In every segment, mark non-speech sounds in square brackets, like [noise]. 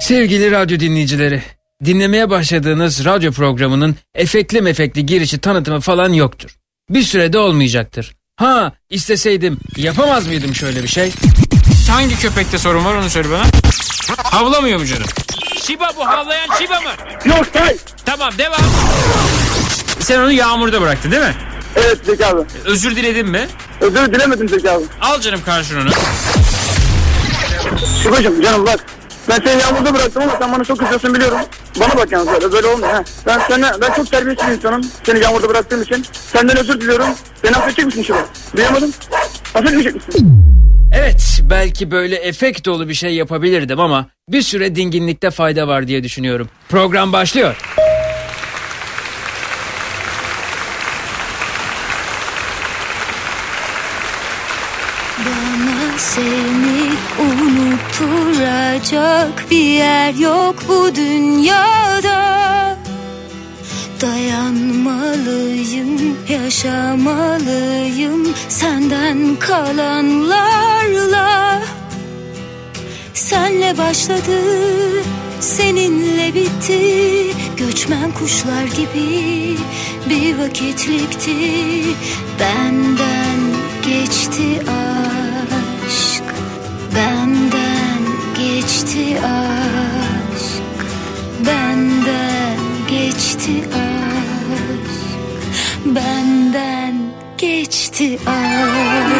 Sevgili radyo dinleyicileri, dinlemeye başladığınız radyo programının efekli mefekli girişi tanıtımı falan yoktur. Bir sürede olmayacaktır. Ha isteseydim yapamaz mıydım şöyle bir şey? Hangi köpekte sorun var onu söyle bana. Havlamıyor mu canım? Şiba bu havlayan Şiba mı? Yok hayır. Tamam devam. Sen onu yağmurda bıraktın değil mi? Evet Zeki abi. Özür diledin mi? Özür dilemedim Zeki abi. Al canım onu. Şukocuğum canım bak. Ben seni yağmurda bıraktım ama sen bana çok kızıyorsun biliyorum. Bana bak yalnız böyle, böyle olmuyor ha. Ben, sana, ben çok terbiyesiz bir insanım. Seni yağmurda bıraktığım için. Senden özür diliyorum. Beni affedecek misin Şuko? Duyamadım. Affetmeyecek misin? Evet belki böyle efekt dolu bir şey yapabilirdim ama bir süre dinginlikte fayda var diye düşünüyorum. Program başlıyor. Bana seni unutturacak bir yer yok bu dünyada. Dayanmalıyım, yaşamalıyım senden kalanlarla. Senle başladı, seninle bitti. Göçmen kuşlar gibi bir vakitlikti. Benden geçti aşk geçti aşk Benden geçti aşk Benden geçti aşk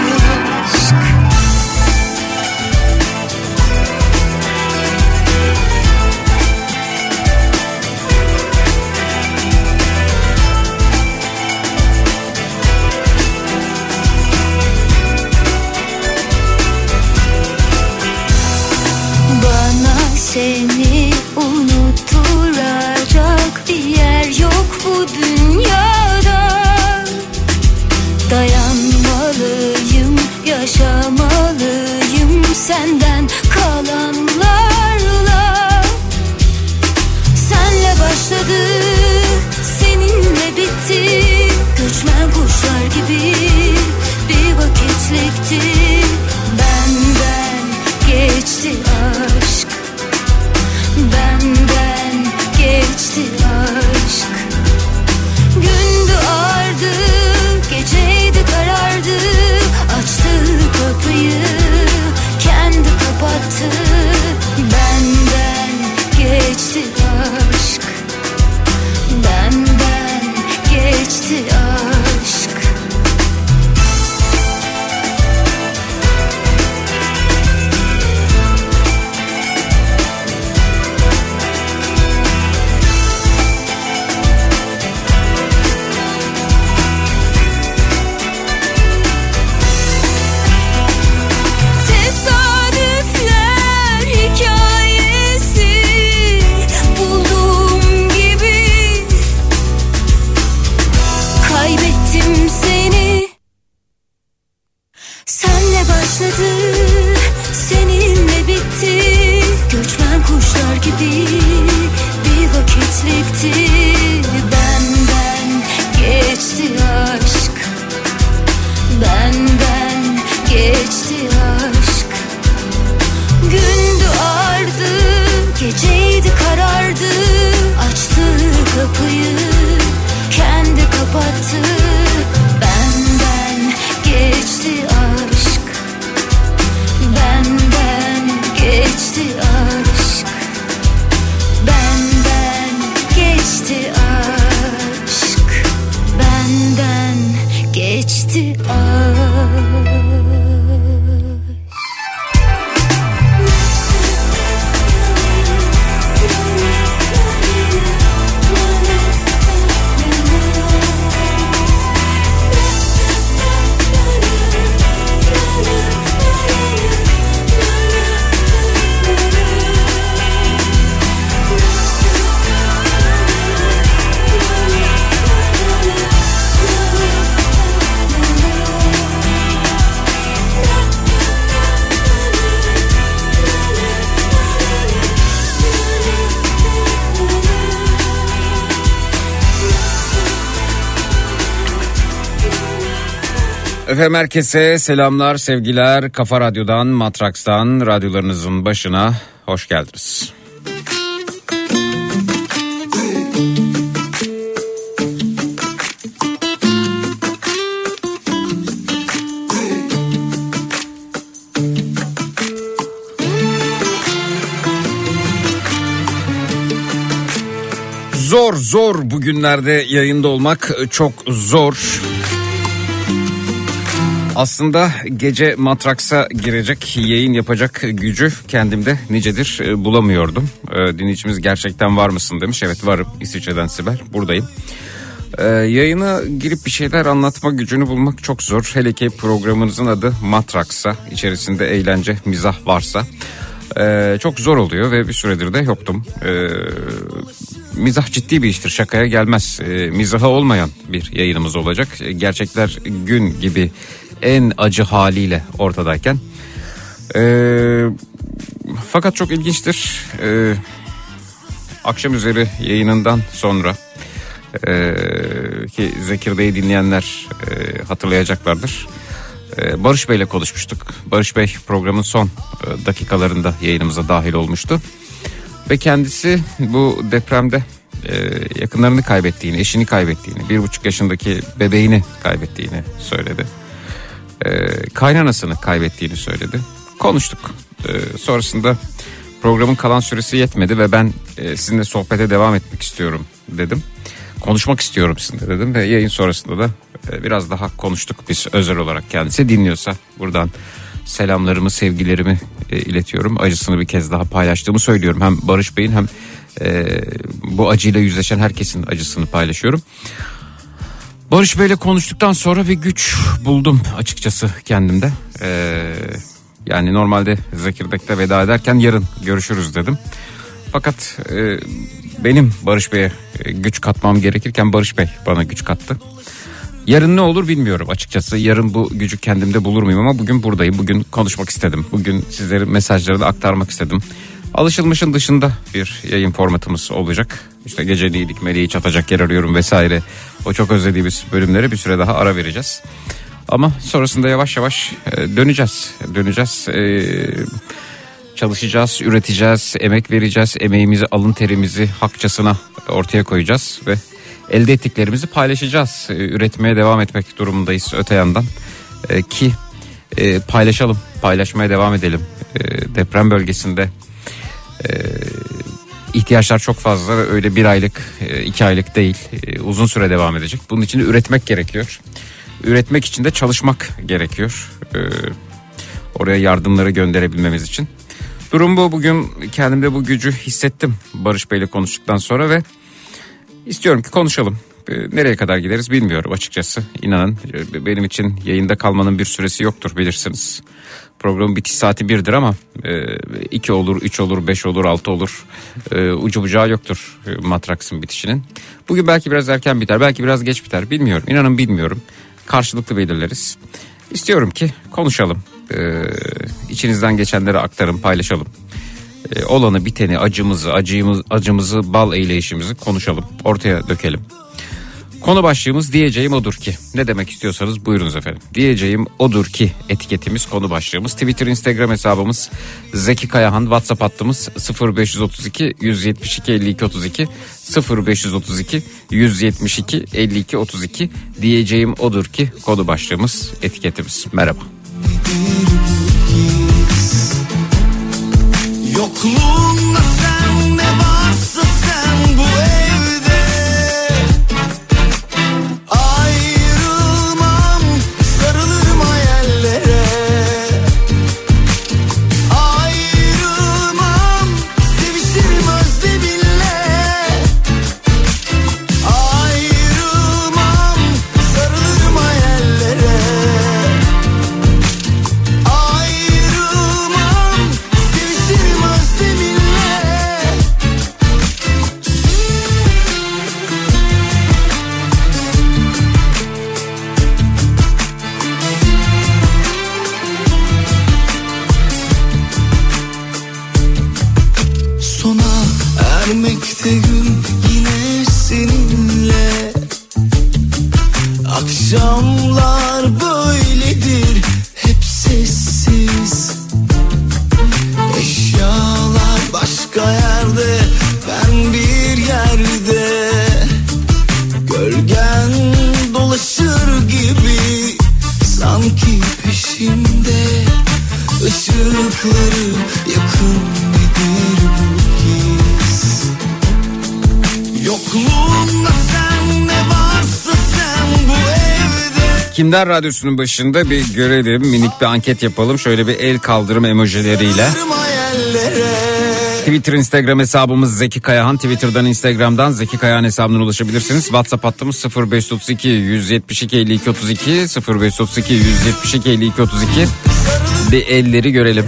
Kuşlar gibi bir vakitlikti. Benden geçti aşk. Benden geçti aşk. Gündü ardı, geceydi karardı. Açtı kapıyı, kendi kapattı. Benden geçti aşk. Benden geçti aşk gibi bir vakitlikti. Benden geçti aşk. Benden geçti aşk Gündü ardı Geceydi karardı Açtı kapıyı Kendi kapattı Benden geçti aşk Benden geçti aşk Efendim herkese selamlar, sevgiler. Kafa Radyo'dan, Matraks'tan, radyolarınızın başına hoş geldiniz. Zor zor bugünlerde yayında olmak çok zor. Aslında gece Matraks'a girecek, yayın yapacak gücü kendimde nicedir e, bulamıyordum. E, dinleyicimiz gerçekten var mısın demiş. Evet varım İsviçre'den Sibel buradayım. E, yayına girip bir şeyler anlatma gücünü bulmak çok zor. Hele ki programınızın adı Matraks'a içerisinde eğlence, mizah varsa e, çok zor oluyor ve bir süredir de yoktum. E, mizah ciddi bir iştir şakaya gelmez. E, mizaha olmayan bir yayınımız olacak. E, gerçekler gün gibi en acı haliyle ortadayken. E, fakat çok ilginçtir. E, akşam üzeri yayınından sonra e, ki Zekirde'yi dinleyenler e, hatırlayacaklardır. E, Barış Bey ile konuşmuştuk. Barış Bey programın son e, dakikalarında yayınımıza dahil olmuştu. Ve kendisi bu depremde e, yakınlarını kaybettiğini, eşini kaybettiğini, bir buçuk yaşındaki bebeğini kaybettiğini söyledi. E, kaynanasını kaybettiğini söyledi. Konuştuk. E, sonrasında programın kalan süresi yetmedi ve ben e, sizinle sohbete devam etmek istiyorum dedim. Konuşmak istiyorum sizinle dedim ve yayın sonrasında da e, biraz daha konuştuk biz özel olarak kendisi dinliyorsa buradan selamlarımı sevgilerimi e, iletiyorum. Acısını bir kez daha paylaştığımı söylüyorum. Hem Barış Bey'in hem e, bu acıyla yüzleşen herkesin acısını paylaşıyorum. Barış Bey'le konuştuktan sonra bir güç buldum açıkçası kendimde. Ee, yani normalde Zekirdek'te veda ederken yarın görüşürüz dedim. Fakat e, benim Barış Bey'e e, güç katmam gerekirken Barış Bey bana güç kattı. Yarın ne olur bilmiyorum açıkçası. Yarın bu gücü kendimde bulur muyum ama bugün buradayım. Bugün konuşmak istedim. Bugün sizlerin mesajlarını aktarmak istedim. Alışılmışın dışında bir yayın formatımız olacak. İşte geceliğilik, meleği çatacak yer arıyorum vesaire. O çok özlediğimiz bölümlere bir süre daha ara vereceğiz. Ama sonrasında yavaş yavaş e, döneceğiz. Döneceğiz. E, çalışacağız, üreteceğiz, emek vereceğiz. Emeğimizi, alın terimizi hakçasına ortaya koyacağız ve elde ettiklerimizi paylaşacağız. E, üretmeye devam etmek durumundayız öte yandan. Ki paylaşalım, paylaşmaya devam edelim. Deprem bölgesinde ihtiyaçlar çok fazla öyle bir aylık iki aylık değil uzun süre devam edecek. Bunun için de üretmek gerekiyor. Üretmek için de çalışmak gerekiyor. Oraya yardımları gönderebilmemiz için. Durum bu. Bugün kendimde bu gücü hissettim Barış Bey'le konuştuktan sonra ve istiyorum ki konuşalım. Nereye kadar gideriz bilmiyorum açıkçası. İnanın benim için yayında kalmanın bir süresi yoktur bilirsiniz. Programın bitiş saati birdir ama e, iki olur, üç olur, beş olur, altı olur. E, ucu bucağı yoktur e, Matraks'ın bitişinin. Bugün belki biraz erken biter, belki biraz geç biter bilmiyorum. İnanın bilmiyorum. Karşılıklı belirleriz. İstiyorum ki konuşalım. E, içinizden geçenleri aktarın, paylaşalım. E, olanı, biteni, acımızı, acımız, acımızı, bal eyleyişimizi konuşalım. Ortaya dökelim. Konu başlığımız diyeceğim odur ki. Ne demek istiyorsanız buyurunuz efendim. Diyeceğim odur ki etiketimiz konu başlığımız. Twitter, Instagram hesabımız Zeki Kayahan. WhatsApp hattımız 0532 172 52 32 0532 172 52 32 diyeceğim odur ki konu başlığımız etiketimiz. Merhaba. Yokluğunda Güçler Radyosu'nun başında bir görelim minik bir anket yapalım şöyle bir el kaldırım emojileriyle. Twitter, Instagram hesabımız Zeki Kayahan. Twitter'dan, Instagram'dan Zeki Kayahan hesabından ulaşabilirsiniz. WhatsApp hattımız 0532 172 52 32 0532 172 52 32. Bir elleri görelim.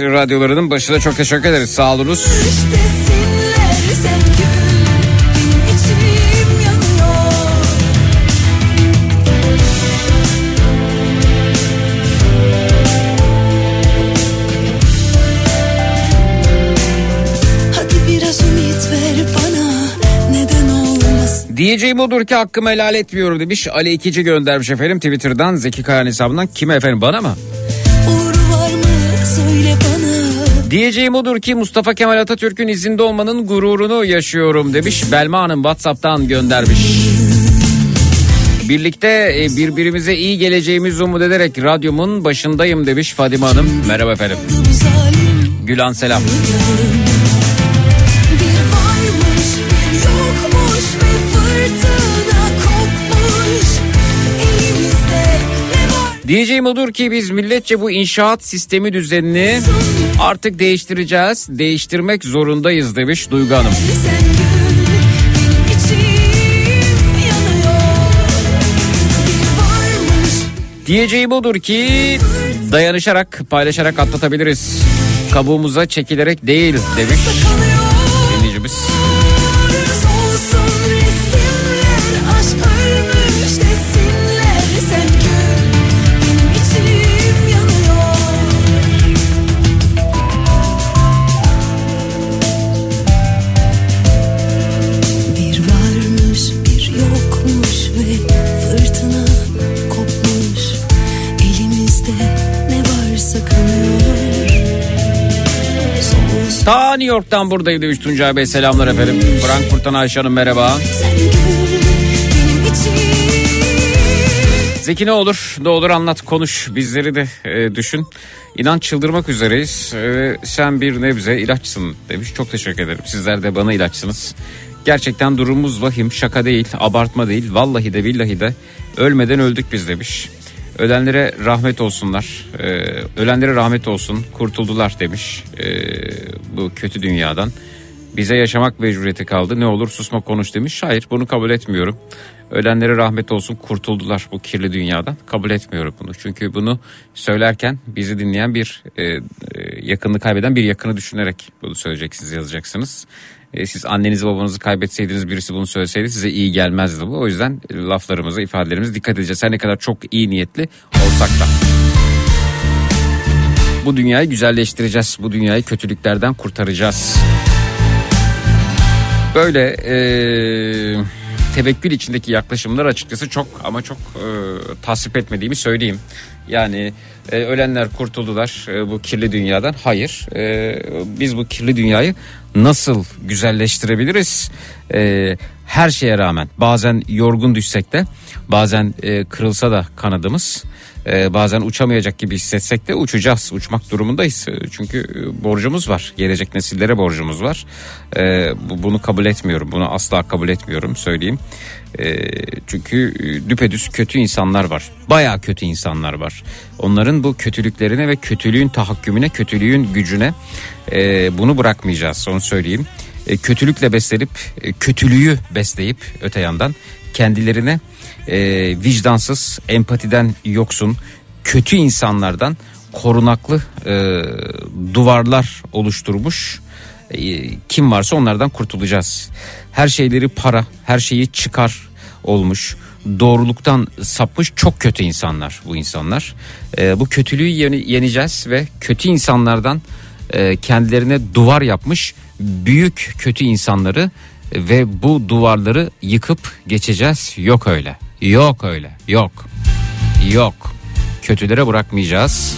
Radyolarının başına çok teşekkür ederiz. Sağ olunuz. Desinler sen gül Benim içim yanıyor Hadi biraz ümit ver bana Neden olmasın Diyeceğim odur ki hakkımı helal etmiyorum demiş. Ali İkici göndermiş efendim Twitter'dan Zeki Kayan hesabından. Kime efendim bana mı? Diyeceğim odur ki Mustafa Kemal Atatürk'ün izinde olmanın gururunu yaşıyorum demiş. Belma Hanım Whatsapp'tan göndermiş. Birlikte e, birbirimize iyi geleceğimizi umut ederek radyomun başındayım demiş Fadime Hanım. Merhaba efendim. Adım zalim Gülan selam. Diyeceğim odur ki biz milletçe bu inşaat sistemi düzenini artık değiştireceğiz. Değiştirmek zorundayız demiş Duygu Hanım. Diyeceğim odur ki dayanışarak paylaşarak atlatabiliriz. Kabuğumuza çekilerek değil demiş dinleyicimiz. Ta New York'tan buradaydı demiş Tuncay Bey selamlar efendim. Frankfurt'tan Ayşe Hanım merhaba. Zeki ne olur ne olur anlat konuş bizleri de e, düşün. İnan çıldırmak üzereyiz. E, sen bir nebze ilaçsın demiş. Çok teşekkür ederim. Sizler de bana ilaçsınız. Gerçekten durumumuz vahim. Şaka değil, abartma değil. Vallahi de billahi de ölmeden öldük biz demiş. Ölenlere rahmet olsunlar. E, ölenlere rahmet olsun. Kurtuldular demiş. E, bu kötü dünyadan. Bize yaşamak mecburiyeti kaldı. Ne olur susma konuş demiş. Hayır bunu kabul etmiyorum. Ölenlere rahmet olsun kurtuldular bu kirli dünyadan. Kabul etmiyorum bunu. Çünkü bunu söylerken bizi dinleyen bir e, e, yakınını kaybeden bir yakını düşünerek bunu söyleyeceksiniz yazacaksınız. E, siz annenizi babanızı kaybetseydiniz birisi bunu söyleseydi size iyi gelmezdi bu. O yüzden e, laflarımıza ifadelerimize dikkat edeceğiz. Her ne kadar çok iyi niyetli olsak da. Bu dünyayı güzelleştireceğiz. Bu dünyayı kötülüklerden kurtaracağız. Böyle e, tevekkül içindeki yaklaşımlar açıkçası çok ama çok e, tasvip etmediğimi söyleyeyim. Yani e, ölenler kurtuldular e, bu kirli dünyadan. Hayır. E, biz bu kirli dünyayı nasıl güzelleştirebiliriz? E, her şeye rağmen bazen yorgun düşsek de bazen e, kırılsa da kanadımız ee, bazen uçamayacak gibi hissetsek de uçacağız. Uçmak durumundayız. Ee, Çünkü e, borcumuz var. Gelecek nesillere borcumuz var. Bu- bunu kabul etmiyorum. Bunu asla kabul etmiyorum söyleyeyim. Ee, çünkü e, düpedüz kötü insanlar var. Baya kötü insanlar var. Onların bu kötülüklerine ve kötülüğün tahakkümüne, kötülüğün gücüne e, bunu bırakmayacağız. Onu söyleyeyim. E, kötülükle beslenip, e, kötülüğü besleyip öte yandan kendilerine e, vicdansız, empatiden yoksun, kötü insanlardan korunaklı e, duvarlar oluşturmuş e, kim varsa onlardan kurtulacağız. Her şeyleri para, her şeyi çıkar olmuş, doğruluktan sapmış çok kötü insanlar bu insanlar. E, bu kötülüğü yeni- yeneceğiz ve kötü insanlardan e, kendilerine duvar yapmış büyük kötü insanları ve bu duvarları yıkıp geçeceğiz. Yok öyle. Yok öyle. Yok. Yok. Kötülere bırakmayacağız.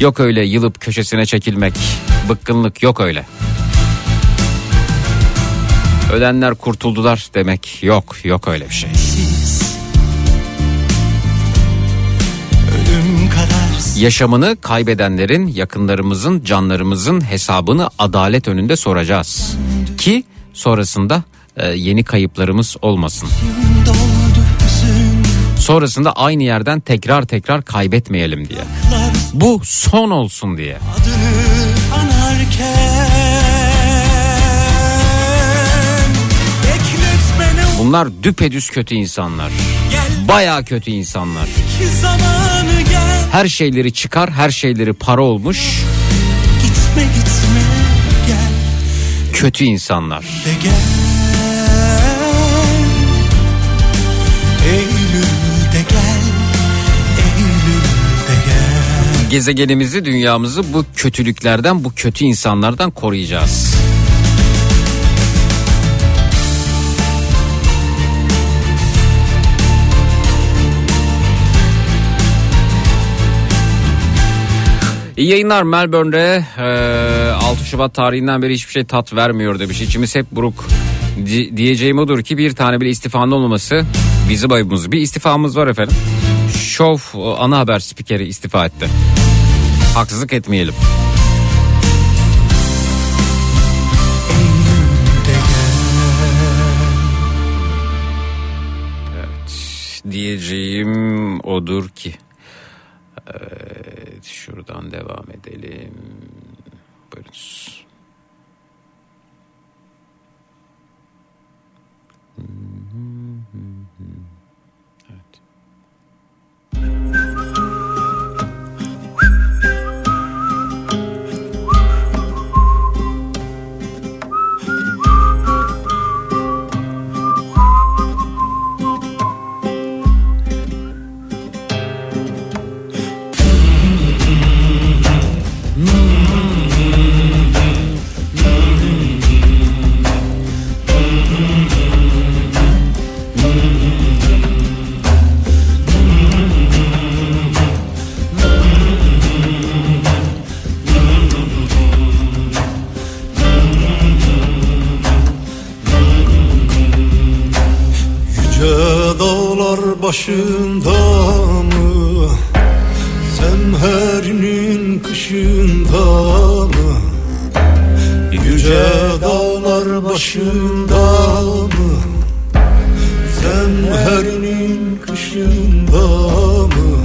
Yok öyle yılıp köşesine çekilmek. Bıkkınlık yok öyle. Ölenler kurtuldular demek yok. Yok öyle bir şey. Ölüm Yaşamını kaybedenlerin, yakınlarımızın, canlarımızın hesabını adalet önünde soracağız. Ki sonrasında e, yeni kayıplarımız olmasın. Sonrasında aynı yerden tekrar tekrar kaybetmeyelim diye. Bu son olsun diye. Bunlar düpedüz kötü insanlar. Baya kötü insanlar. zamanı gel Her şeyleri çıkar, her şeyleri para olmuş. Gitme gitme gel Kötü insanlar. de gel Eylül'de gel Eylül'de gel Gezegenimizi, dünyamızı bu kötülüklerden, bu kötü insanlardan koruyacağız. İyi yayınlar Melbourne'de e, 6 Şubat tarihinden beri hiçbir şey tat vermiyor demiş. İçimiz hep buruk. Di- diyeceğim odur ki bir tane bile istifanın olmaması bizim ayıbımız. Bir istifamız var efendim. Şov e, ana haber spikeri istifa etti. Haksızlık etmeyelim. Diyeceğim odur ki. Evet, şuradan devam edelim. Buyurunuz. Evet. Dağlar başında mı Semherinin kışında mı? Yüce dağlar başında mı? Semherinin kışında mı?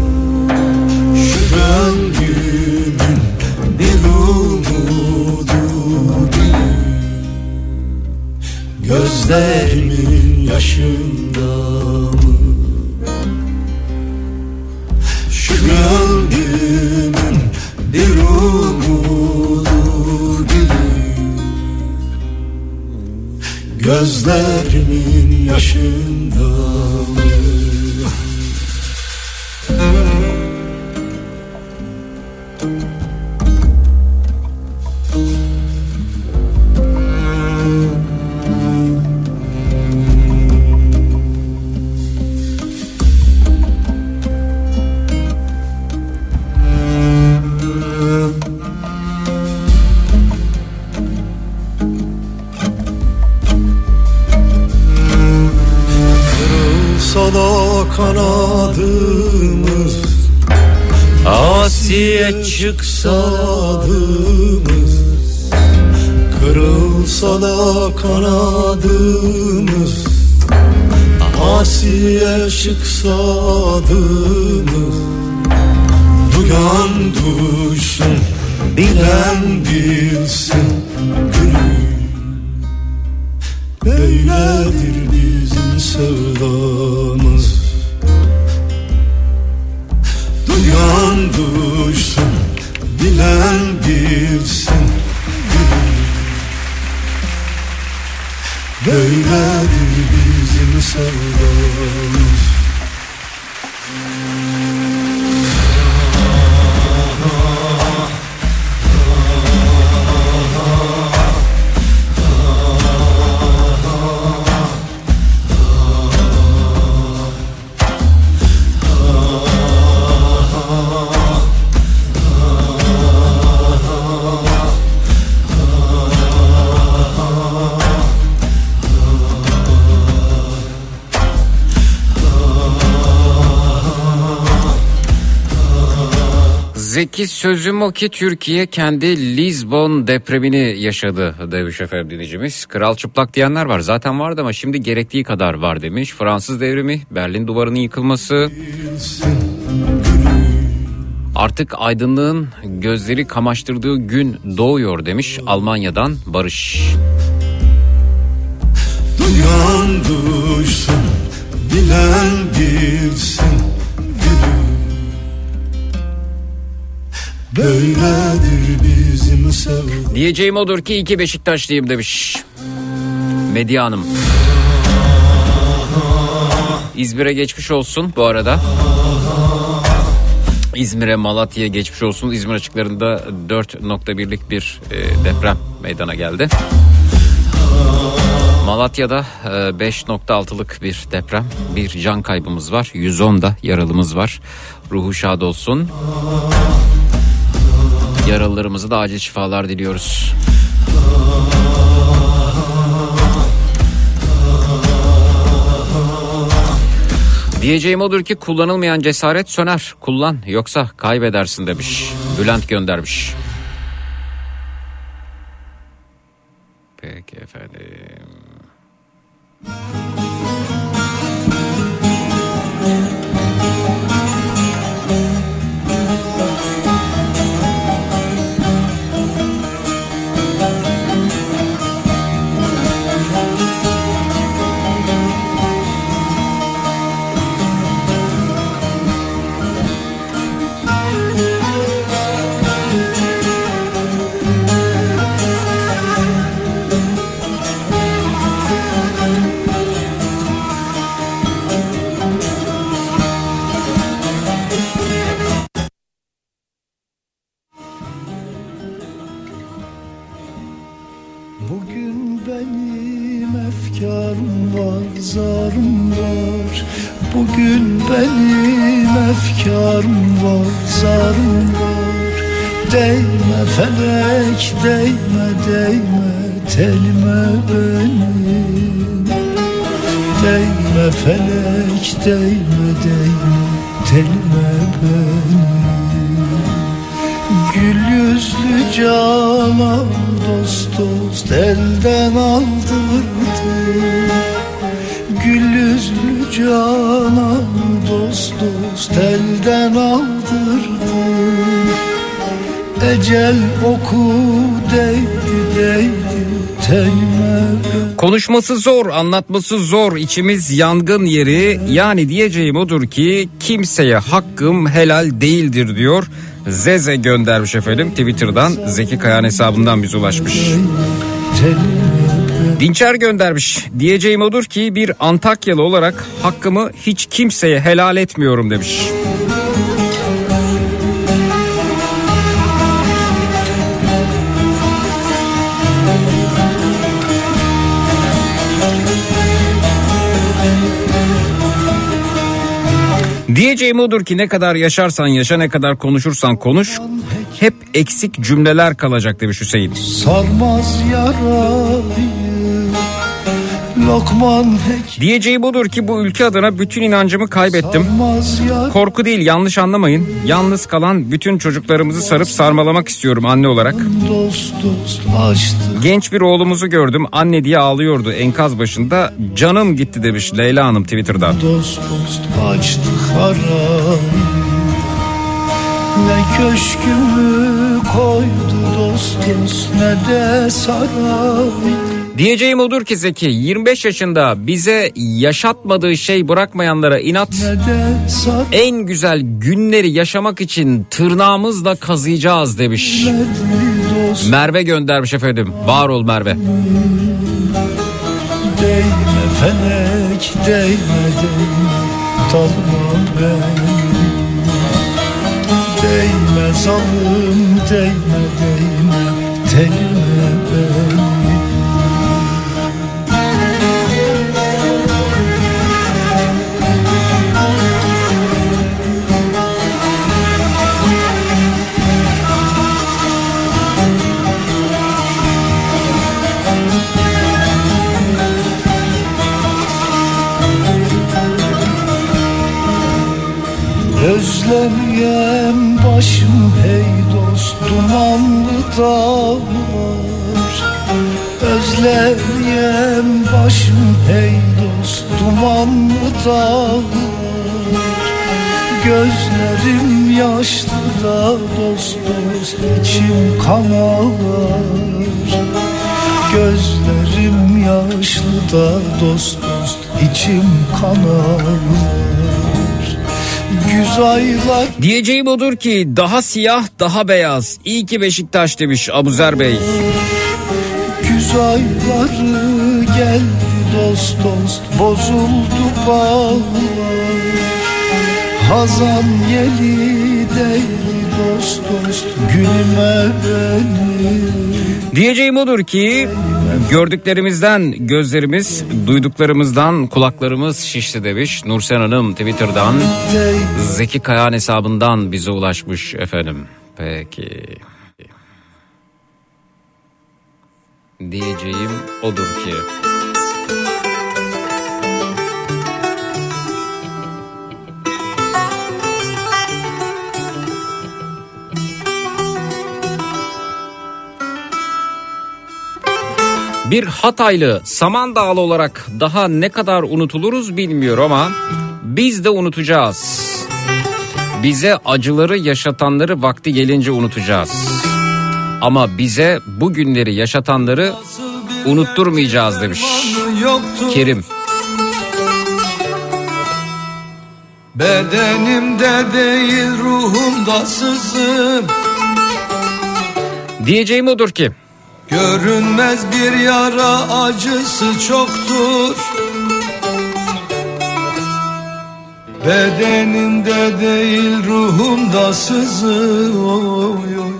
Şu gönlümün bir umudu Gözlerimin yaşında mı? Gönlümün bir umudu gülüm Gözlerimin yaşında mı? Sözüm o ki Türkiye kendi Lisbon depremini yaşadı demiş efendim dinleyicimiz. Kral çıplak diyenler var zaten vardı ama şimdi gerektiği kadar var demiş. Fransız devrimi, Berlin duvarının yıkılması. Artık aydınlığın gözleri kamaştırdığı gün doğuyor demiş Almanya'dan Barış. Duyan duysun Bilen bilsin Böyledir bizim sevdamız Diyeceğim odur ki iki Beşiktaşlıyım demiş. Medya Hanım. İzmir'e geçmiş olsun bu arada. İzmir'e Malatya'ya geçmiş olsun. İzmir açıklarında 4.1'lik bir e, deprem meydana geldi. Malatya'da e, 5.6'lık bir deprem. Bir can kaybımız var. 110 da yaralımız var. Ruhu şad olsun. Yaralılarımıza da acil şifalar diliyoruz. Diyeceğim odur ki kullanılmayan cesaret söner. Kullan yoksa kaybedersin demiş. Bülent göndermiş. Peki efendim. Efkarım var, zarım var? Değme felek, değme, değme telime benim Değme felek, değme, değme telime benim Gül yüzlü canan dost dost elden aldırdı. Gül yüzlü canan dost dost elden aldırdı Ecel oku değdi değdi Konuşması zor, anlatması zor, içimiz yangın yeri. Yani diyeceğim odur ki kimseye hakkım helal değildir diyor. Zeze göndermiş efendim Twitter'dan Zeki Kayan hesabından bize ulaşmış. telime Dinçer göndermiş. Diyeceğim odur ki bir Antakyalı olarak hakkımı hiç kimseye helal etmiyorum demiş. Diyeceğim odur ki ne kadar yaşarsan yaşa ne kadar konuşursan konuş hep eksik cümleler kalacak demiş Hüseyin. sarmaz yarayı Diyeceğim odur ki bu ülke adına bütün inancımı kaybettim. Korku değil yanlış anlamayın. Yalnız kalan bütün çocuklarımızı sarıp sarmalamak istiyorum anne olarak. Genç bir oğlumuzu gördüm anne diye ağlıyordu enkaz başında. Canım gitti demiş Leyla Hanım Twitter'dan. dost dost açtı haram Ne köşkümü koydu dost dost ne de saray Diyeceğim odur ki Zeki 25 yaşında bize yaşatmadığı şey bırakmayanlara inat. En güzel günleri yaşamak için tırnağımızla kazıyacağız demiş. Merve göndermiş efendim. Var ol Merve. değme felek değme değme Değme zalim değme değme telime Özlemeyem başım hey dost dumanlı dağlar. Özlemeyem başım hey dost dumanlı dağlar. Gözlerim yaşlı da dost dost içim kan ağlar Gözlerim yaşlı da dost dost içim kan ağlar Güz aylar Diyeceğim odur ki daha siyah daha beyaz. İyi ki Beşiktaş demiş Abuzer Bey. Güz ayları geldi dost dost Bozuldu bağlar Hazan yeli değil dost dost Gülme benim Diyeceğim odur ki gördüklerimizden gözlerimiz, duyduklarımızdan kulaklarımız şişti demiş. Nursen Hanım Twitter'dan Zeki Kayan hesabından bize ulaşmış efendim. Peki. Diyeceğim odur ki. Bir Hataylı Samandağlı olarak daha ne kadar unutuluruz bilmiyor ama biz de unutacağız. Bize acıları yaşatanları vakti gelince unutacağız. Ama bize bu günleri yaşatanları unutturmayacağız demiş Kerim. Bedenimde değil ruhumda sızım Diyeceğim odur ki Görünmez bir yara acısı çoktur. Bedenimde değil ruhumda sızı oy oy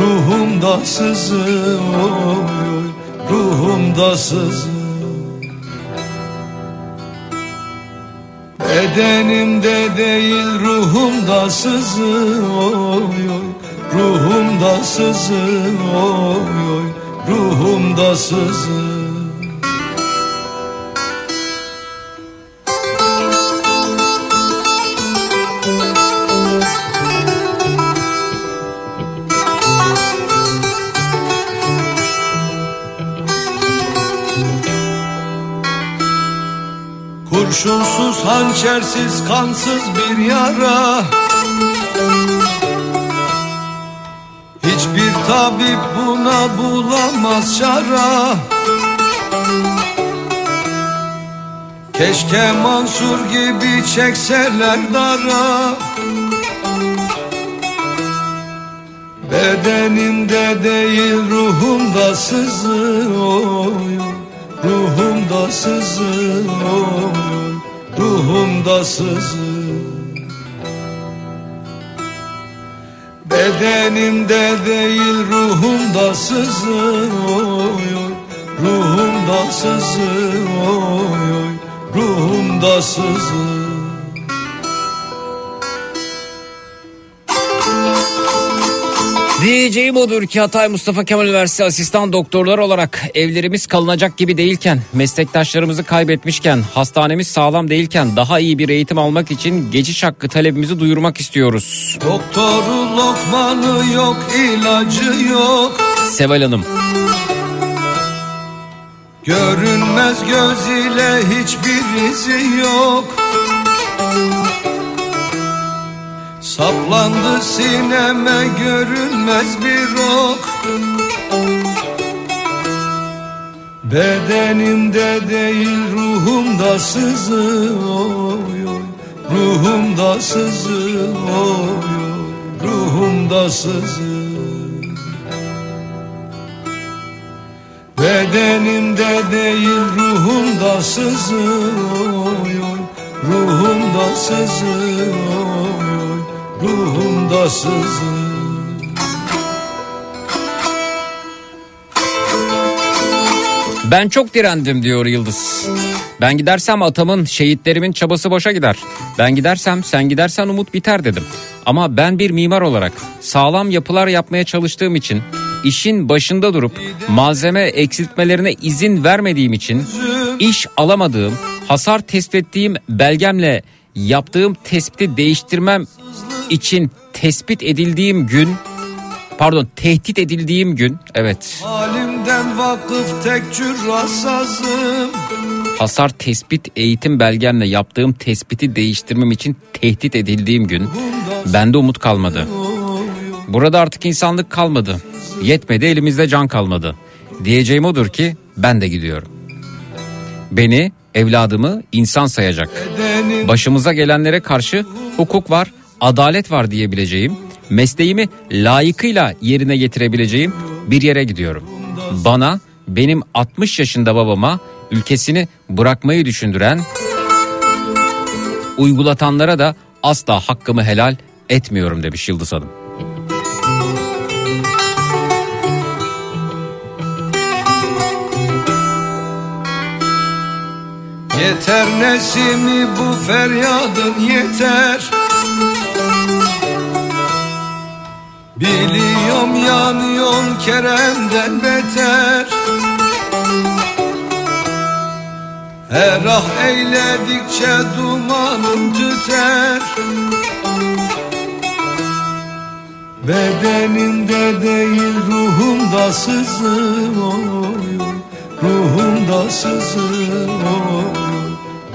Ruhumda sızı oy oy Ruhumda sızı. Bedenimde değil ruhumda sızı oy oy. Ruhumda sızı oy oy Ruhumda sızı Kurşunsuz, hançersiz, kansız bir yara tabip buna bulamaz şara Keşke Mansur gibi çekseler dara Bedenimde değil ruhumda sızı oy oy. Ruhumda sızı oy oy. Ruhumda sızı Bedenimde değil ruhumda sızı oy oy. Ruhumda sızı oy oy. Ruhumda sızı Diyeceğim odur ki Hatay Mustafa Kemal Üniversitesi asistan doktorlar olarak evlerimiz kalınacak gibi değilken, meslektaşlarımızı kaybetmişken, hastanemiz sağlam değilken daha iyi bir eğitim almak için geçiş hakkı talebimizi duyurmak istiyoruz. Doktoru lokmanı yok ilacı yok Seval Hanım. Görünmez göz ile hiçbir izi yok Saplandı sineme görünmez bir ok. Bedenimde değil ruhumda sızı oy Ruhumda sızı oy Ruhumda sızı. Bedenimde değil ruhumda sızı oy Ruhumda sızı oy Ruhumda sızı Ben çok direndim diyor Yıldız. Ben gidersem atamın, şehitlerimin çabası boşa gider. Ben gidersem, sen gidersen umut biter dedim. Ama ben bir mimar olarak sağlam yapılar yapmaya çalıştığım için, işin başında durup malzeme eksiltmelerine izin vermediğim için, iş alamadığım, hasar tespit ettiğim belgemle yaptığım tespiti değiştirmem için tespit edildiğim gün, pardon tehdit edildiğim gün, evet Halimden vakıf tek cürrasazım hasar tespit eğitim belgemle yaptığım tespiti değiştirmem için tehdit edildiğim gün bende umut kalmadı. Burada artık insanlık kalmadı. Yetmedi elimizde can kalmadı. Diyeceğim odur ki ben de gidiyorum. Beni, evladımı insan sayacak. Başımıza gelenlere karşı hukuk var, adalet var diyebileceğim, mesleğimi layıkıyla yerine getirebileceğim bir yere gidiyorum. Bana, benim 60 yaşında babama ülkesini bırakmayı düşündüren, uygulatanlara da asla hakkımı helal etmiyorum demiş Yıldız Hanım. Yeter nesimi bu feryadın yeter. Biliyorum yanıyorsun Kerem'den beter. Her ah eyledikçe dumanım tüter. Bedenimde değil ruhumda sızır oy, oy. Ruhumda sızır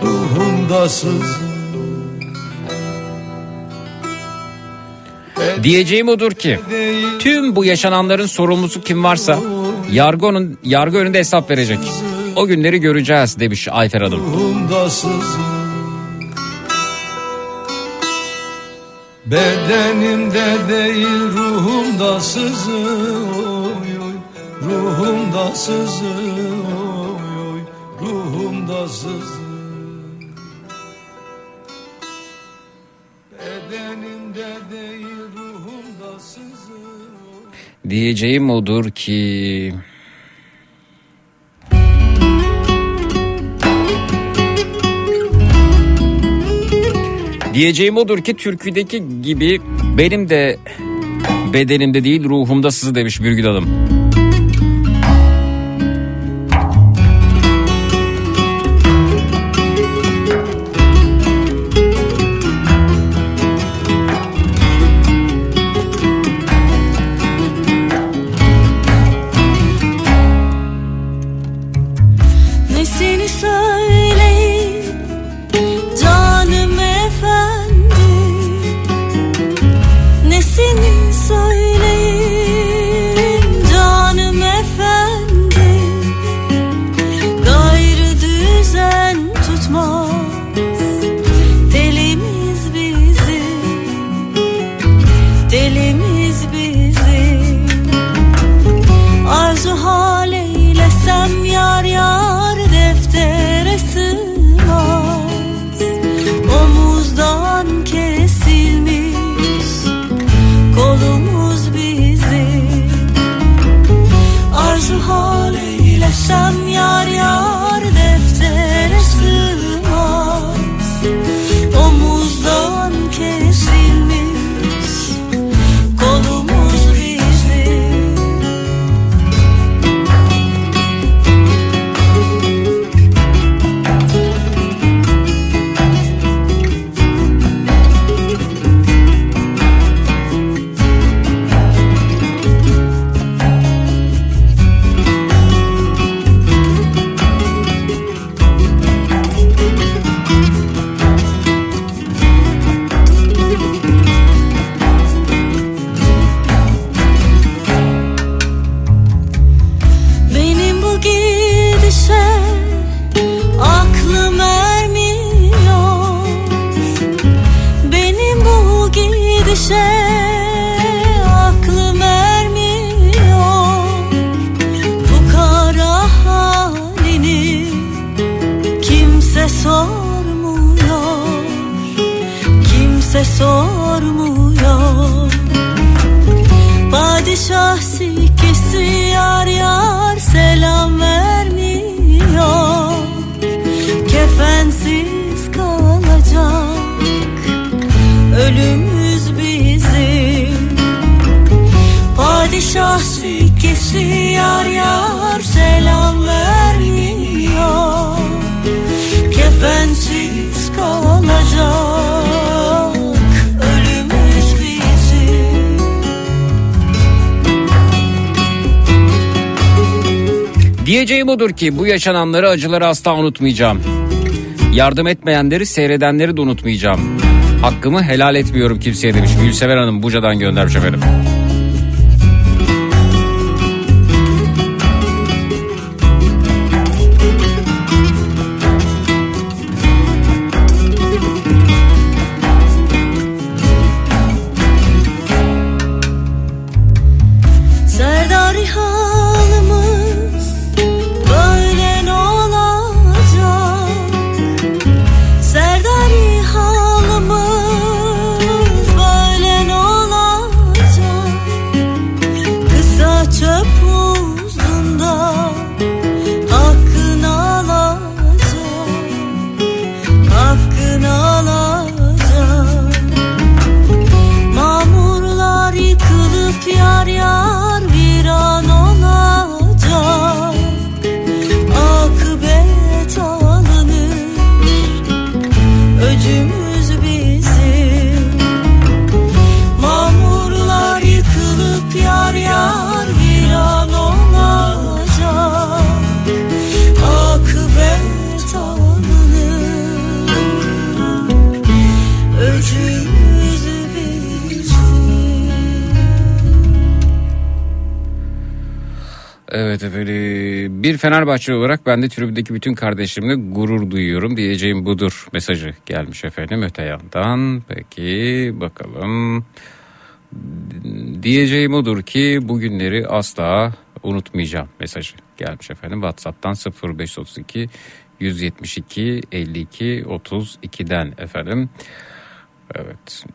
Ruhumda sızır Diyeceğim odur ki tüm bu yaşananların sorumlusu kim varsa yargı, onun, yargı önünde hesap verecek. O günleri göreceğiz demiş Ayfer Hanım. Bedenimde değil ruhumda sızır. Ruhumda sızır oy, oy. Ruhumda sızır Bedenimde değil ruhumda sızır Diyeceğim odur ki... Diyeceğim odur ki türküdeki gibi benim de bedenimde değil ruhumda sızı demiş Birgül Hanım. Odur ki bu yaşananları acıları asla unutmayacağım. Yardım etmeyenleri seyredenleri de unutmayacağım. Hakkımı helal etmiyorum kimseye demiş. Gülsever Hanım Buca'dan göndermiş efendim. Fenerbahçe olarak ben de tribündeki bütün kardeşlerimle gurur duyuyorum diyeceğim budur mesajı gelmiş efendim öte yandan. Peki bakalım diyeceğim odur ki bugünleri asla unutmayacağım mesajı gelmiş efendim WhatsApp'tan 0532 172 52 32'den efendim. Evet.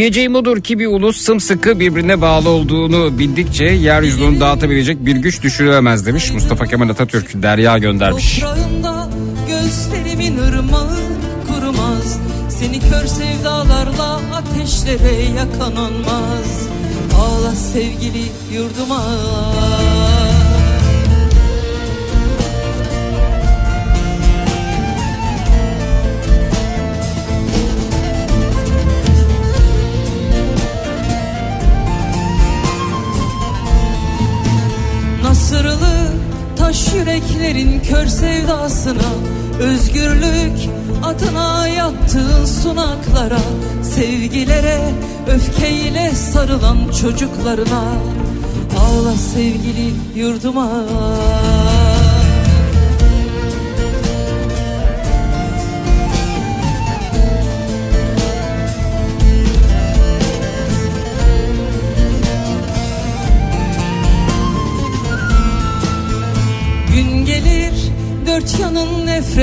Diyeceğim odur ki bir ulus sımsıkı birbirine bağlı olduğunu bildikçe yeryüzünü dağıtabilecek bir güç düşürülemez demiş Mustafa Kemal Atatürk Derya göndermiş. Gözlerimin ırmağı kurumaz. Seni kör sevdalarla ateşlere yakan olmaz Ağla sevgili yurduma. Nasırlı yüreklerin kör sevdasına Özgürlük adına yattığın sunaklara Sevgilere öfkeyle sarılan çocuklarına. Ağla sevgili yurduma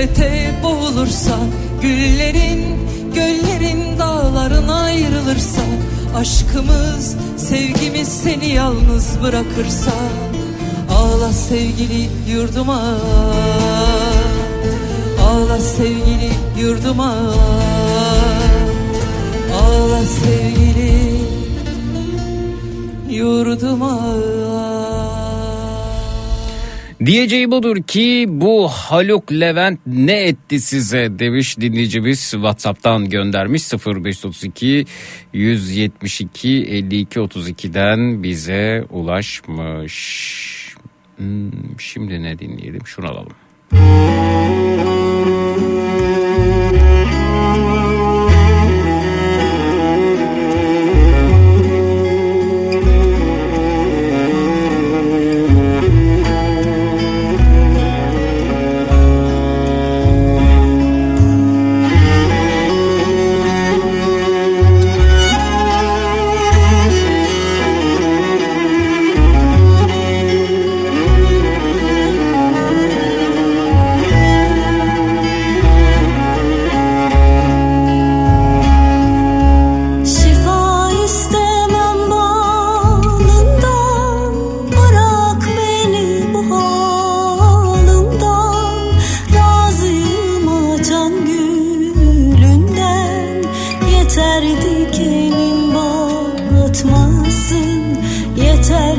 yanın nefrete boğulursa Güllerin göllerin dağların ayrılırsa Aşkımız sevgimiz seni yalnız bırakırsa Ağla sevgili yurduma. Ağla sevgili yurduma. Ağla sevgili yurduma Diyeceği budur ki bu Haluk Levent ne etti size demiş dinleyicimiz Whatsapp'tan göndermiş 0532 172 52 32'den bize ulaşmış. Hmm, şimdi ne dinleyelim şunu alalım. batmasın yeter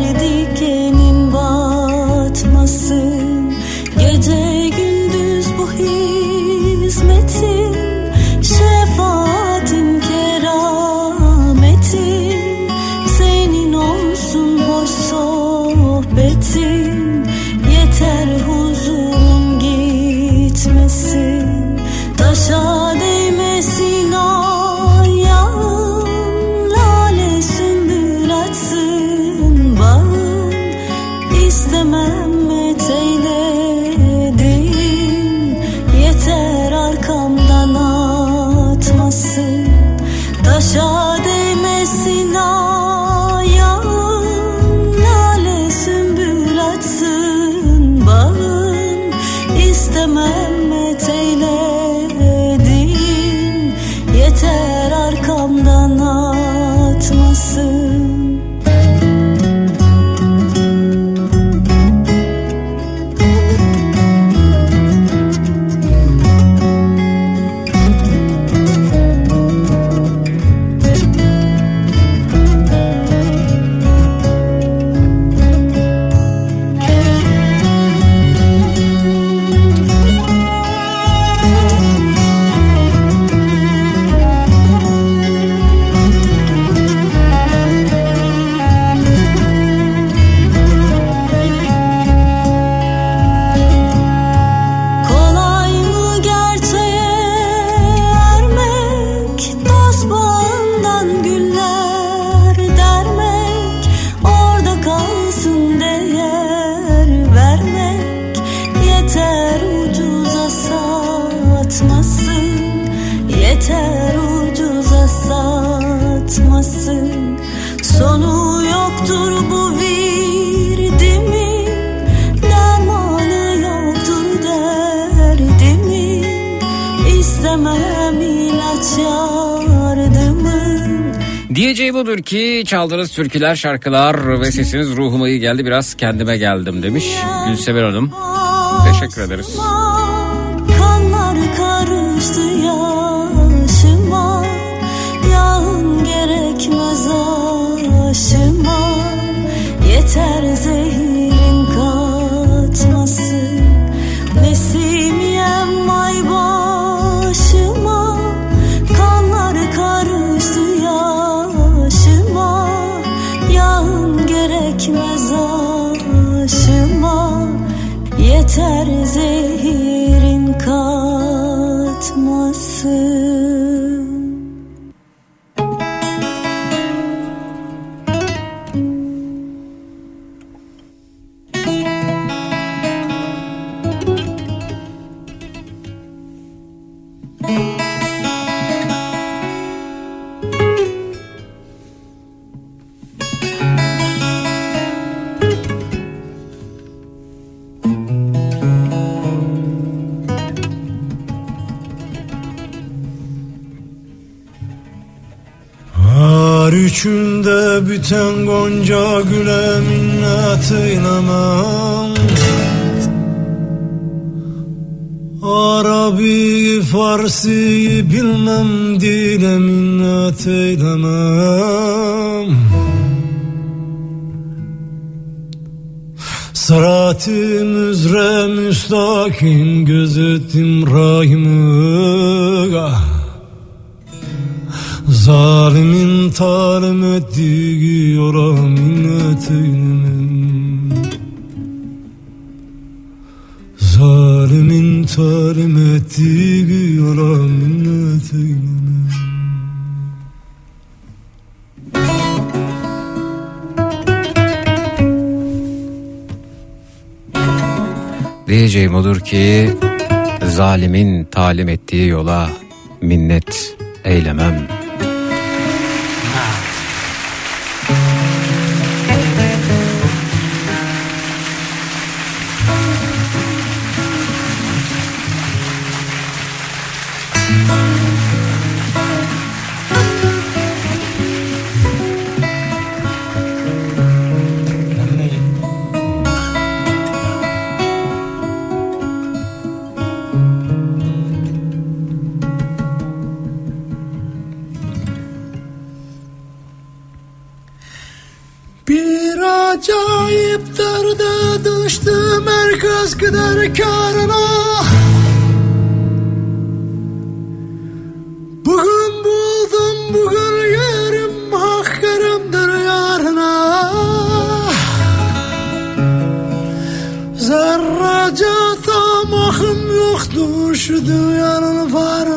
şey budur ki çaldığınız türküler, şarkılar ve sesiniz ruhuma iyi geldi. Biraz kendime geldim demiş Gülsever Hanım. Teşekkür ederiz. Öten gonca güle minnet eylemem Arabi Farsi bilmem dile minnet eylemem Sırat-ı müstakim gözettim rahimi ah. Tarimin tarim ettiği yoramın eteğinin Zalimin tarim ettiği yoramın eteğinin Diyeceğim odur ki zalimin talim ettiği yola minnet eylemem.'' Acayip derde düştüm herkes gider karına. Bugün buldum bugün yerim hak yerimdir yarına. Zerrece tamahım yoktu şu dünyanın varına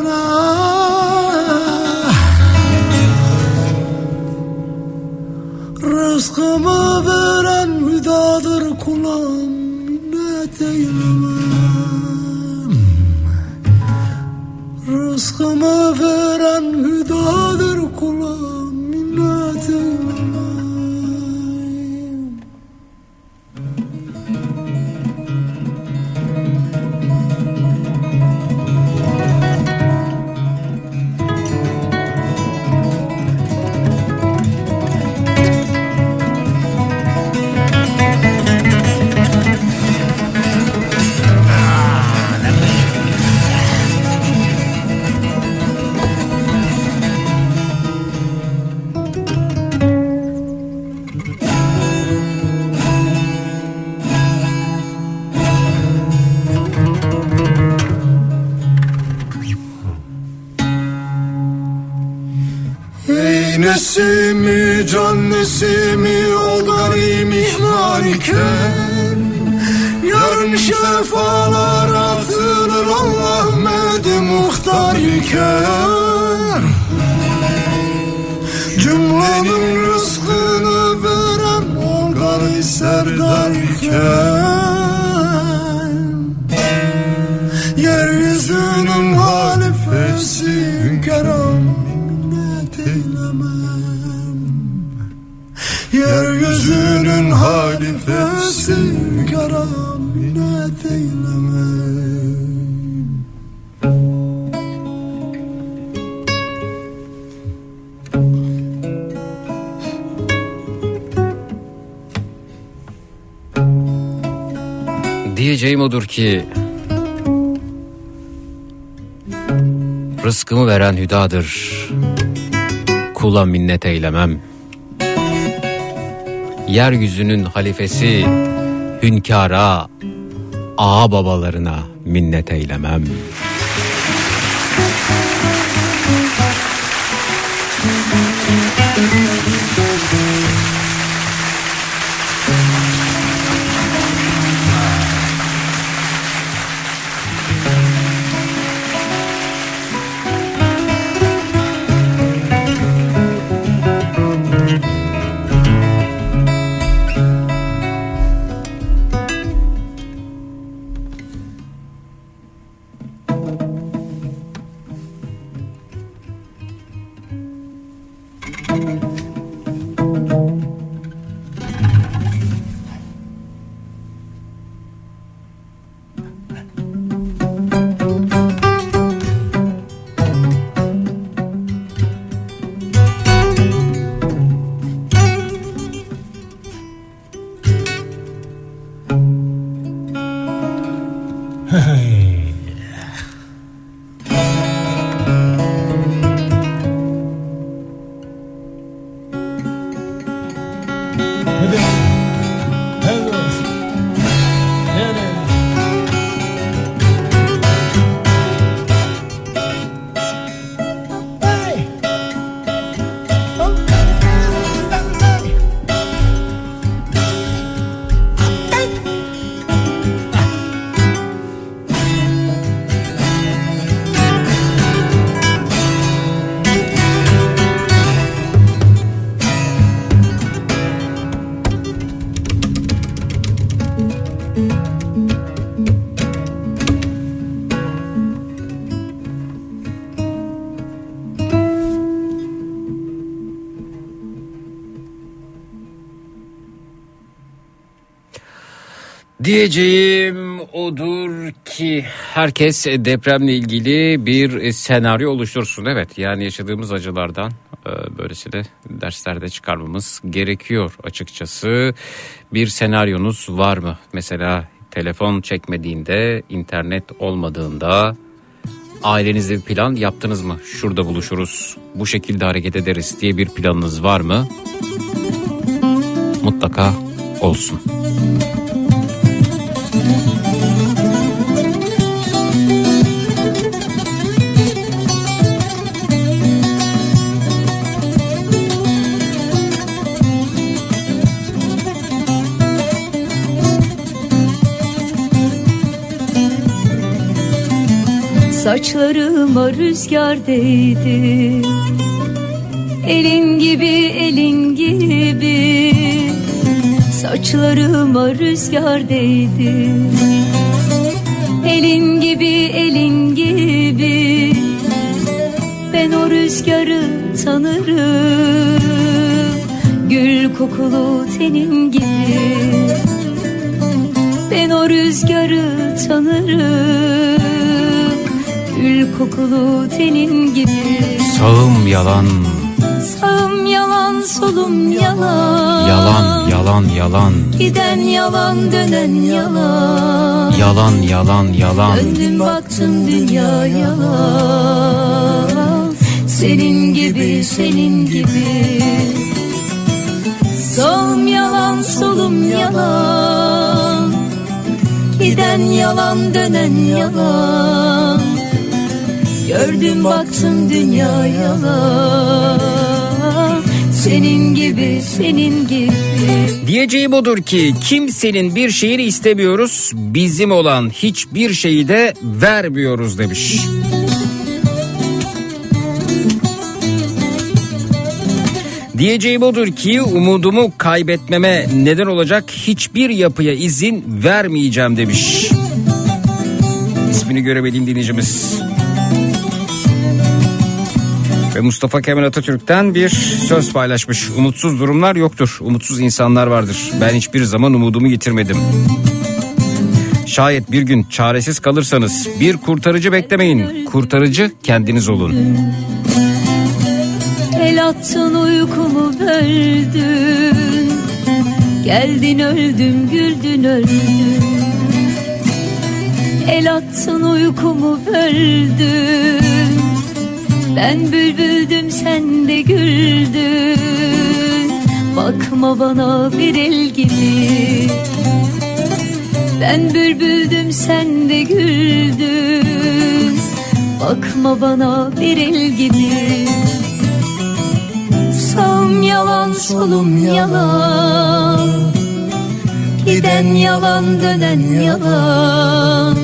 girl. Odur ki Rızkımı veren hüdadır. Kula minnet eylemem. Yeryüzünün halifesi Hünkara Ağa babalarına minnet eylemem Diyeceğim odur ki herkes depremle ilgili bir senaryo oluştursun. Evet yani yaşadığımız acılardan e, böylesine derslerde çıkarmamız gerekiyor açıkçası. Bir senaryonuz var mı? Mesela telefon çekmediğinde, internet olmadığında ailenizde bir plan yaptınız mı? Şurada buluşuruz, bu şekilde hareket ederiz diye bir planınız var mı? Mutlaka olsun. Saçlarıma rüzgar değdi. Elin gibi elin gibi. Saçlarıma rüzgar değdi. Elin gibi elin gibi. Ben o rüzgarı tanırım. Gül kokulu tenin gibi. Ben o rüzgarı tanırım Gül kokulu tenin gibi. Sağım yalan, Sağım yalan solum yalan. Yalan, yalan, yalan. Giden yalan dönen yalan. Yalan, yalan, yalan. Döndüm baktım dünya yalan. Senin gibi senin gibi. Sağım yalan solum yalan. Giden yalan dönen yalan Gördüm baktım dünya yalan Senin gibi senin gibi Diyeceğim odur ki kimsenin bir şeyini istemiyoruz, bizim olan hiçbir şeyi de vermiyoruz demiş. Diyeceğim odur ki umudumu kaybetmeme neden olacak hiçbir yapıya izin vermeyeceğim demiş. İsmini göremediğim dinleyicimiz. Ve Mustafa Kemal Atatürk'ten bir söz paylaşmış. Umutsuz durumlar yoktur. Umutsuz insanlar vardır. Ben hiçbir zaman umudumu yitirmedim. Şayet bir gün çaresiz kalırsanız bir kurtarıcı beklemeyin. Kurtarıcı kendiniz olun. El attın uykumu böldün Geldin öldüm güldün öldüm El attın uykumu böldün Ben bülbüldüm sen de güldün. Bakma bana bir el gibi. Ben bülbüldüm sen de güldün. Bakma bana bir el gibi. Sağım yalan solum yalan. Giden yalan dönen yalan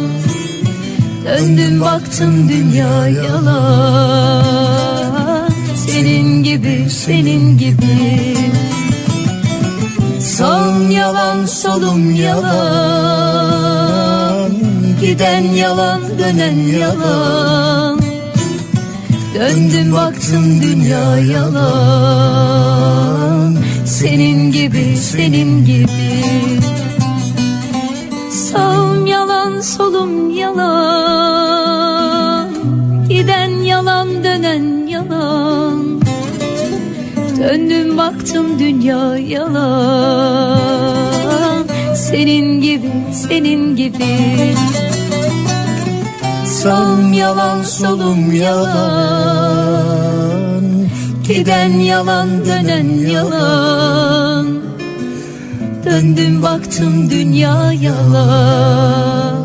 Döndüm baktım dünya yalan Senin gibi senin gibi. Sağım yalan solum yalan. Giden yalan dönen yalan. Döndüm baktım dünya yalan. Senin gibi senin gibi. Sağım yalan solum yalan Giden yalan dönen yalan. Döndüm baktım dünya yalan Senin gibi senin gibi. Sağım yalan solum yalan Giden yalan dönen yalan Döndüm baktım dünya yalan.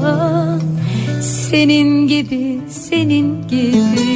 Senin gibi senin gibi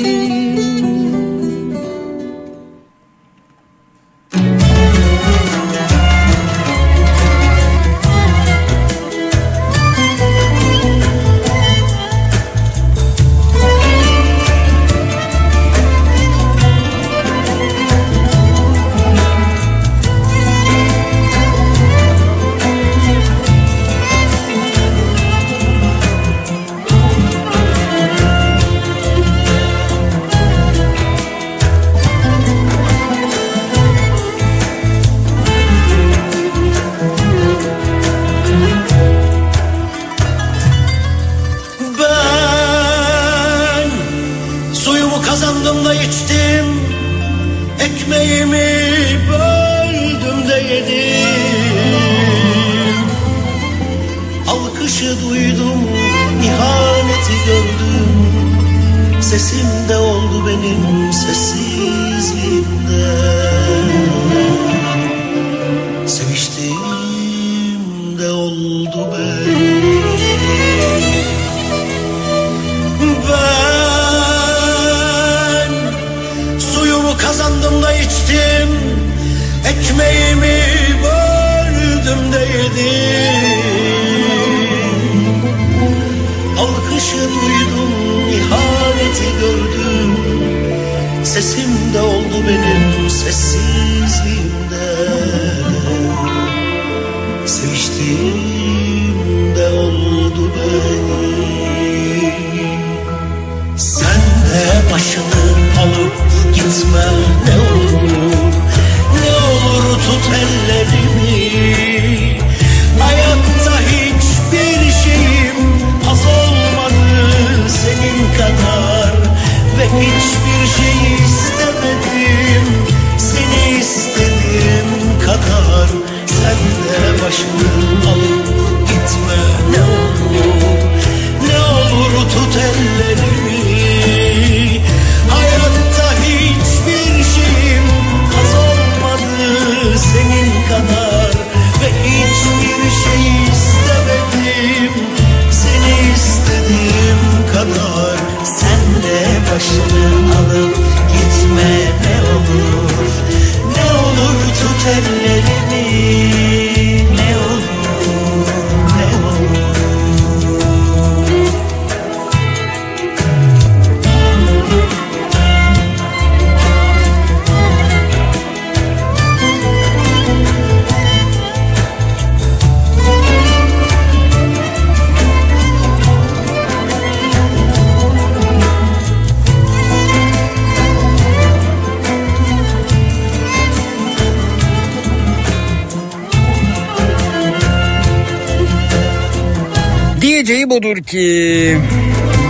Diyeceği budur ki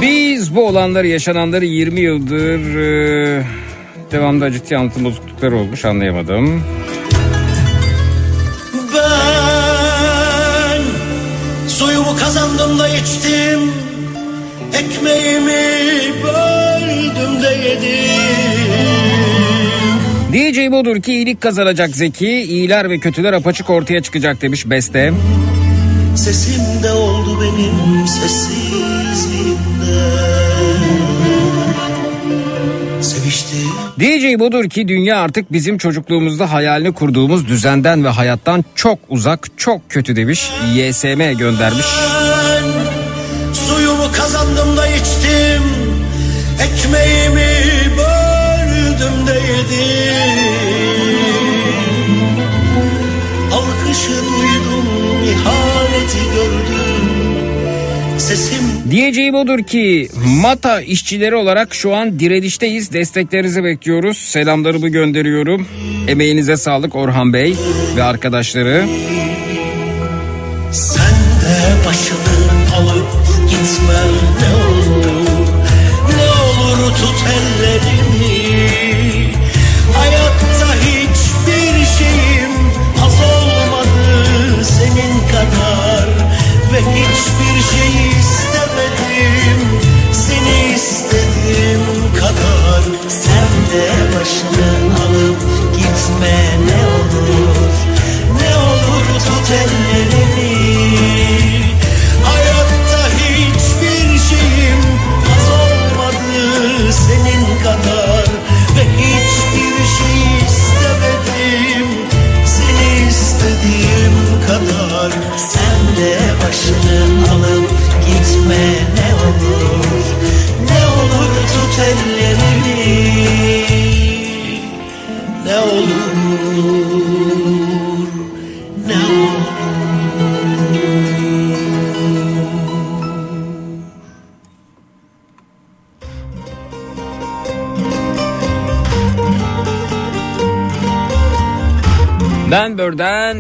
biz bu olanları yaşananları 20 yıldır e, devamlı ciddi anlatım bozuklukları olmuş anlayamadım. Ben suyumu kazandım da içtim Ekmeğimi böldüm de yedim Diyeceği budur ki iyilik kazanacak zeki, iyiler ve kötüler apaçık ortaya çıkacak demiş Beste. Sesimde oldu benim sessizliğimde Seviştim budur ki dünya artık bizim çocukluğumuzda hayalini kurduğumuz düzenden ve hayattan çok uzak, çok kötü demiş. YSM göndermiş. Ben suyumu kazandım da içtim Ekmeğimi Sesim Diyeceği budur ki Mata işçileri olarak şu an direnişteyiz. Desteklerinizi bekliyoruz. Selamlarımı gönderiyorum. Emeğinize sağlık Orhan Bey ve arkadaşları. Sen de başını alıp gitme ne olur Ne olur tut ellerimi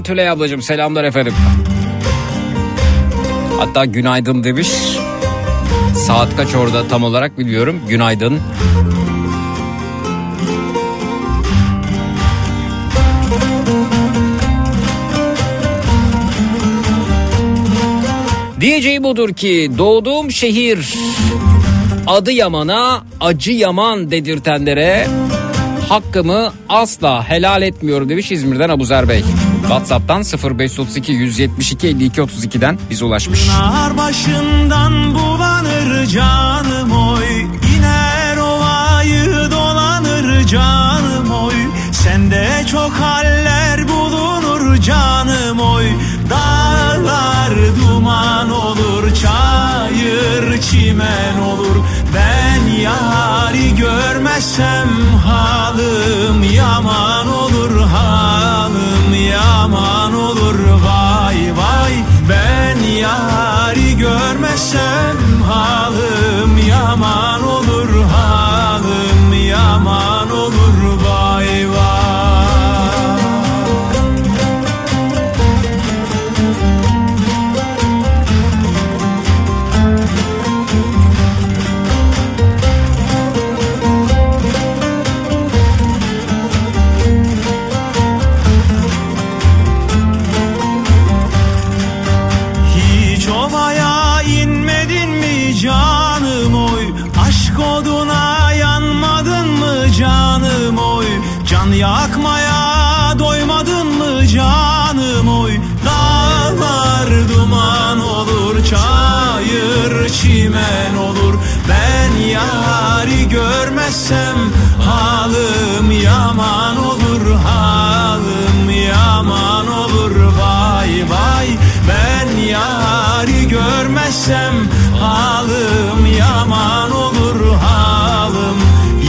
Tülay ablacığım selamlar efendim. Hatta günaydın demiş. Saat kaç orada tam olarak biliyorum. Günaydın. Diyeceği budur ki doğduğum şehir adı Yaman'a acı Yaman dedirtenlere hakkımı asla helal etmiyorum demiş İzmir'den Abuzer Bey. WhatsApp'tan 0532 172 52 32'den bize ulaşmış. Nar başından bulanır canım oy. İner ovayı dolanır canım oy. Sende çok haller bulunur canım oy. Dağlar duman olur çayır çimen olur. Ben yari görmezsem halim yaman olur halim yaman olur. Vay vay ben yari görmezsem halim yaman olur. Halim yaman yari görmezsem halim yaman olur halim yaman olur vay vay ben yari görmezsem halim yaman olur halim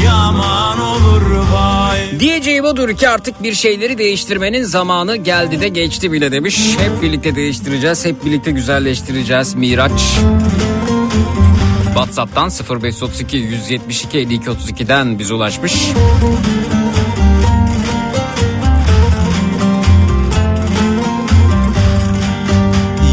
yaman olur vay Diyeceği budur ki artık bir şeyleri değiştirmenin zamanı geldi de geçti bile demiş. Hep birlikte değiştireceğiz, hep birlikte güzelleştireceğiz Miraç. WhatsApp'tan 0532 172 52 32'den bize ulaşmış.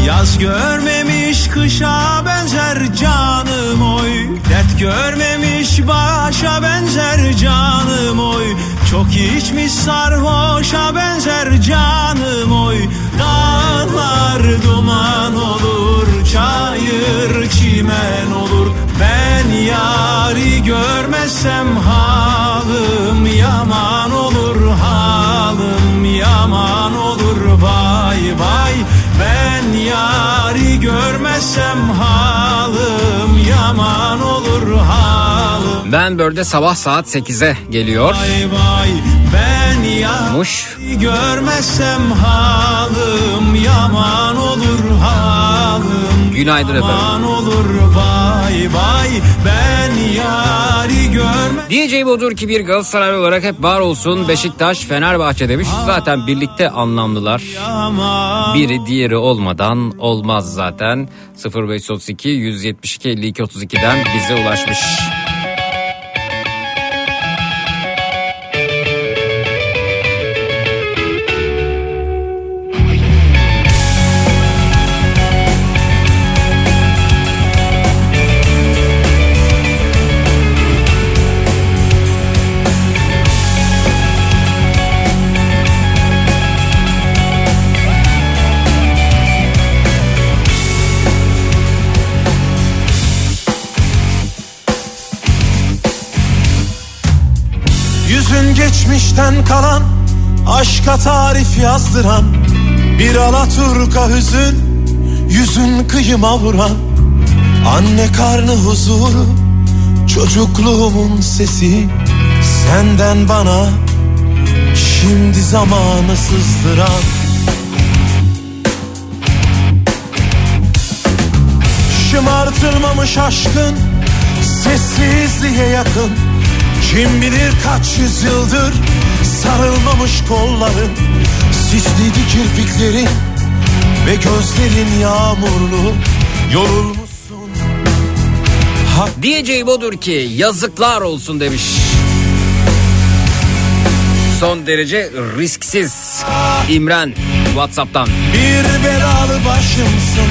Yaz görmemiş kışa benzer canım oy Dert görmemiş başa benzer canım oy Çok içmiş sarhoşa benzer canım oy. Dağlar duman olur çayır çimen olur. Ben yari görmezsem halim yaman olur halim yaman olur. Vay vay ben yari görmezsem halim yaman olur halim Benbör'de sabah saat 8'e geliyor. Vay vay ben yari Muş. görmezsem halim yaman olur halim Günaydın efendim. olur vay vay ben yari görmezsem Diyeceğim odur ki bir Galatasaray olarak hep var olsun Beşiktaş, Fenerbahçe demiş. Zaten birlikte anlamlılar. Biri diğeri olmadan olmaz zaten. 0532 172 52 32'den bize ulaşmış. Geçmişten kalan Aşka tarif yazdıran Bir alaturka hüzün Yüzün kıyıma vuran Anne karnı huzuru Çocukluğumun sesi Senden bana Şimdi zamanı sızdıran. Şımartılmamış aşkın Sessizliğe yakın Kim bilir kaç yüzyıldır Sarılmamış kolların Sisliydi kirpiklerin Ve gözlerin yağmurlu Yorulmuşsun Diyeceğim odur ki yazıklar olsun demiş. Son derece risksiz. İmren Whatsapp'tan. Bir belalı başımsın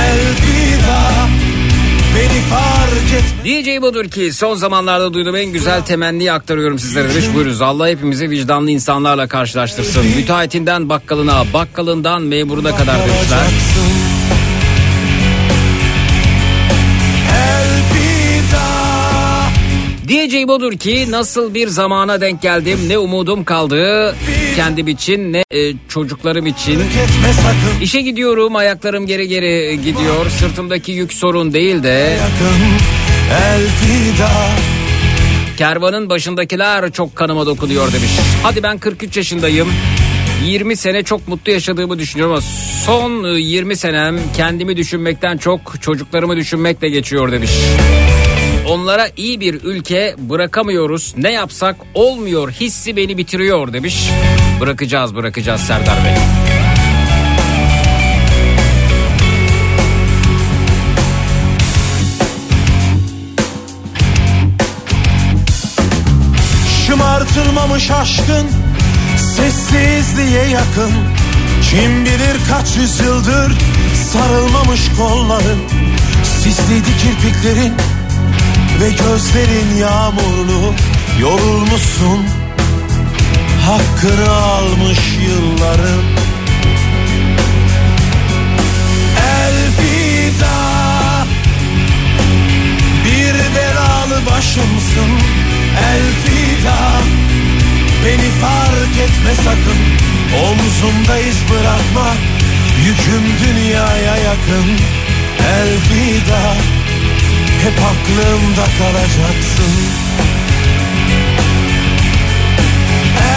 Elvida Beni fark et Diyeceğim odur ki son zamanlarda duyduğum en güzel temenniyi aktarıyorum sizlere demiş. Buyurunuz Allah hepimizi vicdanlı insanlarla karşılaştırsın. Müteahhitinden bakkalına, bakkalından memuruna kadar demişler. Diyeceğim odur ki nasıl bir zamana denk geldim ne umudum kaldı kendim için ne e, çocuklarım için. İşe gidiyorum ayaklarım geri geri gidiyor sırtımdaki yük sorun değil de kervanın başındakiler çok kanıma dokunuyor demiş. Hadi ben 43 yaşındayım. 20 sene çok mutlu yaşadığımı düşünüyorum ama son e, 20 senem kendimi düşünmekten çok çocuklarımı düşünmekle geçiyor demiş. Onlara iyi bir ülke bırakamıyoruz. Ne yapsak olmuyor hissi beni bitiriyor demiş. Bırakacağız bırakacağız Serdar Bey. Şımartılmamış aşkın Sessizliğe yakın Kim bilir kaç yüzyıldır Sarılmamış kolların Sisliydi kirpiklerin Ve gözlerin yağmurlu Yorulmuşsun. Hakkını almış yılların. Elvida Bir belalı başımsın. Elvida Beni fark etme sakın. Omzumda iz bırakma Yüküm dünyaya yakın. Elvida Hep aklımda kalacaksın.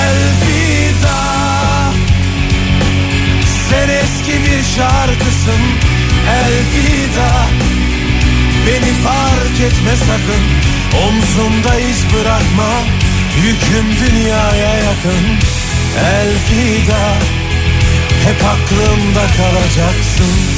Elvida Sen eski bir şarkısın. Elvida Beni fark etme sakın. Omzumda iz bırakma Yüküm dünyaya yakın. Elvida Hep aklımda kalacaksın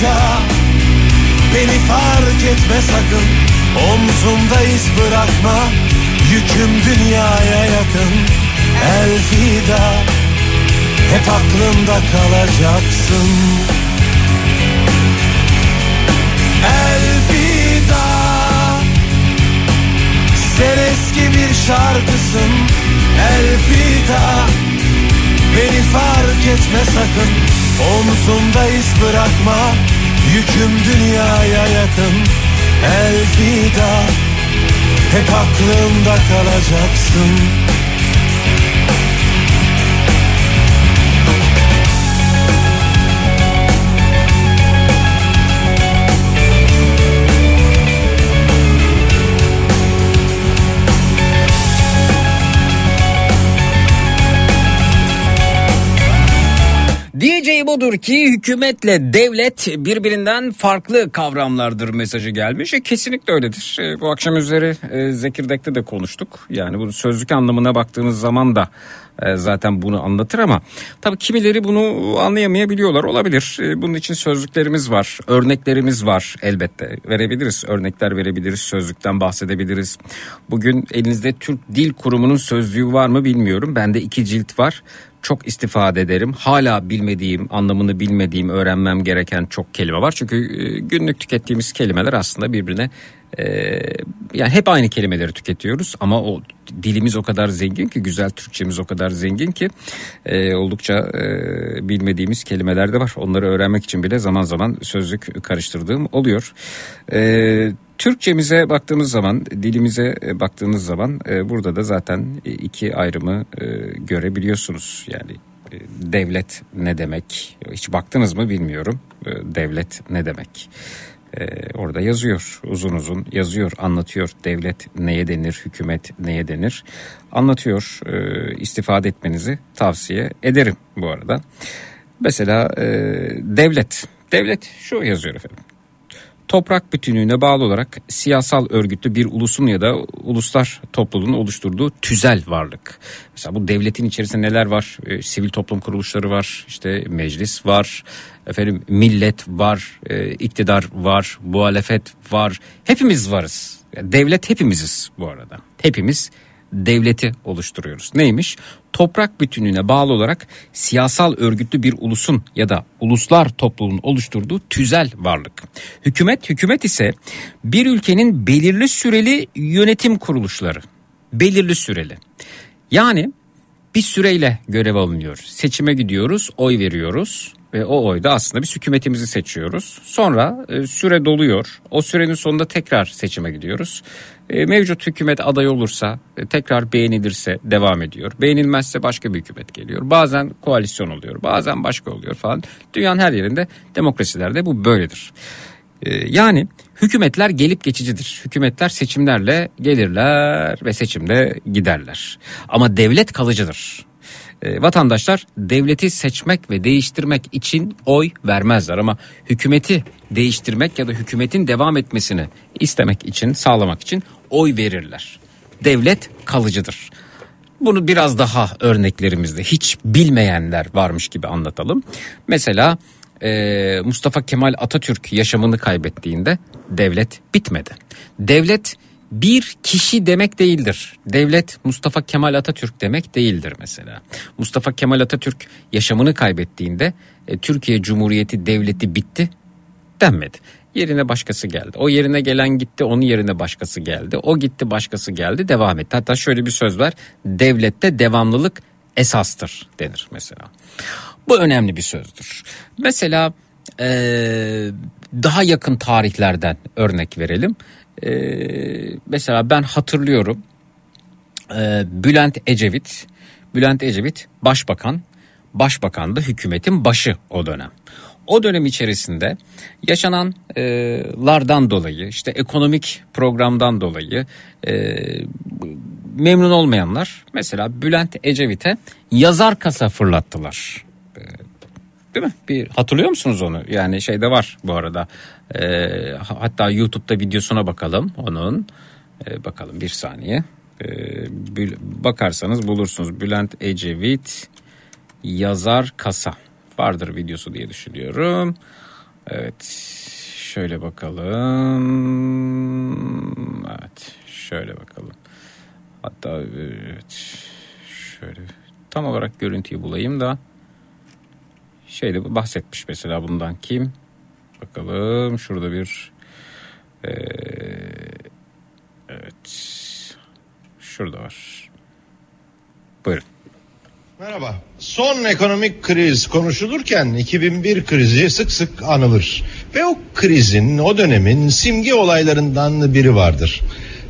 Elvida Beni fark etme sakın. Omzumda iz bırakma. Yüküm dünyaya yakın. Elvida. Hep aklımda kalacaksın. Elvida. Sen eski bir şarkısın. Elvida. Beni fark etme sakın Omzumda iz bırakma Yüküm dünyaya yakın. Elvida Hep aklımda kalacaksın Odur ki hükümetle devlet birbirinden farklı kavramlardır mesajı gelmiş. E, kesinlikle öyledir. E, bu akşam üzeri e, Zekirdek'te de konuştuk. Yani bu sözlük anlamına baktığınız zaman da e, zaten bunu anlatır ama tabii kimileri bunu anlayamayabiliyorlar olabilir. E, bunun için sözlüklerimiz var, örneklerimiz var elbette. Verebiliriz, örnekler verebiliriz, sözlükten bahsedebiliriz. Bugün elinizde Türk Dil Kurumu'nun sözlüğü var mı bilmiyorum. Bende iki cilt var çok istifade ederim. Hala bilmediğim, anlamını bilmediğim, öğrenmem gereken çok kelime var. Çünkü e, günlük tükettiğimiz kelimeler aslında birbirine e, yani hep aynı kelimeleri tüketiyoruz ama o dilimiz o kadar zengin ki güzel Türkçemiz o kadar zengin ki e, oldukça bilmediğimiz kelimeler de var. Onları öğrenmek için bile zaman zaman sözlük karıştırdığım oluyor. E, Türkçemize baktığımız zaman, dilimize e, baktığınız zaman e, burada da zaten iki ayrımı e, görebiliyorsunuz. Yani e, devlet ne demek? Hiç baktınız mı bilmiyorum. E, devlet ne demek? E, orada yazıyor, uzun uzun yazıyor, anlatıyor. Devlet neye denir, hükümet neye denir? Anlatıyor. E, istifade etmenizi tavsiye ederim bu arada. Mesela e, devlet, devlet şu yazıyor efendim toprak bütünlüğüne bağlı olarak siyasal örgütlü bir ulusun ya da uluslar topluluğunun oluşturduğu tüzel varlık. Mesela bu devletin içerisinde neler var? E, sivil toplum kuruluşları var, işte meclis var, efendim millet var, e, iktidar var, muhalefet var. Hepimiz varız. Devlet hepimiziz bu arada. Hepimiz devleti oluşturuyoruz. Neymiş? Toprak bütünlüğüne bağlı olarak siyasal örgütlü bir ulusun ya da uluslar topluluğunun oluşturduğu tüzel varlık. Hükümet, hükümet ise bir ülkenin belirli süreli yönetim kuruluşları. Belirli süreli. Yani bir süreyle görev alınıyor. Seçime gidiyoruz, oy veriyoruz ve o oyda aslında biz hükümetimizi seçiyoruz. Sonra e, süre doluyor. O sürenin sonunda tekrar seçime gidiyoruz. E, mevcut hükümet aday olursa e, tekrar beğenilirse devam ediyor. Beğenilmezse başka bir hükümet geliyor. Bazen koalisyon oluyor, bazen başka oluyor falan. Dünyanın her yerinde demokrasilerde bu böyledir. E, yani hükümetler gelip geçicidir. Hükümetler seçimlerle gelirler ve seçimde giderler. Ama devlet kalıcıdır. E, vatandaşlar devleti seçmek ve değiştirmek için oy vermezler ama hükümeti değiştirmek ya da hükümetin devam etmesini istemek için, sağlamak için oy verirler. Devlet kalıcıdır. Bunu biraz daha örneklerimizde hiç bilmeyenler varmış gibi anlatalım. Mesela e, Mustafa Kemal Atatürk yaşamını kaybettiğinde devlet bitmedi. Devlet bir kişi demek değildir. Devlet Mustafa Kemal Atatürk demek değildir mesela. Mustafa Kemal Atatürk yaşamını kaybettiğinde e, Türkiye Cumhuriyeti devleti bitti denmedi. Yerine başkası geldi. O yerine gelen gitti, onun yerine başkası geldi. O gitti, başkası geldi, devam etti. Hatta şöyle bir söz var. Devlette devamlılık esastır denir mesela. Bu önemli bir sözdür. Mesela ee, daha yakın tarihlerden örnek verelim. Ee, mesela ben hatırlıyorum ee, Bülent Ecevit, Bülent Ecevit başbakan, başbakandı hükümetin başı o dönem. O dönem içerisinde yaşananlardan dolayı işte ekonomik programdan dolayı e, memnun olmayanlar mesela Bülent Ecevit'e yazar kasa fırlattılar. E, Değil mi? Bir hatırlıyor musunuz onu? Yani şeyde var bu arada. E, hatta YouTube'da videosuna bakalım onun. E, bakalım bir saniye. E, bakarsanız bulursunuz. Bülent Ecevit yazar kasa vardır videosu diye düşünüyorum. Evet. Şöyle bakalım. Evet. Şöyle bakalım. Hatta evet. Şöyle tam olarak görüntüyü bulayım da şeyde bahsetmiş mesela bundan kim? Bakalım şurada bir eee, evet şurada var. Buyurun. Merhaba. Son ekonomik kriz konuşulurken 2001 krizi sık sık anılır. Ve o krizin, o dönemin simge olaylarından biri vardır.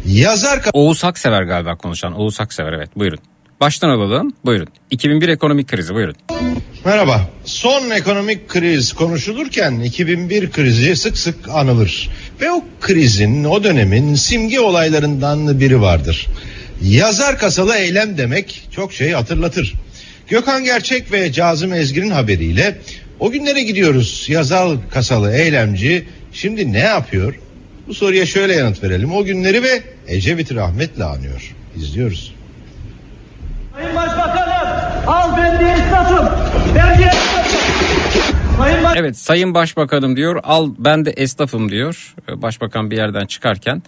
Yazar Oğuz Haksever galiba konuşan. Oğuz Haksever evet buyurun. Baştan alalım buyurun. 2001 ekonomik krizi buyurun. Merhaba. Son ekonomik kriz konuşulurken 2001 krizi sık sık anılır. Ve o krizin, o dönemin simge olaylarından biri vardır. Yazar kasalı eylem demek çok şey hatırlatır. Gökhan Gerçek ve Cazım Ezgi'nin haberiyle o günlere gidiyoruz. Yazar kasalı eylemci şimdi ne yapıyor? Bu soruya şöyle yanıt verelim. O günleri ve Ecevit'i rahmetle anıyor. İzliyoruz. Al ben diye esnafım. Ben Sayın Evet Sayın Başbakanım diyor al ben de esnafım diyor. Ee, Başbakan bir yerden çıkarken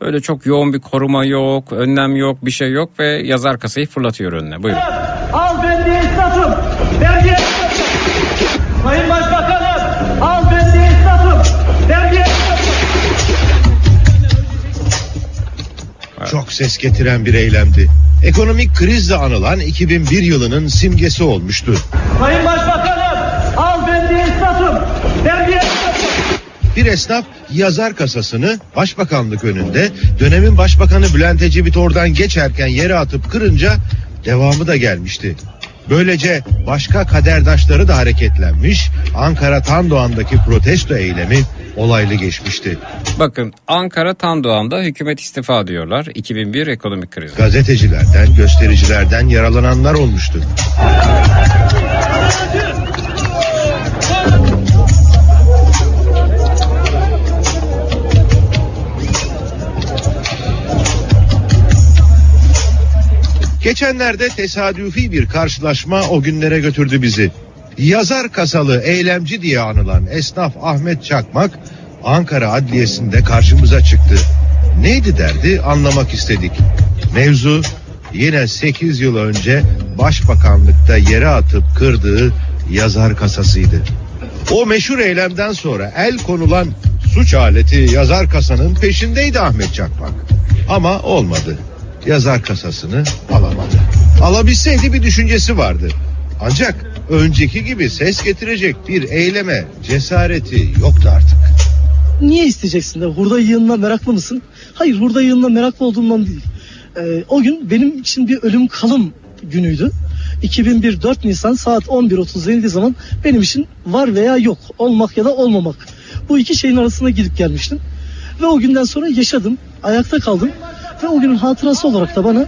öyle çok yoğun bir koruma yok, önlem yok, bir şey yok ve yazar kasayı fırlatıyor önüne. Buyurun. Çok ses getiren bir eylemdi. Ekonomik krizle anılan 2001 yılının simgesi olmuştu. Sayın Başbakanım, al ben esnafım. Ben diye Bir esnaf yazar kasasını başbakanlık önünde dönemin başbakanı Bülent Ecevit oradan geçerken yere atıp kırınca devamı da gelmişti. Böylece başka kaderdaşları da hareketlenmiş Ankara Tandoğan'daki protesto eylemi olaylı geçmişti. Bakın Ankara Tandoğan'da hükümet istifa diyorlar. 2001 ekonomik krizi. Gazetecilerden, göstericilerden yaralananlar olmuştu. Geçenlerde tesadüfi bir karşılaşma o günlere götürdü bizi. Yazar kasalı eylemci diye anılan esnaf Ahmet Çakmak Ankara Adliyesi'nde karşımıza çıktı. Neydi derdi anlamak istedik. Mevzu yine 8 yıl önce başbakanlıkta yere atıp kırdığı yazar kasasıydı. O meşhur eylemden sonra el konulan suç aleti yazar kasanın peşindeydi Ahmet Çakmak. Ama olmadı. Yazar kasasını alamadı. Alabilseydi bir düşüncesi vardı. Ancak önceki gibi ses getirecek bir eyleme cesareti yoktu artık. Niye isteyeceksin de hurda yığınına meraklı mısın? Hayır hurda yığınına meraklı olduğumdan değil. Ee, o gün benim için bir ölüm kalım günüydü. 2001 4 Nisan saat 11.30 denildiği zaman benim için var veya yok olmak ya da olmamak. Bu iki şeyin arasında gidip gelmiştim. Ve o günden sonra yaşadım, ayakta kaldım. Ve o günün hatırası olarak da bana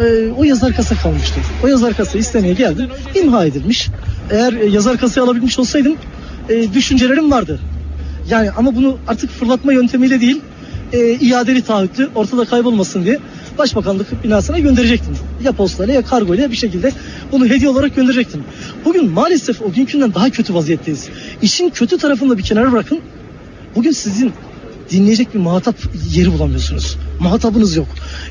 e, o yazar kasa kalmıştı. O yazar kasa istemeye geldim. İmha edilmiş. Eğer e, yazar kasayı alabilmiş olsaydım e, düşüncelerim vardı. Yani ama bunu artık fırlatma yöntemiyle değil e, iadeli taahhütlü ortada kaybolmasın diye Başbakanlık binasına gönderecektim. Ya postayla ya kargoyla bir şekilde bunu hediye olarak gönderecektim. Bugün maalesef o günkünden daha kötü vaziyetteyiz. İşin kötü tarafını da bir kenara bırakın. Bugün sizin dinleyecek bir muhatap yeri bulamıyorsunuz. Muhatabınız yok.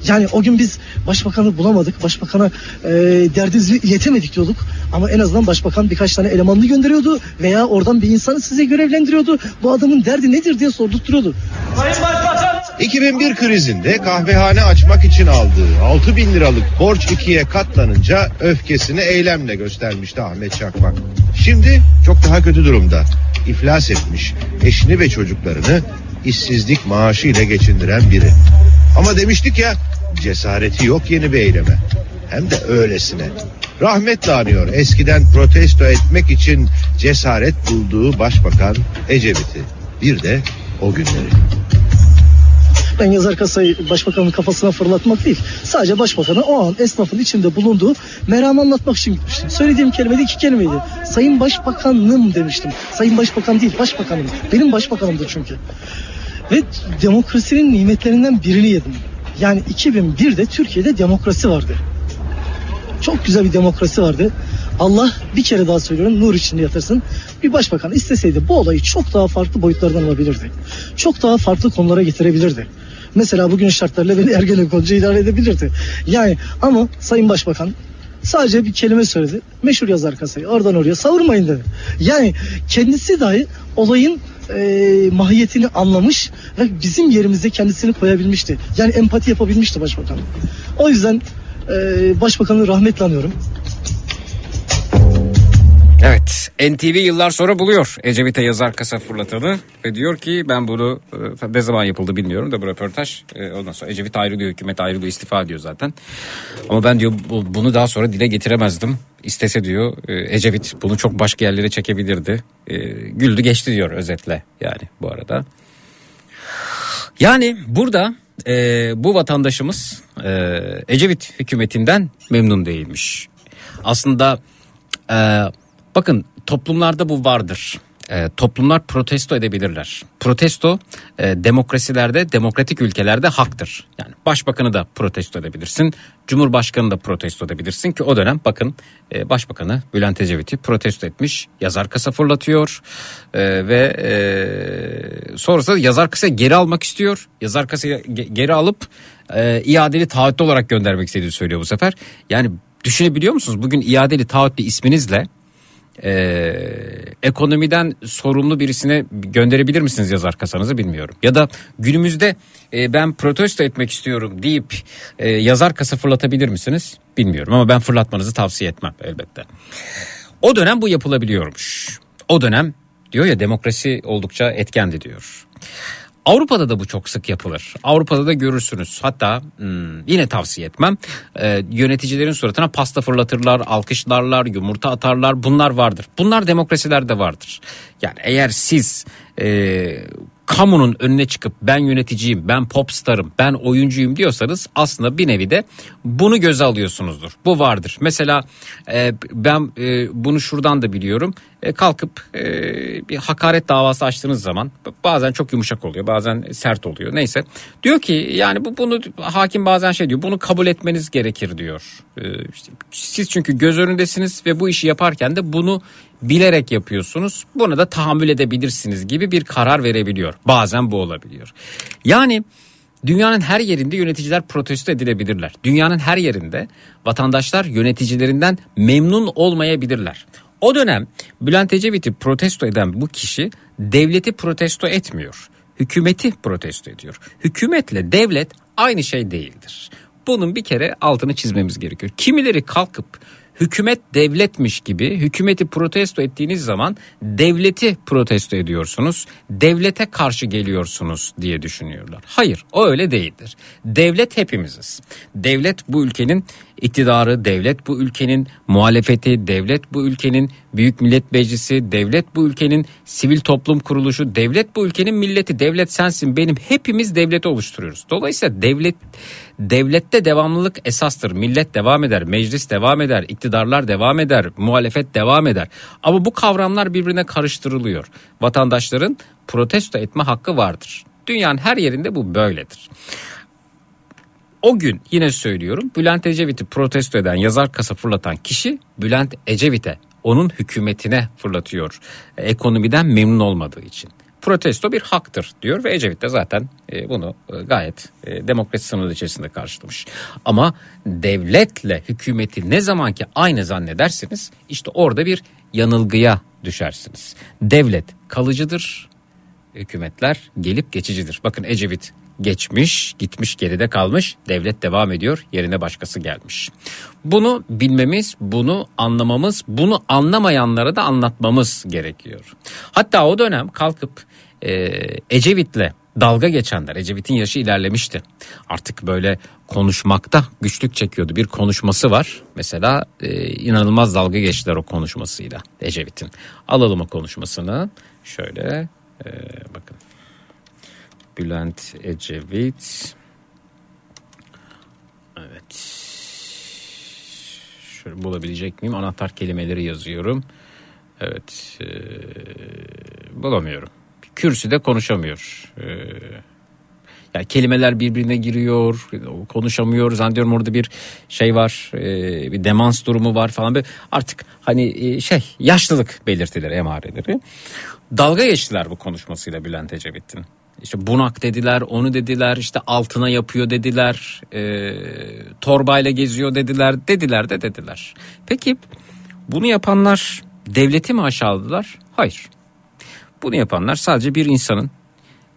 Yani o gün biz başbakanı bulamadık. Başbakana e, derdinizi iletemedik diyorduk. Ama en azından başbakan birkaç tane elemanını gönderiyordu. Veya oradan bir insanı size görevlendiriyordu. Bu adamın derdi nedir diye sordurtturuyordu. Sayın Başbakan 2001 krizinde kahvehane açmak için aldığı 6 bin liralık borç ikiye katlanınca öfkesini eylemle göstermişti Ahmet Çakmak. Şimdi çok daha kötü durumda. İflas etmiş eşini ve çocuklarını işsizlik maaşı ile geçindiren biri. Ama demiştik ya cesareti yok yeni bir eyleme. Hem de öylesine. Rahmetle anıyor eskiden protesto etmek için cesaret bulduğu başbakan Ecevit'i. Bir de o günleri. Ben yazar kasayı başbakanın kafasına fırlatmak değil. Sadece başbakanı o an esnafın içinde bulunduğu meramı anlatmak için gitmiştim. Söylediğim kelime de iki kelimeydi. Sayın Başbakanım demiştim. Sayın Başbakan değil başbakanım. Benim başbakanımdır çünkü. Ve demokrasinin nimetlerinden birini yedim. Yani 2001'de Türkiye'de demokrasi vardı. Çok güzel bir demokrasi vardı. Allah bir kere daha söylüyorum nur içinde yatırsın. Bir başbakan isteseydi bu olayı çok daha farklı boyutlardan alabilirdi. Çok daha farklı konulara getirebilirdi. Mesela bugün şartlarla beni Ergenekon'ca idare edebilirdi. Yani ama Sayın Başbakan sadece bir kelime söyledi. Meşhur yazar kasayı oradan oraya savurmayın dedi. Yani kendisi dahi olayın e, mahiyetini anlamış ve bizim yerimizde kendisini koyabilmişti. Yani empati yapabilmişti başbakan. O yüzden e, başbakanı rahmetle anıyorum. Evet NTV yıllar sonra buluyor Ecevit'e yazar kasa fırlatanı ve diyor ki ben bunu e, ne zaman yapıldı bilmiyorum da bu röportaj e, ondan sonra Ecevit ayrılıyor hükümet ayrılıyor istifa ediyor zaten ama ben diyor bu- bunu daha sonra dile getiremezdim istese diyor e, Ecevit bunu çok başka yerlere çekebilirdi E, güldü geçti diyor özetle yani bu arada yani burada e, bu vatandaşımız e, Ecevit hükümetinden memnun değilmiş. Aslında e, bakın toplumlarda bu vardır. E, toplumlar protesto edebilirler. Protesto e, demokrasilerde, demokratik ülkelerde haktır. Yani başbakanı da protesto edebilirsin, cumhurbaşkanı da protesto edebilirsin ki o dönem bakın e, başbakanı Bülent Ecevit'i protesto etmiş, yazar kasa fırlatıyor e, ve e, sonrasında yazar kasayı geri almak istiyor. Yazar kasayı ge- geri alıp e, iadeli taahhütlü olarak göndermek istediğini söylüyor bu sefer. Yani düşünebiliyor musunuz? Bugün iadeli taahhütlü isminizle e, ekonomiden sorumlu birisine gönderebilir misiniz yazar kasanızı bilmiyorum. Ya da günümüzde e, ben protesto etmek istiyorum deyip e, yazar kasa fırlatabilir misiniz? Bilmiyorum ama ben fırlatmanızı tavsiye etmem elbette. O dönem bu yapılabiliyormuş. O dönem diyor ya demokrasi oldukça etkendi diyor. Avrupa'da da bu çok sık yapılır. Avrupa'da da görürsünüz. Hatta hmm, yine tavsiye etmem. Ee, yöneticilerin suratına pasta fırlatırlar, alkışlarlar, yumurta atarlar. Bunlar vardır. Bunlar demokrasilerde vardır. Yani eğer siz e, kamunun önüne çıkıp ben yöneticiyim, ben popstarım, ben oyuncuyum diyorsanız aslında bir nevi de bunu göze alıyorsunuzdur. Bu vardır. Mesela e, ben e, bunu şuradan da biliyorum. E, kalkıp e, bir hakaret davası açtığınız zaman bazen çok yumuşak oluyor, bazen sert oluyor. Neyse. Diyor ki yani bu bunu hakim bazen şey diyor. Bunu kabul etmeniz gerekir diyor. E, işte siz çünkü göz önündesiniz ve bu işi yaparken de bunu bilerek yapıyorsunuz. Buna da tahammül edebilirsiniz gibi bir karar verebiliyor. Bazen bu olabiliyor. Yani Dünyanın her yerinde yöneticiler protesto edilebilirler. Dünyanın her yerinde vatandaşlar yöneticilerinden memnun olmayabilirler. O dönem Bülent Ecevit'i protesto eden bu kişi devleti protesto etmiyor. Hükümeti protesto ediyor. Hükümetle devlet aynı şey değildir. Bunun bir kere altını çizmemiz gerekiyor. Kimileri kalkıp hükümet devletmiş gibi hükümeti protesto ettiğiniz zaman devleti protesto ediyorsunuz. Devlete karşı geliyorsunuz diye düşünüyorlar. Hayır o öyle değildir. Devlet hepimiziz. Devlet bu ülkenin iktidarı, devlet bu ülkenin muhalefeti, devlet bu ülkenin büyük millet meclisi, devlet bu ülkenin sivil toplum kuruluşu, devlet bu ülkenin milleti, devlet sensin benim hepimiz devleti oluşturuyoruz. Dolayısıyla devlet devlette devamlılık esastır. Millet devam eder, meclis devam eder, iktidarlar devam eder, muhalefet devam eder. Ama bu kavramlar birbirine karıştırılıyor. Vatandaşların protesto etme hakkı vardır. Dünyanın her yerinde bu böyledir. O gün yine söylüyorum Bülent Ecevit'i protesto eden yazar kasa fırlatan kişi Bülent Ecevit'e onun hükümetine fırlatıyor. Ekonomiden memnun olmadığı için. Protesto bir haktır diyor ve Ecevit de zaten e, bunu e, gayet e, demokrasi sınırı içerisinde karşılamış. Ama devletle hükümeti ne zaman ki aynı zannedersiniz işte orada bir yanılgıya düşersiniz. Devlet kalıcıdır, hükümetler gelip geçicidir. Bakın Ecevit geçmiş, gitmiş geride kalmış, devlet devam ediyor, yerine başkası gelmiş. Bunu bilmemiz, bunu anlamamız, bunu anlamayanlara da anlatmamız gerekiyor. Hatta o dönem kalkıp e, Ecevit'le dalga geçenler, Ecevit'in yaşı ilerlemişti. Artık böyle konuşmakta güçlük çekiyordu. Bir konuşması var. Mesela e, inanılmaz dalga geçtiler o konuşmasıyla Ecevit'in. Alalım o konuşmasını. Şöyle e, bakın. Bülent Ecevit. Evet. Şöyle bulabilecek miyim? Anahtar kelimeleri yazıyorum. Evet. E, bulamıyorum. Kürsüde konuşamıyor. E, yani kelimeler birbirine giriyor, konuşamıyor. Zannediyorum orada bir şey var, e, bir demans durumu var falan. Böyle artık hani e, şey yaşlılık belirtileri, emareleri. Dalga geçtiler bu konuşmasıyla Bülent Ecevit'in. İşte bunak dediler, onu dediler, işte altına yapıyor dediler, e, torbayla geziyor dediler, dediler de dediler. Peki bunu yapanlar devleti mi aşağıladılar? Hayır. Bunu yapanlar sadece bir insanın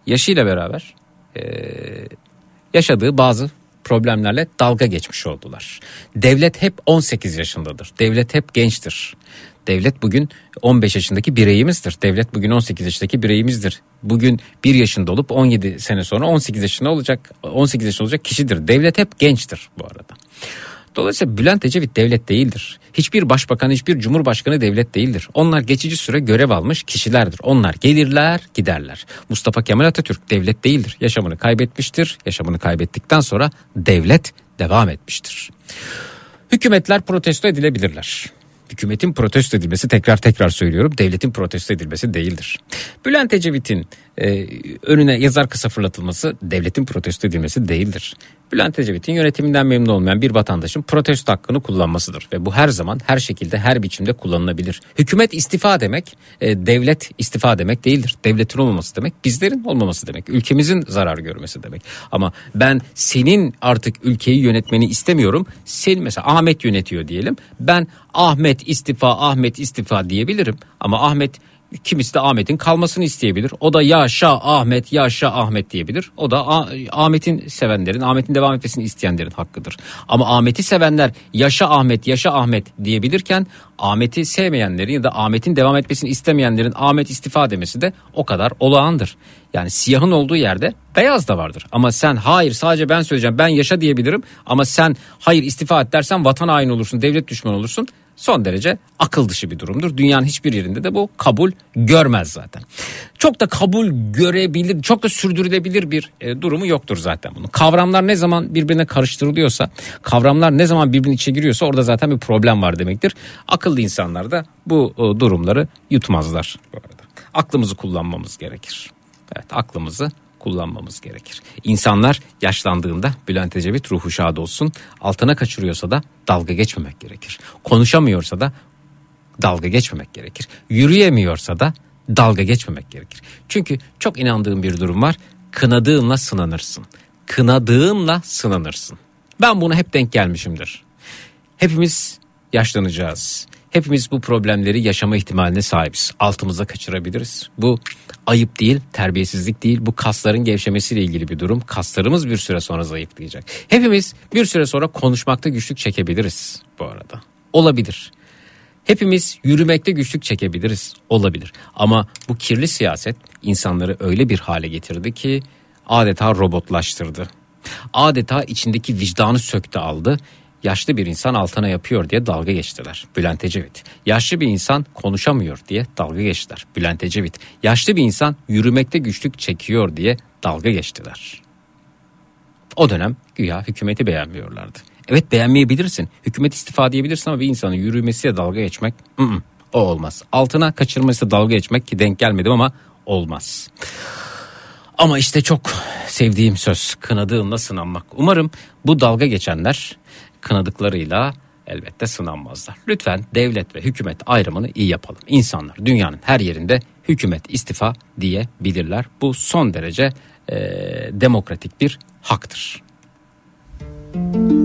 yaşıyla beraber e, yaşadığı bazı problemlerle dalga geçmiş oldular. Devlet hep 18 yaşındadır. Devlet hep gençtir. Devlet bugün 15 yaşındaki bireyimizdir. Devlet bugün 18 yaşındaki bireyimizdir. Bugün 1 yaşında olup 17 sene sonra 18 yaşında olacak 18 yaşında olacak kişidir. Devlet hep gençtir bu arada. Dolayısıyla Bülent Ecevit devlet değildir. Hiçbir başbakan, hiçbir cumhurbaşkanı devlet değildir. Onlar geçici süre görev almış kişilerdir. Onlar gelirler, giderler. Mustafa Kemal Atatürk devlet değildir. Yaşamını kaybetmiştir. Yaşamını kaybettikten sonra devlet devam etmiştir. Hükümetler protesto edilebilirler. Hükümetin protesto edilmesi tekrar tekrar söylüyorum devletin protesto edilmesi değildir. Bülent Ecevit'in e, önüne yazar kısa fırlatılması devletin protesto edilmesi değildir. Bülent Ecevit'in yönetiminden memnun olmayan bir vatandaşın protesto hakkını kullanmasıdır. Ve bu her zaman her şekilde her biçimde kullanılabilir. Hükümet istifa demek e, devlet istifa demek değildir. Devletin olmaması demek bizlerin olmaması demek. Ülkemizin zarar görmesi demek. Ama ben senin artık ülkeyi yönetmeni istemiyorum. Sen mesela Ahmet yönetiyor diyelim. Ben Ahmet istifa Ahmet istifa diyebilirim. Ama Ahmet Kimisi de Ahmet'in kalmasını isteyebilir. O da yaşa Ahmet yaşa Ahmet diyebilir. O da Ahmet'in sevenlerin Ahmet'in devam etmesini isteyenlerin hakkıdır. Ama Ahmet'i sevenler yaşa Ahmet yaşa Ahmet diyebilirken Ahmet'i sevmeyenlerin ya da Ahmet'in devam etmesini istemeyenlerin Ahmet istifa demesi de o kadar olağandır. Yani siyahın olduğu yerde beyaz da vardır. Ama sen hayır sadece ben söyleyeceğim ben yaşa diyebilirim ama sen hayır istifa et dersen vatan haini olursun devlet düşmanı olursun son derece akıl dışı bir durumdur. Dünyanın hiçbir yerinde de bu kabul görmez zaten. Çok da kabul görebilir, çok da sürdürülebilir bir e, durumu yoktur zaten bunun. Kavramlar ne zaman birbirine karıştırılıyorsa, kavramlar ne zaman birbirinin içine giriyorsa orada zaten bir problem var demektir. Akıllı insanlar da bu e, durumları yutmazlar bu arada. Aklımızı kullanmamız gerekir. Evet, aklımızı kullanmamız gerekir. İnsanlar yaşlandığında Bülent Ecevit ruhu şad olsun altına kaçırıyorsa da dalga geçmemek gerekir. Konuşamıyorsa da dalga geçmemek gerekir. Yürüyemiyorsa da dalga geçmemek gerekir. Çünkü çok inandığım bir durum var. Kınadığınla sınanırsın. kınadığınla sınanırsın. Ben buna hep denk gelmişimdir. Hepimiz yaşlanacağız. Hepimiz bu problemleri yaşama ihtimaline sahibiz. Altımıza kaçırabiliriz. Bu ayıp değil, terbiyesizlik değil. Bu kasların gevşemesiyle ilgili bir durum. Kaslarımız bir süre sonra zayıflayacak. Hepimiz bir süre sonra konuşmakta güçlük çekebiliriz bu arada. Olabilir. Hepimiz yürümekte güçlük çekebiliriz. Olabilir. Ama bu kirli siyaset insanları öyle bir hale getirdi ki adeta robotlaştırdı. Adeta içindeki vicdanı söktü aldı. Yaşlı bir insan altına yapıyor diye dalga geçtiler. Bülent Ecevit. Yaşlı bir insan konuşamıyor diye dalga geçtiler. Bülent Ecevit. Yaşlı bir insan yürümekte güçlük çekiyor diye dalga geçtiler. O dönem güya hükümeti beğenmiyorlardı. Evet beğenmeyebilirsin. Hükümet istifa diyebilirsin ama bir insanın yürümesiyle dalga geçmek ı -ı, o olmaz. Altına kaçırması dalga geçmek ki denk gelmedim ama olmaz. Ama işte çok sevdiğim söz kınadığınla sınanmak. Umarım bu dalga geçenler kınadıklarıyla elbette sınanmazlar. Lütfen devlet ve hükümet ayrımını iyi yapalım. İnsanlar dünyanın her yerinde hükümet istifa diyebilirler. Bu son derece e, demokratik bir haktır. Öyle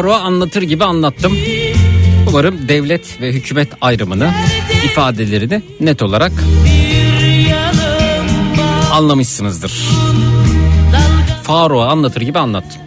Faruk'a anlatır gibi anlattım. Umarım devlet ve hükümet ayrımını ifadelerini net olarak anlamışsınızdır. Faruk'a anlatır gibi anlattım.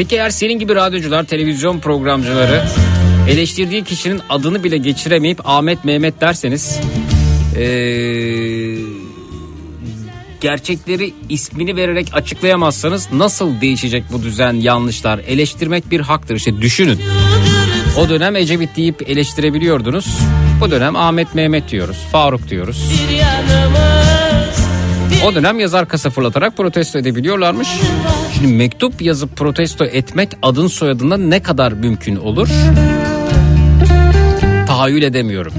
Zeki Ersel'in gibi radyocular, televizyon programcıları eleştirdiği kişinin adını bile geçiremeyip Ahmet Mehmet derseniz ee, gerçekleri ismini vererek açıklayamazsanız nasıl değişecek bu düzen yanlışlar? Eleştirmek bir haktır. İşte düşünün. O dönem Ecevit deyip eleştirebiliyordunuz. Bu dönem Ahmet Mehmet diyoruz Faruk diyoruz. O dönem yazar kasa fırlatarak protesto edebiliyorlarmış. Şimdi mektup yazıp protesto etmek adın soyadından ne kadar mümkün olur? Tahayyül edemiyorum.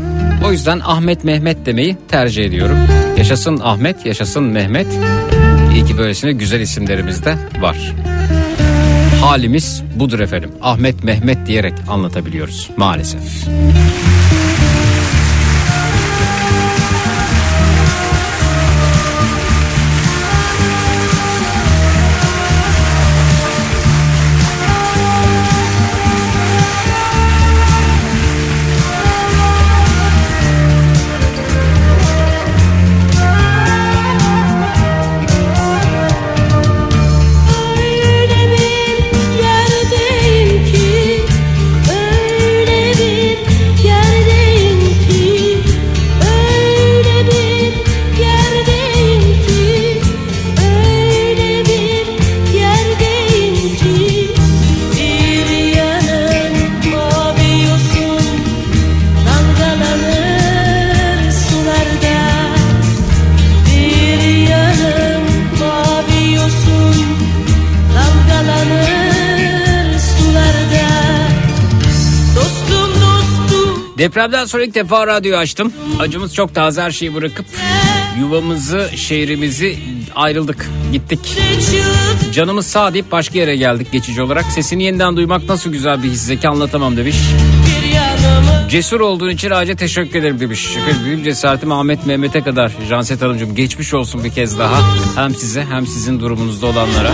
O yüzden Ahmet Mehmet demeyi tercih ediyorum. Yaşasın Ahmet, yaşasın Mehmet. İyi ki böylesine güzel isimlerimiz de var. Halimiz budur efendim. Ahmet Mehmet diyerek anlatabiliyoruz maalesef. Depremden sonra ilk defa radyoyu açtım. Acımız çok taze her şeyi bırakıp yuvamızı, şehrimizi ayrıldık, gittik. Canımız sağ deyip başka yere geldik geçici olarak. Sesini yeniden duymak nasıl güzel bir his Zeki anlatamam demiş. Cesur olduğun için Race teşekkür ederim demiş. Şükür büyük cesaretim Ahmet Mehmet'e kadar. Janset Hanımcığım geçmiş olsun bir kez daha. Hem size hem sizin durumunuzda olanlara.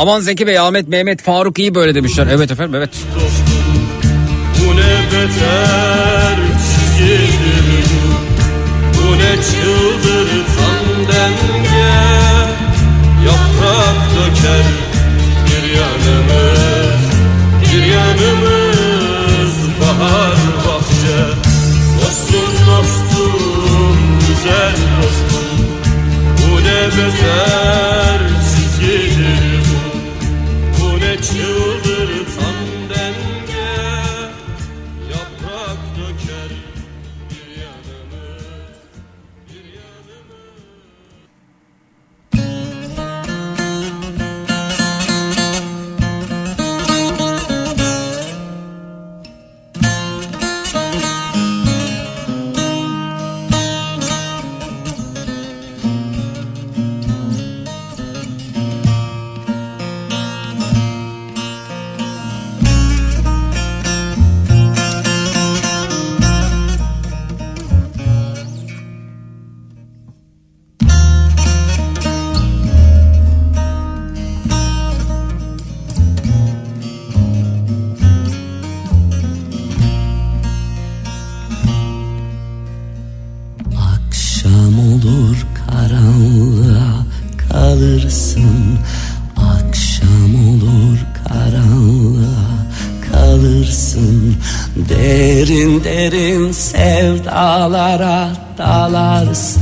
Aman Zeki Bey, Ahmet, Mehmet, Faruk iyi böyle demişler. Evet efendim evet. Bu ne beter çizgidir. Bu ne çıldırtan denge. Yaprak döker bir yanımız. Bir yanımız bahar bahçe. Dostum dostum güzel dostum. Bu ne beter Derin derin sevdalara dalarsın.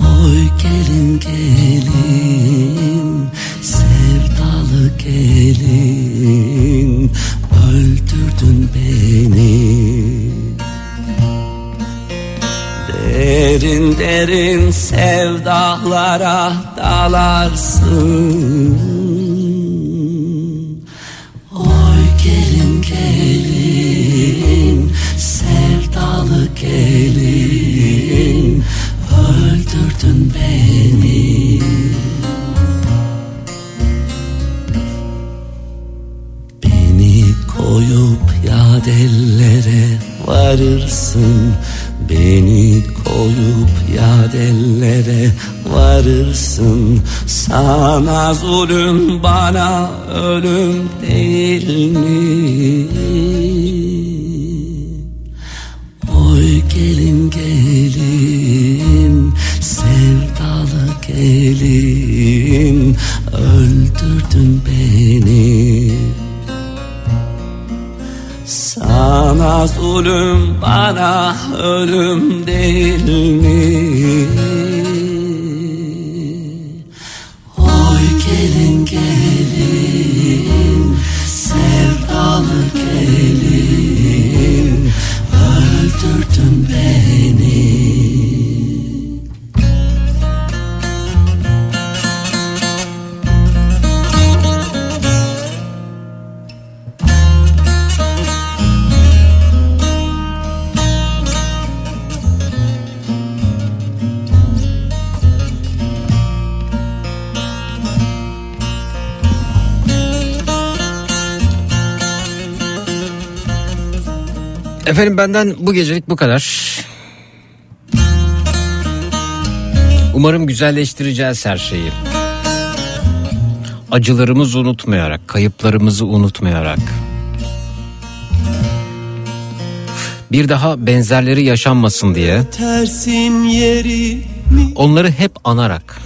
Oy gelin gelin sevdalı gelin öldürdün beni. Derin derin sevdalara dalarsın gelin öldürdün beni. Beni koyup yad ellere varırsın. Beni koyup yad ellere varırsın. Sana zulüm bana ölüm değil mi? Oy gelin gelin sevdalı gelin öldürdün beni Sana zulüm bana ölüm değil mi? Öldürdün beni Efendim benden bu gecelik bu kadar. Umarım güzelleştireceğiz her şeyi. Acılarımızı unutmayarak, kayıplarımızı unutmayarak. Bir daha benzerleri yaşanmasın diye onları hep anarak,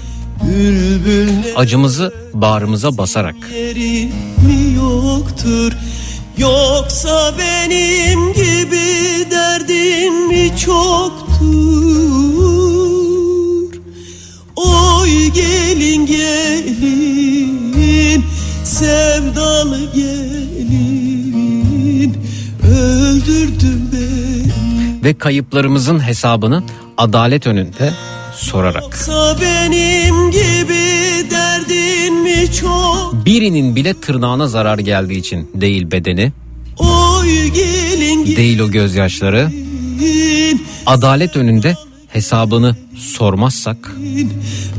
acımızı bağrımıza basarak yeri mi yoktur Yoksa benim gibi derdin mi çoktur? Oy gelin gelin sevdalı gelin. Öldürdün beni. Ve kayıplarımızın hesabını adalet önünde sorarak. Yoksa benim gibi Birinin bile tırnağına zarar geldiği için değil bedeni, değil o gözyaşları. Adalet önünde hesabını sormazsak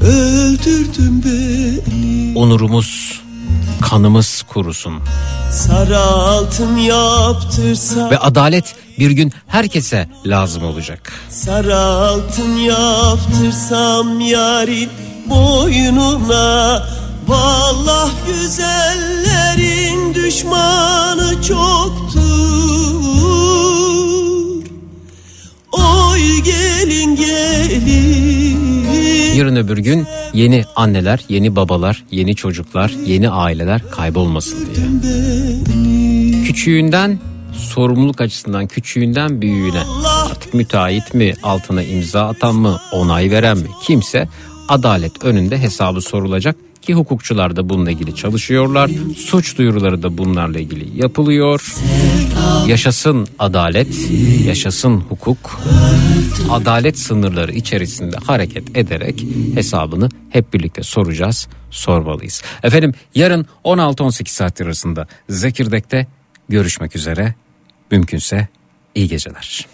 öldürdün beni onurumuz, kanımız kurusun. Sarı altın yaptırsa Ve adalet bir gün herkese lazım olacak. Sarı altın yaptırsam yarim boynuna Vallah güzellerin düşmanı çoktur. Oy gelin gelin. Yarın öbür gün yeni anneler, yeni babalar, yeni çocuklar, yeni aileler kaybolmasın diye. Küçüğünden sorumluluk açısından küçüğünden büyüğüne. Artık müteahhit mi altına imza atan mı onay veren mi? Kimse adalet önünde hesabı sorulacak ki hukukçular da bununla ilgili çalışıyorlar. Suç duyuruları da bunlarla ilgili yapılıyor. Yaşasın adalet, yaşasın hukuk. Adalet sınırları içerisinde hareket ederek hesabını hep birlikte soracağız, sormalıyız. Efendim yarın 16-18 saat arasında Zekirdek'te görüşmek üzere. Mümkünse iyi geceler.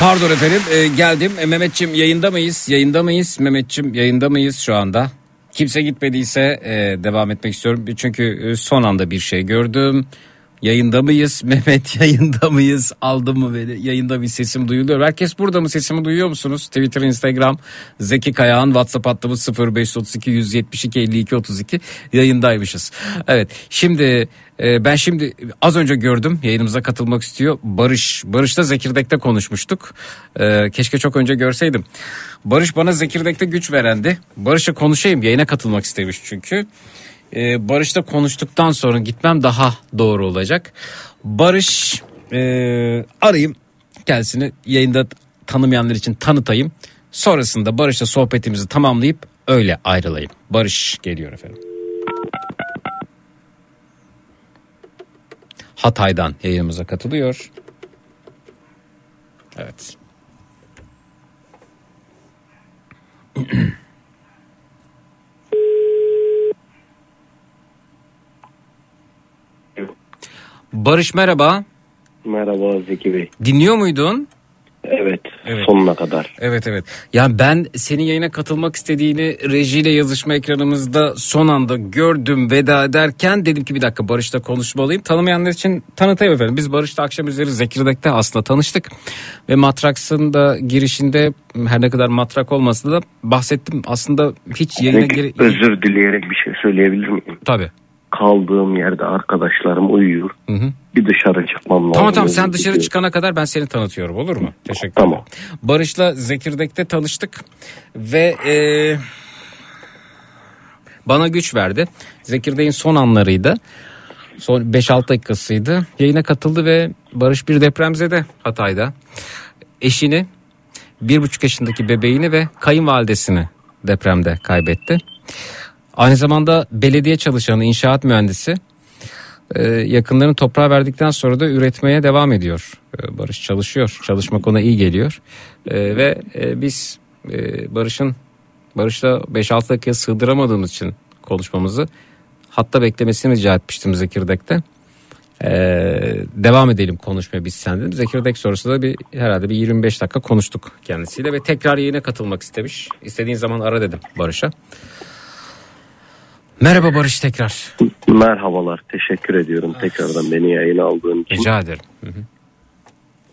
Pardon efendim e, geldim. E, Mehmetçim yayında mıyız? Yayında mıyız? Mehmetçim yayında mıyız şu anda? Kimse gitmediyse e, devam etmek istiyorum. Çünkü e, son anda bir şey gördüm. Yayında mıyız? [laughs] Mehmet yayında mıyız? Aldım mı beni? Yayında bir sesim duyuluyor. Herkes burada mı? Sesimi duyuyor musunuz? Twitter, Instagram, Zeki Kayağan, WhatsApp hattımız 0532 172 52 32 yayındaymışız. Evet şimdi e, ben şimdi az önce gördüm yayınımıza katılmak istiyor. Barış, Barış'ta Zekirdek'te konuşmuştuk. E, keşke çok önce görseydim. Barış bana Zekirdek'te güç verendi. Barış'a konuşayım yayına katılmak istemiş çünkü. Ee, Barış'la konuştuktan sonra gitmem daha doğru olacak. Barış e, arayayım kendisini yayında tanımayanlar için tanıtayım. Sonrasında Barış'la sohbetimizi tamamlayıp öyle ayrılayım. Barış geliyor efendim. Hatay'dan yayınımıza katılıyor. Evet. Barış merhaba. Merhaba Zeki Bey. Dinliyor muydun? Evet, Evet. sonuna kadar. Evet evet. Yani ben senin yayına katılmak istediğini rejiyle yazışma ekranımızda son anda gördüm veda ederken dedim ki bir dakika Barış'la konuşmalıyım. Tanımayanlar için tanıtayım efendim. Biz Barış'la akşam üzeri Zekirdek'te aslında tanıştık. Ve Matraks'ın da girişinde her ne kadar matrak olmasa da bahsettim. Aslında hiç yayına geri... özür dileyerek bir şey söyleyebilir miyim? Tabii. Kaldığım yerde arkadaşlarım uyuyor. Hı hı. Bir dışarı çıkmam lazım. Tamam tamam sen dışarı çıkana kadar ben seni tanıtıyorum olur mu? Teşekkür Tamam. ederim. Barış'la Zekirdek'te tanıştık ve e, bana güç verdi. Zekirdek'in son anlarıydı. Son 5-6 dakikasıydı. Yayına katıldı ve Barış bir depremzede Hatay'da. Eşini, bir buçuk yaşındaki bebeğini ve kayınvalidesini depremde kaybetti. Aynı zamanda belediye çalışanı, inşaat mühendisi. Ee, yakınlarını toprağa verdikten sonra da üretmeye devam ediyor. Ee, Barış çalışıyor. Çalışmak ona iyi geliyor. Ee, ve e, biz e, Barış'ın Barış'la 5-6 dakikaya sığdıramadığımız için konuşmamızı hatta beklemesini rica etmiştim Zekirdek'te. Ee, devam edelim konuşmaya biz sen dedim. Zekirdek sonrasında bir herhalde bir 25 dakika konuştuk kendisiyle ve tekrar yayına katılmak istemiş. İstediğin zaman ara dedim Barış'a. Merhaba Barış tekrar. Merhabalar, teşekkür ediyorum tekrardan beni yayına aldığın için. Rica ederim.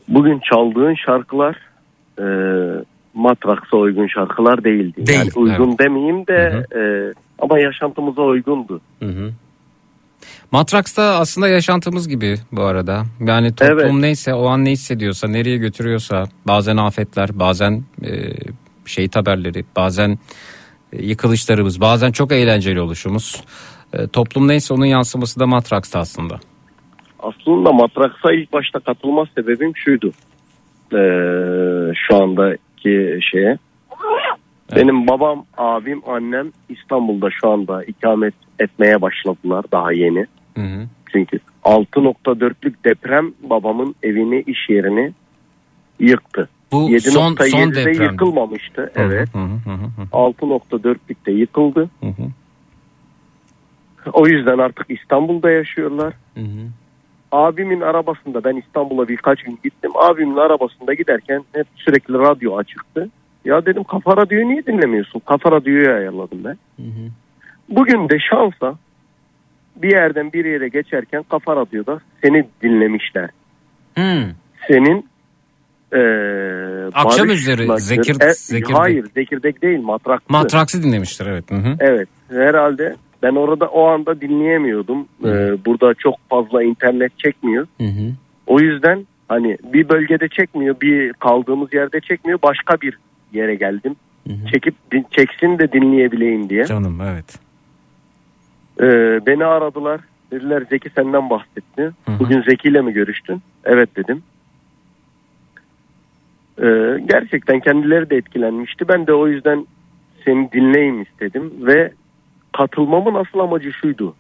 Bugün çaldığın şarkılar e, Matraks'a uygun şarkılar değildi. Değil, yani uygun evet. demeyeyim de e, ama yaşantımıza uygundu. Hı hı. Matraks'ta aslında yaşantımız gibi bu arada. Yani toplum Evet. neyse o an ne hissediyorsa nereye götürüyorsa bazen afetler bazen e, şehit haberleri bazen yıkılışlarımız bazen çok eğlenceli oluşumuz. E, toplum neyse onun yansıması da Matraks'ta aslında. Aslında Matraks'a ilk başta katılma sebebim şuydu. Ee, şu andaki şeye. Benim babam, abim, annem İstanbul'da şu anda ikamet etmeye başladılar daha yeni. Hı hı. Çünkü 6.4'lük deprem babamın evini, iş yerini yıktı. Bu 7.7'de son- son deprem. yıkılmamıştı. Evet. Hı hı hı hı. 6.4'lükte yıkıldı. Hı hı. O yüzden artık İstanbul'da yaşıyorlar. Hı hı. Abimin arabasında ben İstanbul'a birkaç gün gittim. Abimin arabasında giderken hep sürekli radyo açıktı. Ya dedim kafa radyoyu niye dinlemiyorsun? Kafa radyoyu ayarladım ben. Bugün de şansa bir yerden bir yere geçerken kafa radyoda seni dinlemişler. Hı. Senin eee Akşam Barış üzeri. Zekir- E, Zekirdek. Hayır Zekirdek değil Matraksı. Matraks'ı dinlemiştir evet. Hı hı. Evet herhalde ben orada o anda dinleyemiyordum. Ee, burada çok fazla internet çekmiyor. Hı hı. O yüzden hani bir bölgede çekmiyor, bir kaldığımız yerde çekmiyor. Başka bir yere geldim. Çekip din- çeksin de dinleyebileyim diye. Canım evet. Ee, beni aradılar. Dediler Zeki senden bahsetti. Bugün Zeki ile mi görüştün? Evet dedim. Ee, gerçekten kendileri de etkilenmişti. Ben de o yüzden seni dinleyeyim istedim ve katılmamın asıl amacı şuydu.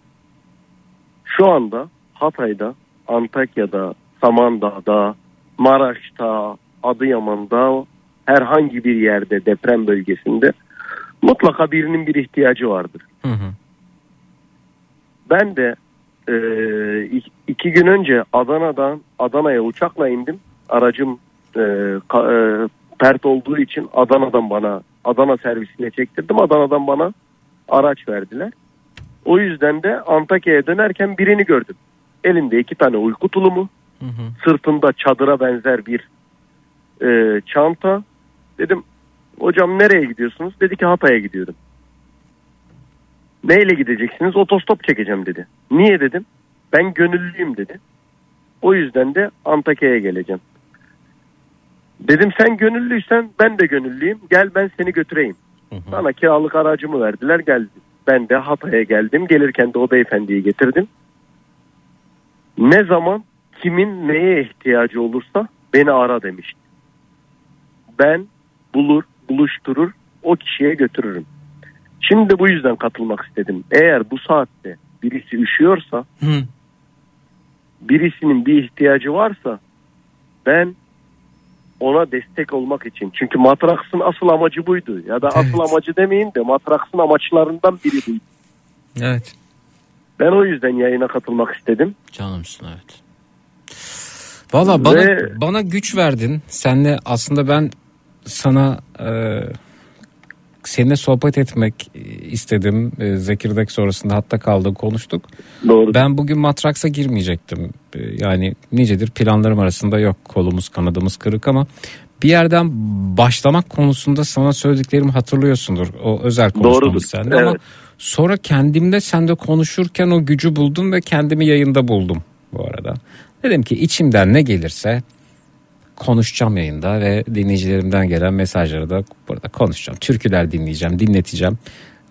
Şu anda Hatay'da, Antakya'da, Samandağ'da, Maraş'ta, Adıyaman'da herhangi bir yerde deprem bölgesinde mutlaka birinin bir ihtiyacı vardır. Hı hı. Ben de e, ik- iki gün önce Adana'dan Adana'ya uçakla indim. Aracım e, ka- e, pert olduğu için Adana'dan bana Adana servisine çektirdim. Adana'dan bana araç verdiler. O yüzden de Antakya'ya dönerken birini gördüm. Elinde iki tane uyku tulumu, sırtında çadıra benzer bir e, çanta. Dedim hocam nereye gidiyorsunuz? Dedi ki Hatay'a gidiyorum. Neyle gideceksiniz? Otostop çekeceğim dedi. Niye dedim? Ben gönüllüyüm dedi. O yüzden de Antakya'ya geleceğim. Dedim sen gönüllüysen ben de gönüllüyüm. Gel ben seni götüreyim. Bana kiralık aracımı verdiler geldim. Ben de Hatay'a geldim. Gelirken de o beyefendiyi getirdim. Ne zaman kimin neye ihtiyacı olursa beni ara demişti. Ben bulur, buluşturur, o kişiye götürürüm. Şimdi bu yüzden katılmak istedim. Eğer bu saatte birisi üşüyorsa, Hı. birisinin bir ihtiyacı varsa ben ona destek olmak için. Çünkü Matraks'ın asıl amacı buydu. Ya da asıl amacı demeyeyim de Matraks'ın amaçlarından biri buydu. Evet. Ben o yüzden yayına katılmak istedim. Canımsın evet. Valla bana Ve- bana güç verdin. Senle aslında ben sana e, seninle sohbet etmek istedim. E, Zekirdek sonrasında hatta kaldık konuştuk. Doğru. Ben bugün Matraks'a girmeyecektim. E, yani nicedir planlarım arasında yok. Kolumuz kanadımız kırık ama bir yerden başlamak konusunda sana söylediklerimi hatırlıyorsundur. O özel konuşmamız Doğrudur. seninle ama Evet. sonra kendimde sende konuşurken o gücü buldum ve kendimi yayında buldum bu arada. Dedim ki içimden ne gelirse konuşacağım yayında ve dinleyicilerimden gelen mesajları da burada konuşacağım. Türküler dinleyeceğim, dinleteceğim.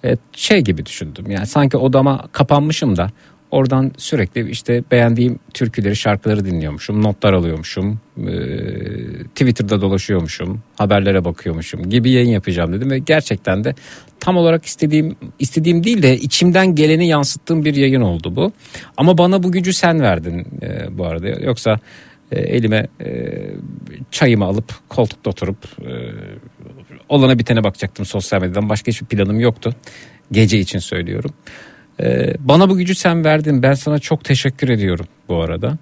E, şey gibi düşündüm yani sanki odama kapanmışım da oradan sürekli işte beğendiğim türküleri, şarkıları dinliyormuşum, notlar alıyormuşum, e, Twitter'da dolaşıyormuşum, haberlere bakıyormuşum gibi yayın yapacağım dedim ve gerçekten de tam olarak istediğim istediğim değil de içimden geleni yansıttığım bir yayın oldu bu. Ama bana bu gücü sen verdin e, bu arada. Yoksa e, elime e, çayımı alıp koltukta oturup e, olana bitene bakacaktım sosyal medyadan. Başka hiçbir planım yoktu. Gece için söylüyorum. E, bana bu gücü sen verdin. Ben sana çok teşekkür ediyorum bu arada.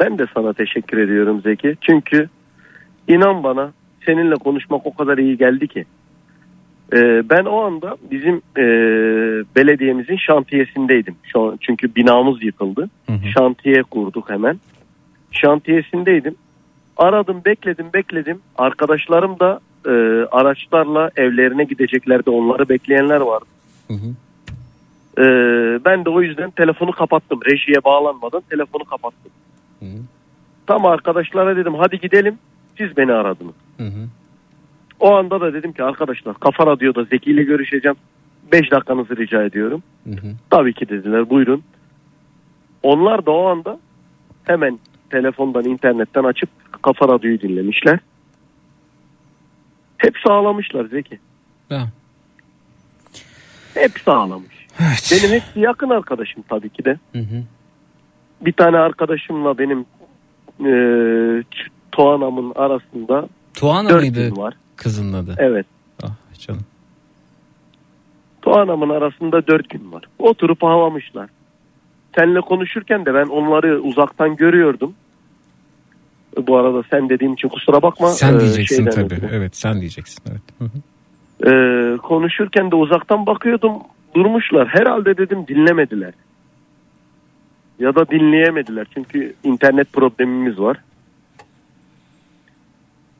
Ben de sana teşekkür ediyorum Zeki. Çünkü inan bana seninle konuşmak o kadar iyi geldi ki. Ee, ben o anda bizim e, belediyemizin şantiyesindeydim. Şu an, çünkü binamız yıkıldı. Şantiye kurduk hemen. Şantiyesindeydim. Aradım bekledim bekledim. Arkadaşlarım da e, araçlarla evlerine gideceklerdi. Onları bekleyenler vardı. Ee, ben de o yüzden telefonu kapattım. Rejiye bağlanmadan telefonu kapattım. Tam arkadaşlara dedim hadi gidelim. Siz beni aradınız. O anda da dedim ki arkadaşlar Kafa Radyo'da Zeki ile görüşeceğim. 5 dakikanızı rica ediyorum. Tabii ki dediler buyurun. Onlar da o anda hemen telefondan internetten açıp Kafa Radyo'yu dinlemişler. Hepsi ağlamışlar Zeki. Ya. Hepsi ağlamış. Benim hepsi yakın arkadaşım tabii ki de. Bir tane arkadaşımla benim e, Tuana'mın arasında Tuana mıydı var. kızın adı? Evet. Ah canım. Tuana'mın arasında dört gün var. Oturup ağlamışlar. Seninle konuşurken de ben onları uzaktan görüyordum. Bu arada sen dediğim için kusura bakma. Sen Ee, diyeceksin tabii. ötürü. Evet sen diyeceksin. Evet. Hı hı. Ee, konuşurken de uzaktan bakıyordum. Durmuşlar. Herhalde dedim dinlemediler. Ya da dinleyemediler. Çünkü internet problemimiz var.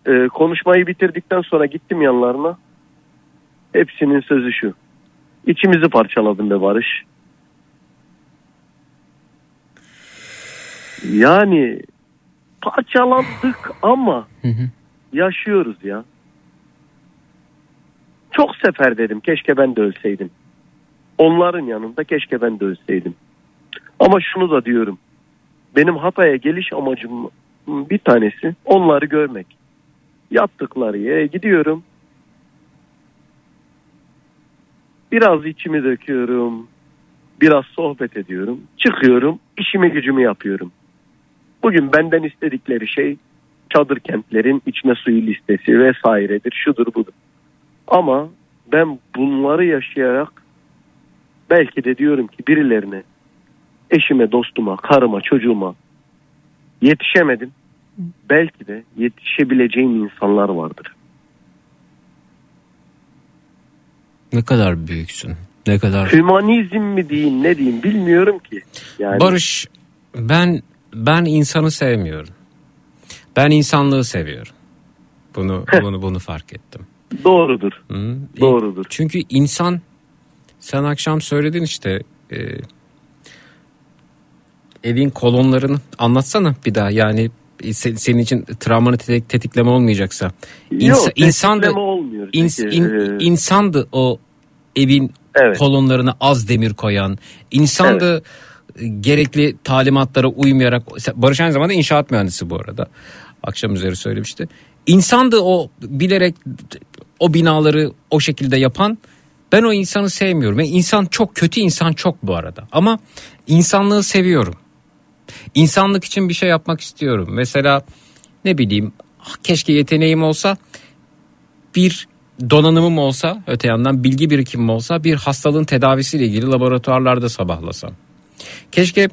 Ee, konuşmayı bitirdikten sonra gittim yanlarına. Hepsinin sözü şu. İçimizi parçaladın be Barış. Yani parçalandık ama yaşıyoruz ya. Çok sefer dedim keşke ben de ölseydim. Onların yanında keşke ben de ölseydim. Ama şunu da diyorum. Benim Hatay'a geliş amacım bir tanesi onları görmek. Yattıkları yere gidiyorum. Biraz içimi döküyorum. Biraz sohbet ediyorum. Çıkıyorum. işimi gücümü yapıyorum. Bugün benden istedikleri şey çadır kentlerin içme suyu listesi vesairedir. Şudur budur. Ama ben bunları yaşayarak belki de diyorum ki birilerine eşime, dostuma, karıma, çocuğuma yetişemedim. Belki de yetişebileceğim insanlar vardır. Ne kadar büyüksün. Ne kadar Hümanizm mi diyeyim ne diyeyim bilmiyorum ki. Yani Barış ben ben insanı sevmiyorum. Ben insanlığı seviyorum. Bunu bunu bunu fark ettim. doğrudur. Hı? Doğrudur. Çünkü insan sen akşam söyledin işte e, evin kolonlarını anlatsana bir daha yani se- senin için travmanı tetik- tetikleme olmayacaksa. Yok, İnsa- insandı, olmuyor. ins- in- e, insandı o evin Evet. kolonlarına az demir koyan. insandı e, gerekli talimatlara uymayarak. Barış aynı zamanda inşaat mühendisi bu arada. Akşam üzeri söylemişti. İnsandı o bilerek o binaları o şekilde yapan. Ben o insanı sevmiyorum. Yani insan çok kötü insan çok bu arada. Ama insanlığı seviyorum. İnsanlık için bir şey yapmak istiyorum. Mesela ne bileyim ah, keşke yeteneğim olsa bir donanımım olsa öte yandan bilgi birikimim olsa bir hastalığın tedavisiyle ilgili laboratuvarlarda sabahlasam. Keşke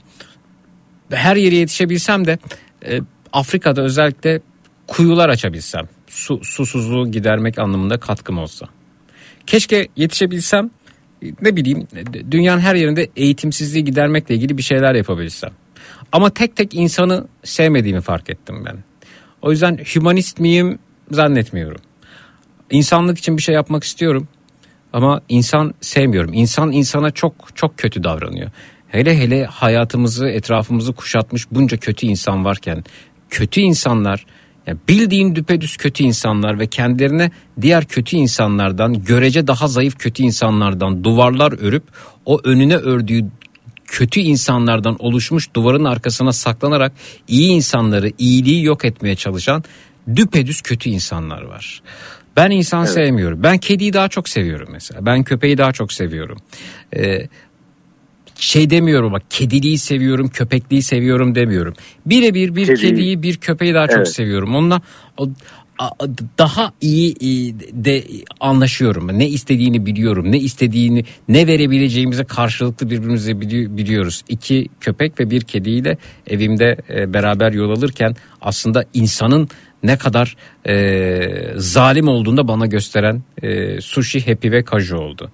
her yere yetişebilsem de e, Afrika'da özellikle kuyular açabilsem. Su, susuzluğu gidermek anlamında katkım olsa. Keşke yetişebilsem ne bileyim dünyanın her yerinde eğitimsizliği gidermekle ilgili bir şeyler yapabilsem. Ama tek tek insanı sevmediğimi fark ettim ben. O yüzden hümanist miyim zannetmiyorum. İnsanlık için bir şey yapmak istiyorum ama insan sevmiyorum. İnsan insana çok çok kötü davranıyor. Hele hele hayatımızı, etrafımızı kuşatmış bunca kötü insan varken kötü insanlar ya bildiğin düpedüz kötü insanlar ve kendilerine diğer kötü insanlardan görece daha zayıf kötü insanlardan duvarlar örüp o önüne ördüğü kötü insanlardan oluşmuş duvarın arkasına saklanarak iyi insanları, iyiliği yok etmeye çalışan düpedüz kötü insanlar var. Ben insan Evet. sevmiyorum. Ben kediyi daha çok seviyorum mesela. Ben köpeği daha çok seviyorum. Ee, şey demiyorum bak kediliği seviyorum, köpekliği seviyorum demiyorum. Birebir bir Kediyi. kediyi, bir köpeği daha çok Evet. seviyorum. Onunla daha iyi de anlaşıyorum. Ne istediğini biliyorum. Ne istediğini, ne verebileceğimize karşılıklı birbirimize bili- biliyoruz. İki köpek ve bir kediyle evimde e, beraber yol alırken aslında insanın ne kadar e, zalim olduğunu da bana gösteren e, sushi, happy ve kaju oldu.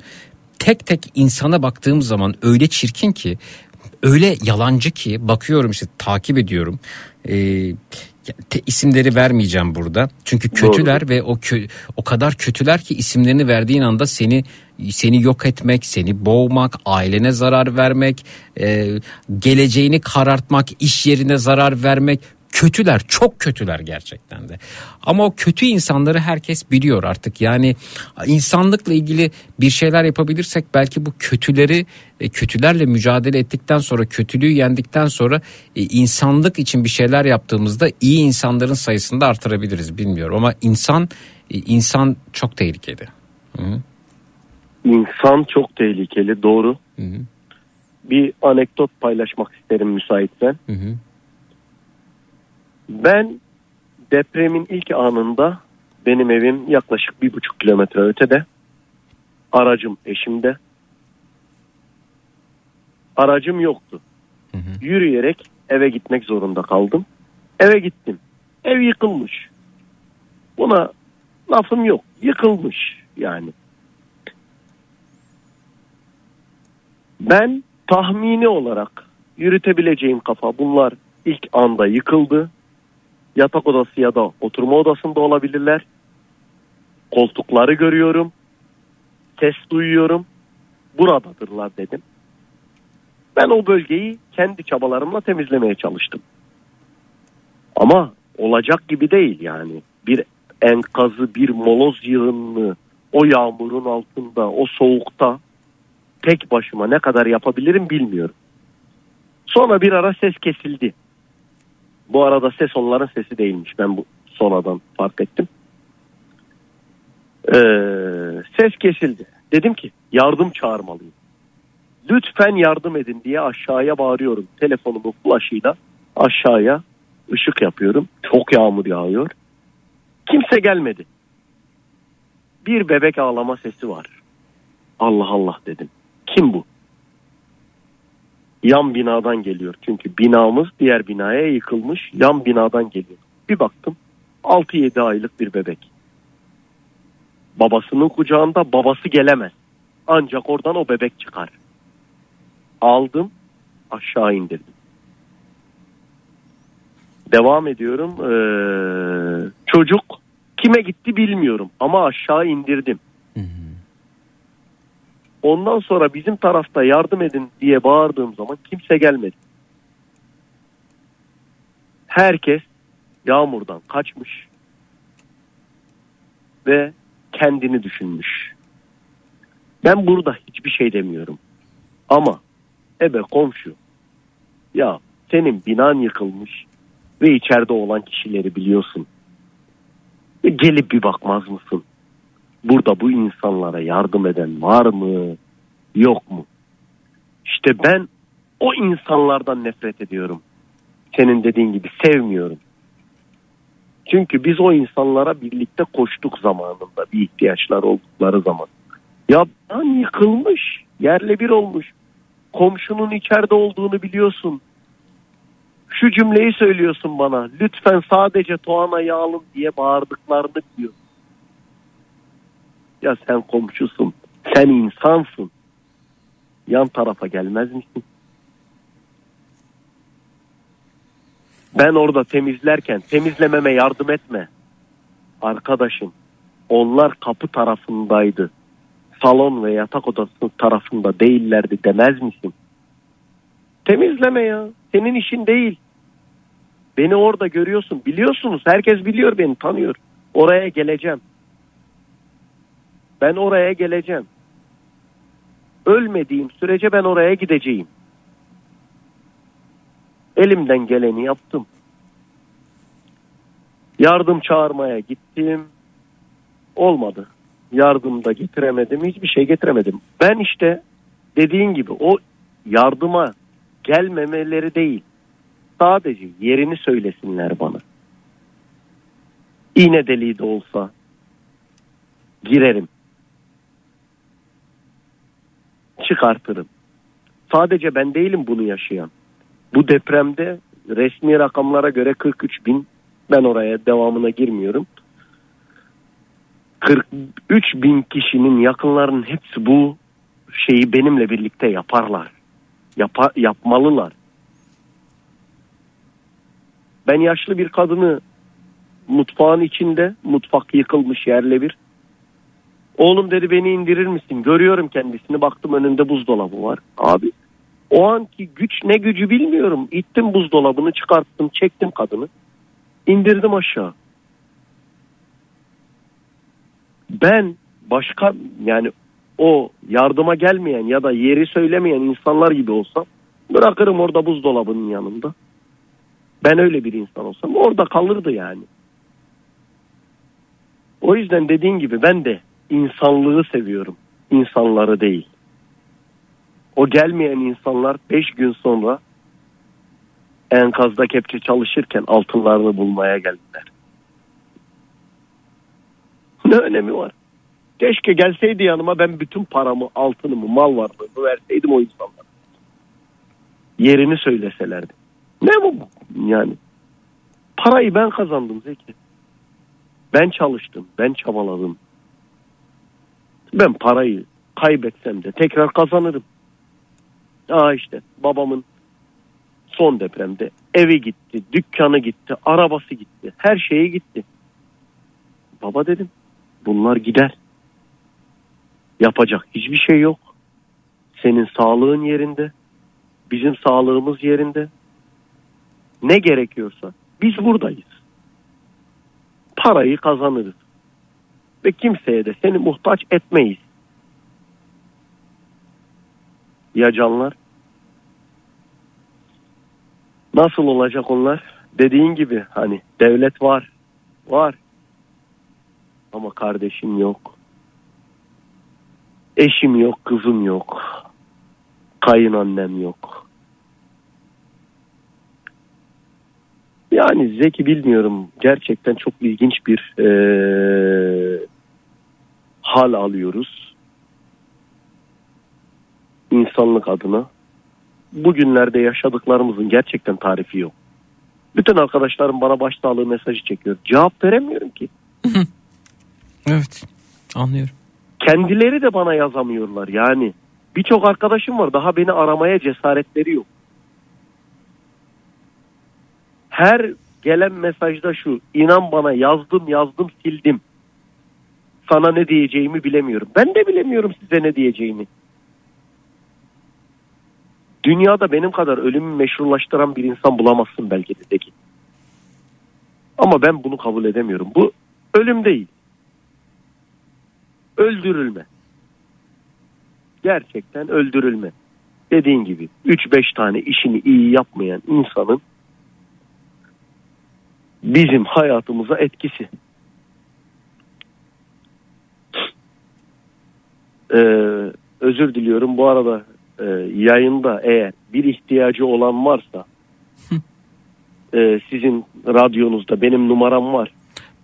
Tek tek insana baktığım zaman öyle çirkin ki öyle yalancı ki bakıyorum işte takip ediyorum. Ee, te- isimleri vermeyeceğim burada. Çünkü kötüler ve o kö- o kadar kötüler ki isimlerini verdiğin anda seni seni yok etmek, seni boğmak, ailene zarar vermek, e, geleceğini karartmak, iş yerine zarar vermek kötüler, çok kötüler gerçekten de. Ama o kötü insanları herkes biliyor artık. Yani insanlıkla ilgili bir şeyler yapabilirsek belki bu kötüleri e, kötülerle mücadele ettikten sonra kötülüğü yendikten sonra e, insanlık için bir şeyler yaptığımızda iyi insanların sayısını da artırabiliriz bilmiyorum ama insan e, insan çok tehlikeli. Hı. İnsan çok tehlikeli doğru. Bir anekdot paylaşmak isterim müsaitsen. Ben depremin ilk anında benim evim yaklaşık bir buçuk kilometre ötede. Aracım eşimde. Aracım yoktu. Yürüyerek eve gitmek zorunda kaldım. Eve gittim. Ev yıkılmış. Buna lafım yok. Yıkılmış yani. Ben tahmini olarak yürütebileceğim kafa bunlar ilk anda yıkıldı. Yatak odası ya da oturma odasında olabilirler. Koltukları görüyorum. Ses duyuyorum. Buradadırlar dedim. Ben o bölgeyi kendi çabalarımla temizlemeye çalıştım. Ama olacak gibi değil yani. Bir enkazı, bir moloz yığınını o yağmurun altında, o soğukta tek başıma ne kadar yapabilirim bilmiyorum. Sonra bir ara ses kesildi. Bu arada ses onların sesi değilmiş. Ben bu sonradan fark ettim. Ee, ses kesildi. Dedim ki yardım çağırmalıyım. Lütfen yardım edin diye aşağıya bağırıyorum. Telefonumun flaşıyla aşağıya ışık yapıyorum. Çok yağmur yağıyor. Kimse gelmedi. Bir bebek ağlama sesi var. Allah Allah dedim. Kim bu? Yan binadan geliyor. Çünkü binamız diğer binaya yıkılmış. Yan binadan geliyor. Bir baktım 6-7 aylık bir bebek. Babasının kucağında babası gelemez. Ancak oradan o bebek çıkar. Aldım aşağı indirdim. Devam ediyorum. Ee, çocuk kime gitti bilmiyorum ama aşağı indirdim. Ondan sonra bizim tarafta yardım edin diye bağırdığım zaman kimse gelmedi. Herkes yağmurdan kaçmış ve kendini düşünmüş. Ben burada hiçbir şey demiyorum. Ama ebe komşu ya senin binan yıkılmış ve içeride olan kişileri biliyorsun. Gelip bir bakmaz mısın? Burada bu insanlara yardım eden var mı? Yok mu? İşte ben o insanlardan nefret ediyorum. Senin dediğin gibi sevmiyorum. Çünkü biz o insanlara birlikte koştuk zamanında bir ihtiyaçlar oldukları zaman. Ya ben yıkılmış, yerle bir olmuş. Komşunun içeride olduğunu biliyorsun. Şu cümleyi söylüyorsun bana. Lütfen sadece Tuana'yı alın diye bağırdıklarını diyor. Ya sen komşusun. Sen insansın. Yan tarafa gelmez misin? Ben orada temizlerken temizlememe yardım etme. Arkadaşım onlar kapı tarafındaydı. Salon ve yatak odası tarafında değillerdi demez misin? Temizleme ya. Senin işin değil. Beni orada görüyorsun. Biliyorsunuz. Herkes biliyor beni tanıyor. Oraya geleceğim. Ben oraya geleceğim. Ölmediğim sürece ben oraya gideceğim. Elimden geleni yaptım. Yardım çağırmaya gittim. Olmadı. Yardım da getiremedim. Hiçbir şey getiremedim. Ben işte dediğin gibi o yardıma gelmemeleri değil. Sadece yerini söylesinler bana. İğne deliği de olsa girerim. Çıkartırım. Sadece ben değilim bunu yaşayan. Bu depremde resmi rakamlara göre 43 bin ben oraya devamına girmiyorum. 43 bin kişinin yakınlarının hepsi bu şeyi benimle birlikte yaparlar. Yapa, yapmalılar. Ben yaşlı bir kadını mutfağın içinde mutfak yıkılmış yerle bir. Oğlum dedi beni indirir misin? Görüyorum kendisini baktım önünde buzdolabı var. Abi o anki güç ne gücü bilmiyorum. İttim buzdolabını çıkarttım çektim kadını. indirdim aşağı. Ben başka yani o yardıma gelmeyen ya da yeri söylemeyen insanlar gibi olsam bırakırım orada buzdolabının yanında. Ben öyle bir insan olsam orada kalırdı yani. O yüzden dediğin gibi ben de insanlığı seviyorum. İnsanları değil. O gelmeyen insanlar 5 gün sonra enkazda kepçe çalışırken altınlarını bulmaya geldiler. Ne önemi var? Keşke gelseydi yanıma ben bütün paramı, altınımı, mal varlığımı verseydim o insanlara. Yerini söyleselerdi. Ne bu yani? Parayı ben kazandım Zeki. Ben çalıştım, ben çabaladım. Ben parayı kaybetsem de tekrar kazanırım. Aa işte babamın son depremde evi gitti, dükkanı gitti, arabası gitti, her şeyi gitti. Baba dedim bunlar gider. Yapacak hiçbir şey yok. Senin sağlığın yerinde, bizim sağlığımız yerinde. Ne gerekiyorsa biz buradayız. Parayı kazanırız. Ve kimseye de seni muhtaç etmeyiz. Ya canlar? Nasıl olacak onlar? Dediğin gibi hani devlet var. Var. Ama kardeşim yok. Eşim yok, kızım yok. Kayınannem yok. Yani Zeki bilmiyorum. Gerçekten çok ilginç bir eee, hal alıyoruz. İnsanlık adına. Bugünlerde yaşadıklarımızın gerçekten tarifi yok. Bütün arkadaşlarım bana başsağlığı mesajı çekiyor. Cevap veremiyorum ki. [laughs] Evet anlıyorum. Kendileri de bana yazamıyorlar yani. Birçok arkadaşım var daha beni aramaya cesaretleri yok. Her gelen mesajda şu inan bana yazdım yazdım sildim. Sana ne diyeceğimi bilemiyorum. Ben de bilemiyorum size ne diyeceğimi. Dünyada benim kadar ölümü meşrulaştıran bir insan bulamazsın belki de Zeki. Ama ben bunu kabul edemiyorum. Bu ölüm değil. Öldürülme. Gerçekten öldürülme. Dediğin gibi 3-5 tane işini iyi yapmayan insanın bizim hayatımıza etkisi. Ee, özür diliyorum bu arada e, yayında eğer bir ihtiyacı olan varsa e, sizin radyonuzda benim numaram var.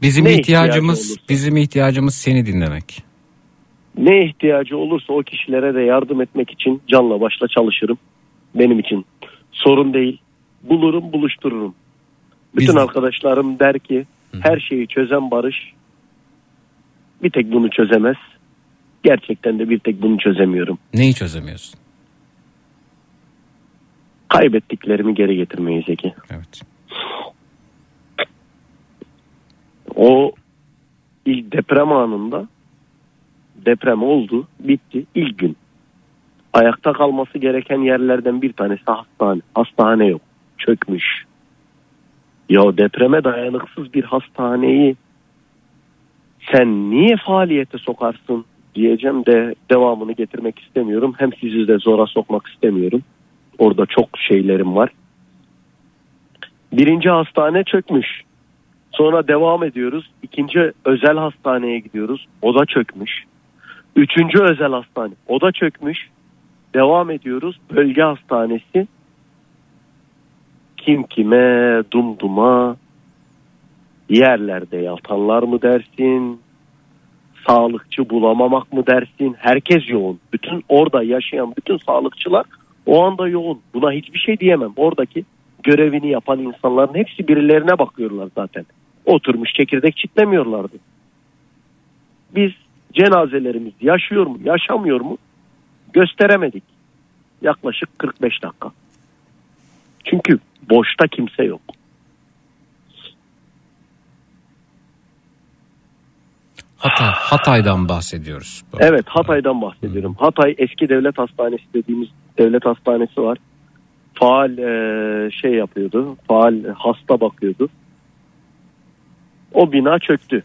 Bizim Ne ihtiyacımız ihtiyacı olursa. bizim ihtiyacımız seni dinlemek. Ne ihtiyacı olursa o kişilere de yardım etmek için canla başla çalışırım. Benim için sorun değil. Bulurum buluştururum. Bütün arkadaşlarım der ki her şeyi çözen Barış bir tek bunu çözemez. Gerçekten de bir tek bunu çözemiyorum. Neyi çözemiyorsun? Kaybettiklerimi geri getirmeyi Zeki. Evet. O ilk deprem anında deprem oldu, bitti ilk gün. Ayakta kalması gereken yerlerden bir tanesi hastane. Hastane yok. Çökmüş. Ya depreme dayanıksız bir hastaneyi sen niye faaliyete sokarsın diyeceğim de devamını getirmek istemiyorum. Hem sizi de zora sokmak istemiyorum. Orada çok şeylerim var. Birinci hastane çökmüş. Sonra devam ediyoruz. İkinci özel hastaneye gidiyoruz. O da çökmüş. Üçüncü özel hastane. O da çökmüş. Devam ediyoruz. Bölge hastanesi. Kim kime dumduma yerlerde yatanlar mı dersin? Sağlıkçı bulamamak mı dersin? Herkes yoğun. Bütün orada yaşayan bütün sağlıkçılar o anda yoğun. Buna hiçbir şey diyemem. Oradaki görevini yapan insanların hepsi birilerine bakıyorlar zaten. Oturmuş çekirdek çitlemiyorlardı. Biz cenazelerimiz yaşıyor mu yaşamıyor mu gösteremedik. Yaklaşık 45 dakika. Çünkü boşta kimse yok. Hatay, Hatay'dan bahsediyoruz. Evet Hatay'dan bahsediyorum. Hatay eski devlet hastanesi dediğimiz devlet hastanesi var. Faal e, şey yapıyordu. Faal hasta bakıyordu. O bina çöktü.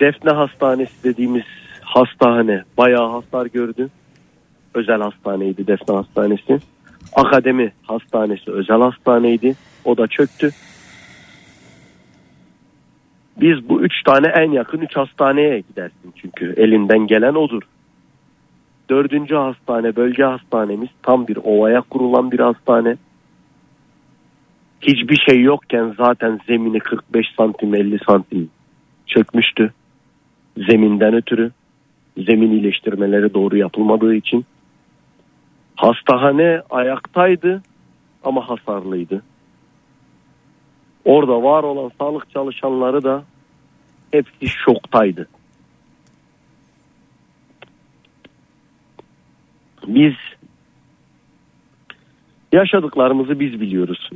Defne Hastanesi dediğimiz hastane bayağı hasar gördü. Özel hastaneydi Defne Hastanesi. Akademi Hastanesi özel hastaneydi. O da çöktü. Biz bu üç tane en yakın üç hastaneye gidersin çünkü elinden gelen odur. Dördüncü hastane bölge hastanemiz tam bir ovaya kurulan bir hastane. Hiçbir şey yokken zaten zemini 45 santim 50 santim çökmüştü. Zeminden ötürü zemin iyileştirmeleri doğru yapılmadığı için. Hastane ayaktaydı ama hasarlıydı. Orada var olan sağlık çalışanları da hepsi şoktaydı. Biz yaşadıklarımızı biz biliyoruz.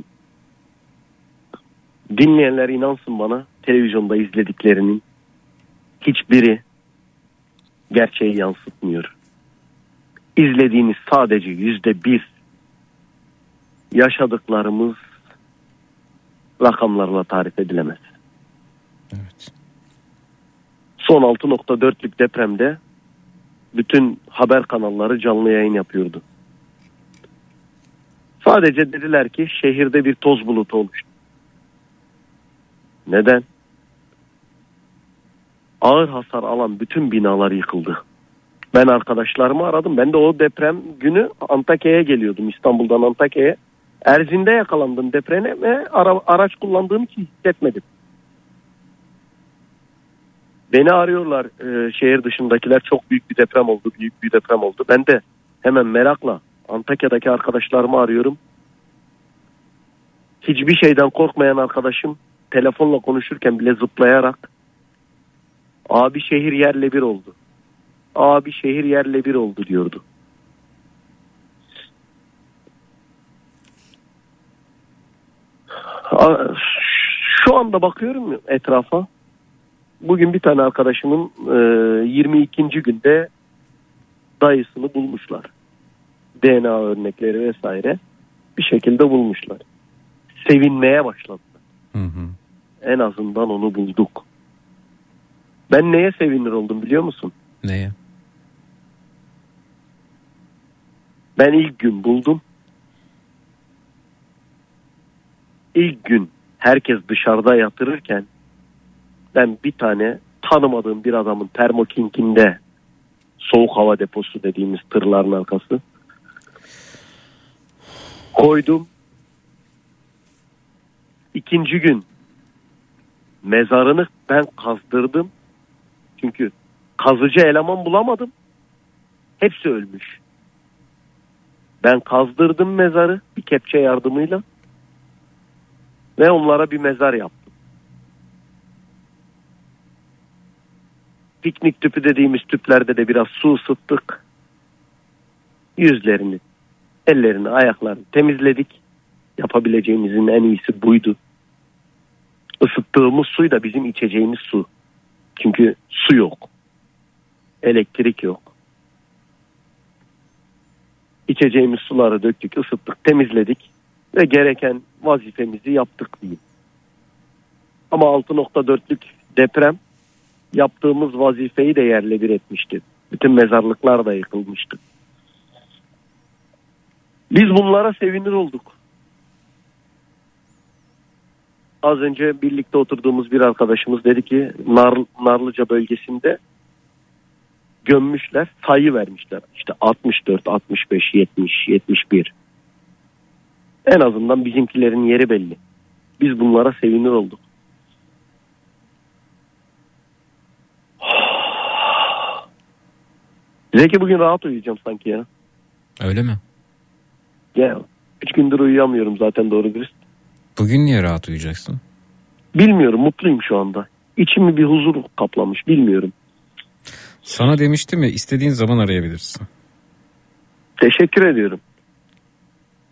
Dinleyenler inansın bana televizyonda izlediklerinin hiçbiri gerçeği yansıtmıyor. İzlediğiniz sadece yüzde bir yaşadıklarımız rakamlarla tarif edilemez. Evet. Son 6.4'lük depremde bütün haber kanalları canlı yayın yapıyordu. Sadece dediler ki şehirde bir toz bulutu oluştu. Neden? Ağır hasar alan bütün binalar yıkıldı. Ben arkadaşlarımı aradım. Ben de o deprem günü Antakya'ya geliyordum. İstanbul'dan Antakya'ya. Erzin'de yakalandım depreme ve ara, araç kullandığım için hissetmedim. Beni arıyorlar e, şehir dışındakiler çok büyük bir deprem oldu, büyük bir deprem oldu. Ben de hemen merakla Antakya'daki arkadaşlarımı arıyorum. Hiçbir şeyden korkmayan arkadaşım telefonla konuşurken bile zıplayarak abi şehir yerle bir oldu. Abi şehir yerle bir oldu diyordu. A- Şu anda bakıyorum etrafa. Bugün bir tane arkadaşımın e, 22. günde dayısını bulmuşlar. DNA örnekleri vesaire bir şekilde bulmuşlar. Sevinmeye başladılar. Hı hı. En azından onu bulduk. Ben neye sevinir oldum biliyor musun? Neye? Ben ilk gün buldum. İlk gün herkes dışarıda yatırırken ben bir tane tanımadığım bir adamın termokinkinde soğuk hava deposu dediğimiz tırların arkası koydum. İkinci gün mezarını ben kazdırdım. Çünkü kazıcı eleman bulamadım. Hepsi ölmüş. Ben kazdırdım mezarı bir kepçe yardımıyla ve onlara bir mezar yaptım. Piknik tüpü dediğimiz tüplerde de biraz su ısıttık. Yüzlerini, ellerini, ayaklarını temizledik. Yapabileceğimizin en iyisi buydu. Isıttığımız suyu da bizim içeceğimiz su. Çünkü su yok. Elektrik yok. İçeceğimiz suları döktük, ısıttık, temizledik ve gereken vazifemizi yaptık diyeyim. Ama 6.4'lük deprem yaptığımız vazifeyi de yerle bir etmişti. Bütün mezarlıklar da yıkılmıştı. Biz bunlara sevinir olduk. Az önce birlikte oturduğumuz bir arkadaşımız dedi ki Nar, Narlıca bölgesinde gömmüşler sayı vermişler. İşte 64, 65, 70, 71. En azından bizimkilerin yeri belli. Biz bunlara sevinir olduk. [sighs] Zeki bugün rahat uyuyacağım sanki ya. Öyle mi? Ya üç gündür uyuyamıyorum zaten doğru dürüst. Bugün niye rahat uyuyacaksın? Bilmiyorum mutluyum şu anda. İçimi bir huzur kaplamış bilmiyorum. Sana demiştim ya istediğin zaman arayabilirsin. Teşekkür ediyorum.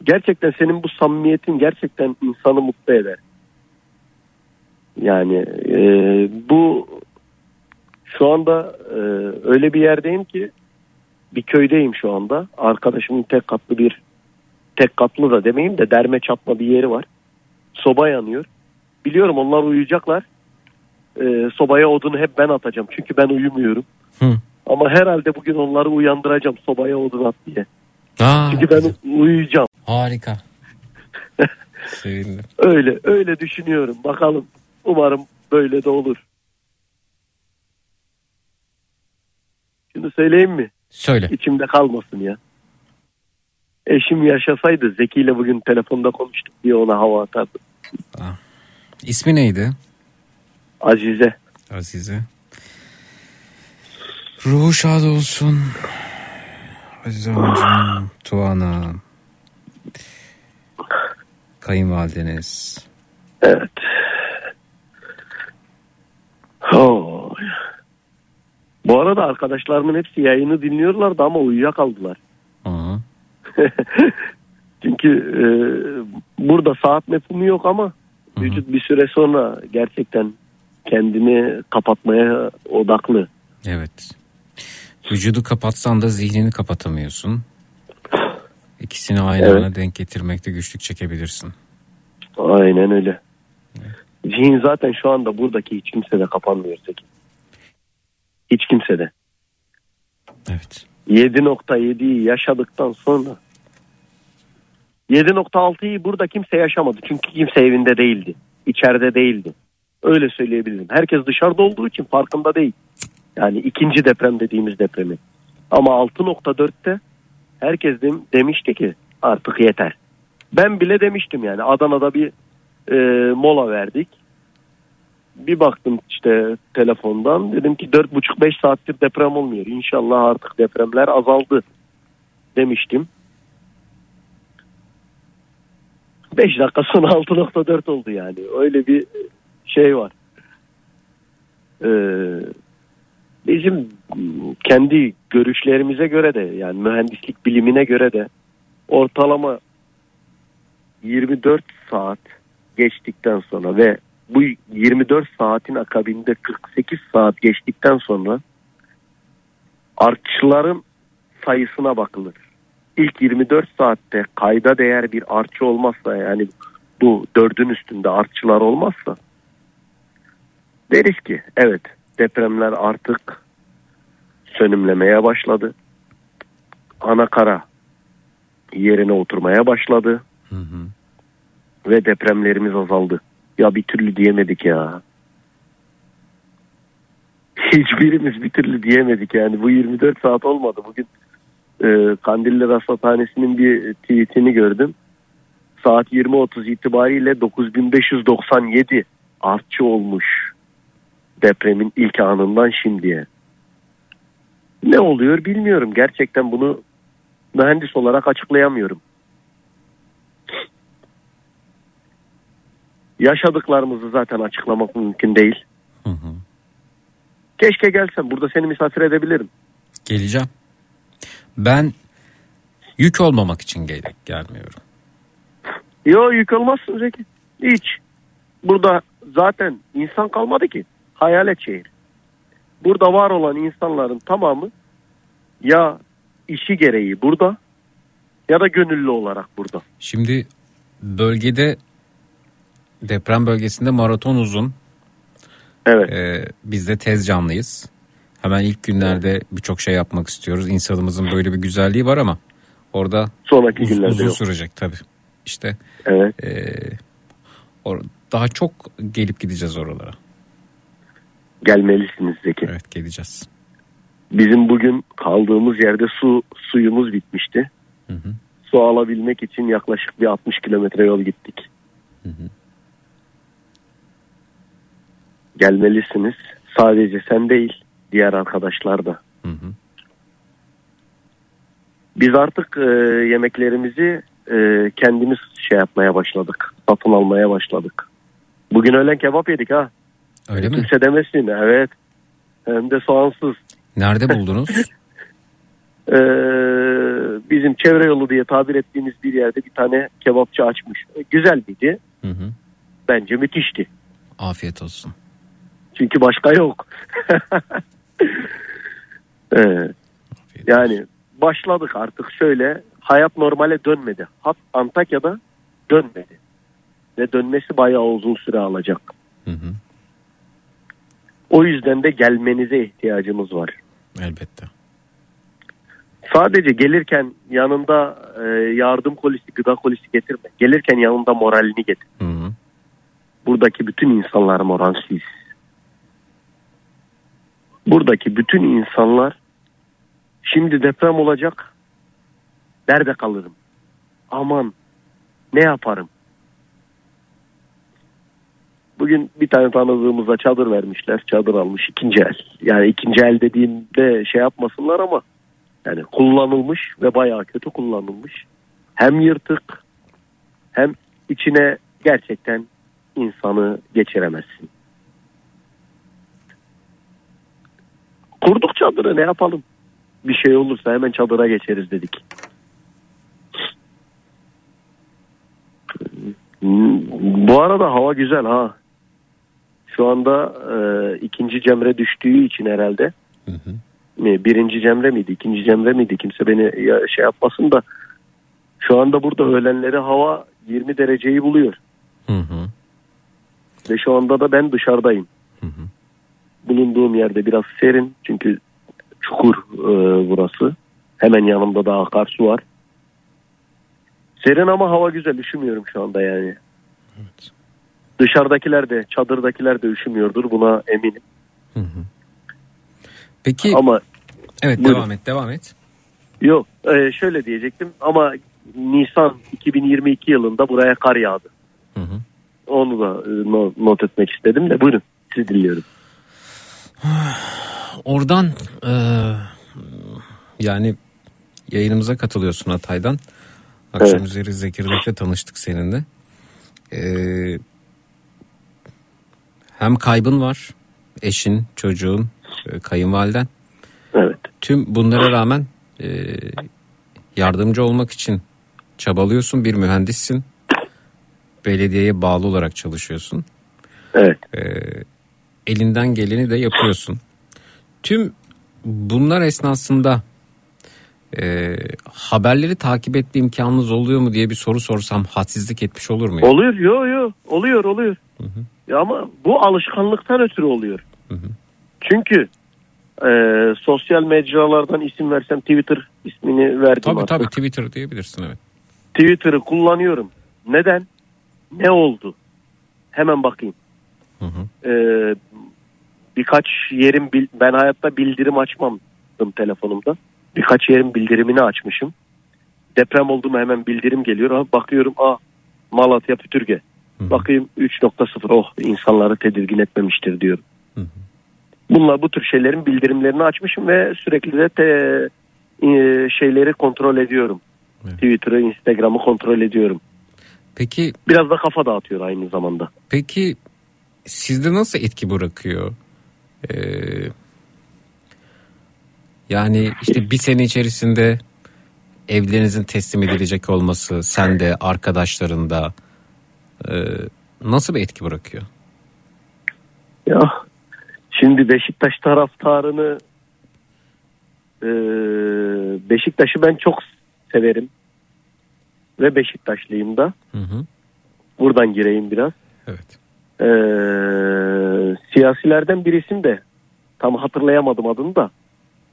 Gerçekten senin bu samimiyetin gerçekten insanı mutlu eder. Yani e, bu Şu anda e, öyle bir yerdeyim ki bir köydeyim şu anda. Arkadaşımın tek katlı bir tek katlı da demeyeyim de derme çatma bir yeri var. Soba yanıyor. Biliyorum onlar uyuyacaklar. E, sobaya odunu hep ben atacağım. Çünkü ben uyumuyorum. Hı. Ama herhalde bugün onları uyandıracağım sobaya odun at diye. Aa, Çünkü ben uyuyacağım. Harika. [laughs] Sevindim. Öyle öyle düşünüyorum. Bakalım. Umarım böyle de olur. Şunu söyleyeyim mi? Söyle. İçimde kalmasın ya. Eşim yaşasaydı Zeki ile bugün telefonda konuştuk diye ona hava atardım. İsmi neydi? Azize. Azize. Ruhu şad olsun. Azize amcam, Tuana. Kayınvalideniz. Evet. Oh. Bu arada arkadaşlarımın hepsi yayını dinliyorlardı ama uyuyakaldılar. Aha. [laughs] Çünkü e, burada saat mefhumu yok ama vücut bir süre sonra gerçekten kendini kapatmaya odaklı. Evet. Vücudu kapatsan da zihnini kapatamıyorsun. İkisini aynı Evet. ana denk getirmekte güçlük çekebilirsin. Aynen öyle. Zihin zaten şu anda buradaki hiç kimse de kapanmıyor Zeki. Hiç kimse de. Evet. 7.7'yi yaşadıktan sonra 7.6'yı burada kimse yaşamadı. Çünkü kimse evinde değildi. İçeride değildi. Öyle söyleyebilirim. Herkes dışarıda olduğu için farkında değil. Yani ikinci deprem dediğimiz depremi. Ama 6.4'te herkes dem- demişti ki artık yeter. Ben bile demiştim yani Adana'da bir e, mola verdik. Bir baktım işte telefondan dedim ki 4,5-5 saattir deprem olmuyor. İnşallah artık depremler azaldı demiştim. 5 dakika sonra [laughs] 6.4 oldu yani. Öyle bir şey var. Ee, bizim kendi görüşlerimize göre de yani mühendislik bilimine göre de ortalama 24 saat geçtikten sonra ve bu 24 saatin akabinde 48 saat geçtikten sonra artçıların sayısına bakılır. İlk 24 saatte kayda değer bir artçı olmazsa yani bu dördün üstünde artçılar olmazsa deriz ki evet depremler artık sönümlemeye başladı. Ana kara yerine oturmaya başladı. Ve depremlerimiz azaldı. Ya bir türlü diyemedik ya. Hiçbirimiz bir türlü diyemedik yani. Bu 24 saat olmadı. Bugün e, Kandilli Rasathanesi'nin bir tweetini gördüm. Saat 20.30 itibariyle 9597 artçı olmuş depremin ilk anından şimdiye. Ne oluyor bilmiyorum. Gerçekten bunu mühendis olarak açıklayamıyorum. Yaşadıklarımızı zaten açıklamak mümkün değil. Keşke gelsen burada seni misafir edebilirim. Geleceğim. Ben yük olmamak için gel gelmiyorum. Yo yük olmazsın Zeki. Hiç. Burada zaten insan kalmadı ki. Hayalet şehir. Burada var olan insanların tamamı ya işi gereği burada ya da gönüllü olarak burada. Şimdi bölgede deprem bölgesinde maraton uzun. Evet. biz de tez canlıyız. Hemen ilk günlerde birçok şey yapmak istiyoruz. İnsanımızın böyle bir güzelliği var ama orada Sonraki uz- günlerde uzun yok. sürecek tabii. İşte Evet. or- daha çok gelip gideceğiz oralara. Gelmelisiniz Zeki. Evet geleceğiz. Bizim bugün kaldığımız yerde su suyumuz bitmişti. Su alabilmek için yaklaşık bir 60 kilometre yol gittik. Gelmelisiniz. Sadece sen değil, diğer arkadaşlar da. Biz artık e, yemeklerimizi e, kendimiz şey yapmaya başladık. Satın almaya başladık. Bugün öğlen kebap yedik ha. Öyle mi? Kimse demesin. Evet. Hem de soğansız. Nerede buldunuz? [laughs] Ee, bizim çevre yolu diye tabir ettiğimiz bir yerde bir tane kebapçı açmış. Güzel miydi? Hı hı. Bence müthişti. Afiyet olsun. Çünkü başka yok. [laughs] Ee, yani başladık artık şöyle hayat normale dönmedi. Hat Antakya'da dönmedi. Ve dönmesi bayağı uzun süre alacak. O yüzden de gelmenize ihtiyacımız var. Elbette. Sadece gelirken yanında e, yardım kolisi, gıda kolisi getirme. Gelirken yanında moralini getir. Buradaki bütün insanlar moralsiz. Buradaki bütün insanlar şimdi deprem olacak. Nerede kalırım? Aman ne yaparım? Bugün bir tane tanıdığımıza çadır vermişler. Çadır almış ikinci el. Yani ikinci el dediğimde şey yapmasınlar ama yani kullanılmış ve bayağı kötü kullanılmış. Hem yırtık hem içine gerçekten insanı geçiremezsin. Kurduk çadırı ne yapalım? Bir şey olursa hemen çadıra geçeriz dedik. Bu arada hava güzel ha. Şu anda e, ikinci cemre düştüğü için herhalde. Mi, Birinci cemre miydi, ikinci cemre miydi? Kimse beni ya, şey yapmasın da. Şu anda burada öğlenleri hava 20 dereceyi buluyor. Ve şu anda da ben dışarıdayım. Bulunduğum yerde biraz serin çünkü çukur e, burası. Hemen yanımda da akarsu var. Serin ama hava güzel üşümüyorum şu anda yani. Dışarıdakiler de çadırdakiler de üşümüyordur buna eminim. Peki ama evet Buyurun. devam et devam et. yok e, şöyle diyecektim ama Nisan 2022 yılında buraya kar yağdı. Onu da e, no- not etmek istedim de buyurun sizi dinliyorum. Oradan e, yani yayınımıza katılıyorsun Hatay'dan. Akşam Evet. üzeri Zekirdek'le tanıştık seninle. E, hem kaybın var. Eşin, çocuğun, e, kayınvaliden. Evet. Tüm bunlara rağmen e, yardımcı olmak için çabalıyorsun. Bir mühendissin. Belediyeye bağlı olarak çalışıyorsun. Evet. E, elinden geleni de yapıyorsun. Tüm bunlar esnasında e, haberleri takip etme imkanınız oluyor mu diye bir soru sorsam hadsizlik etmiş olur muyum? Oluyor yo yo oluyor oluyor. Ya ama bu alışkanlıktan ötürü oluyor. Çünkü e, sosyal mecralardan isim versem Twitter ismini verdim Tabii artık. tabii Twitter diyebilirsin evet. Twitter'ı kullanıyorum. Neden? Ne oldu? Hemen bakayım. Ee, birkaç yerin bil- ben hayatta bildirim açmamdım telefonumda. Birkaç yerin bildirimini açmışım. Deprem oldu mu hemen bildirim geliyor. Ha, bakıyorum ah Malatya Pütürge. Bakayım 3.0 oh insanları tedirgin etmemiştir diyorum. Bunlar bu tür şeylerin bildirimlerini açmışım ve sürekli de te, e, şeyleri kontrol ediyorum. Twitter'ı, Instagram'ı kontrol ediyorum. Peki Biraz da kafa dağıtıyor aynı zamanda. Peki sizde nasıl etki bırakıyor? Ee, yani işte bir sene içerisinde evlerinizin teslim edilecek olması, sende, arkadaşlarında e, nasıl bir etki bırakıyor? Ya şimdi Beşiktaş taraftarını e, Beşiktaş'ı ben çok severim. Ve Beşiktaşlıyım da. Hı hı. Buradan gireyim biraz. Evet. E, siyasilerden birisini de tam hatırlayamadım adını da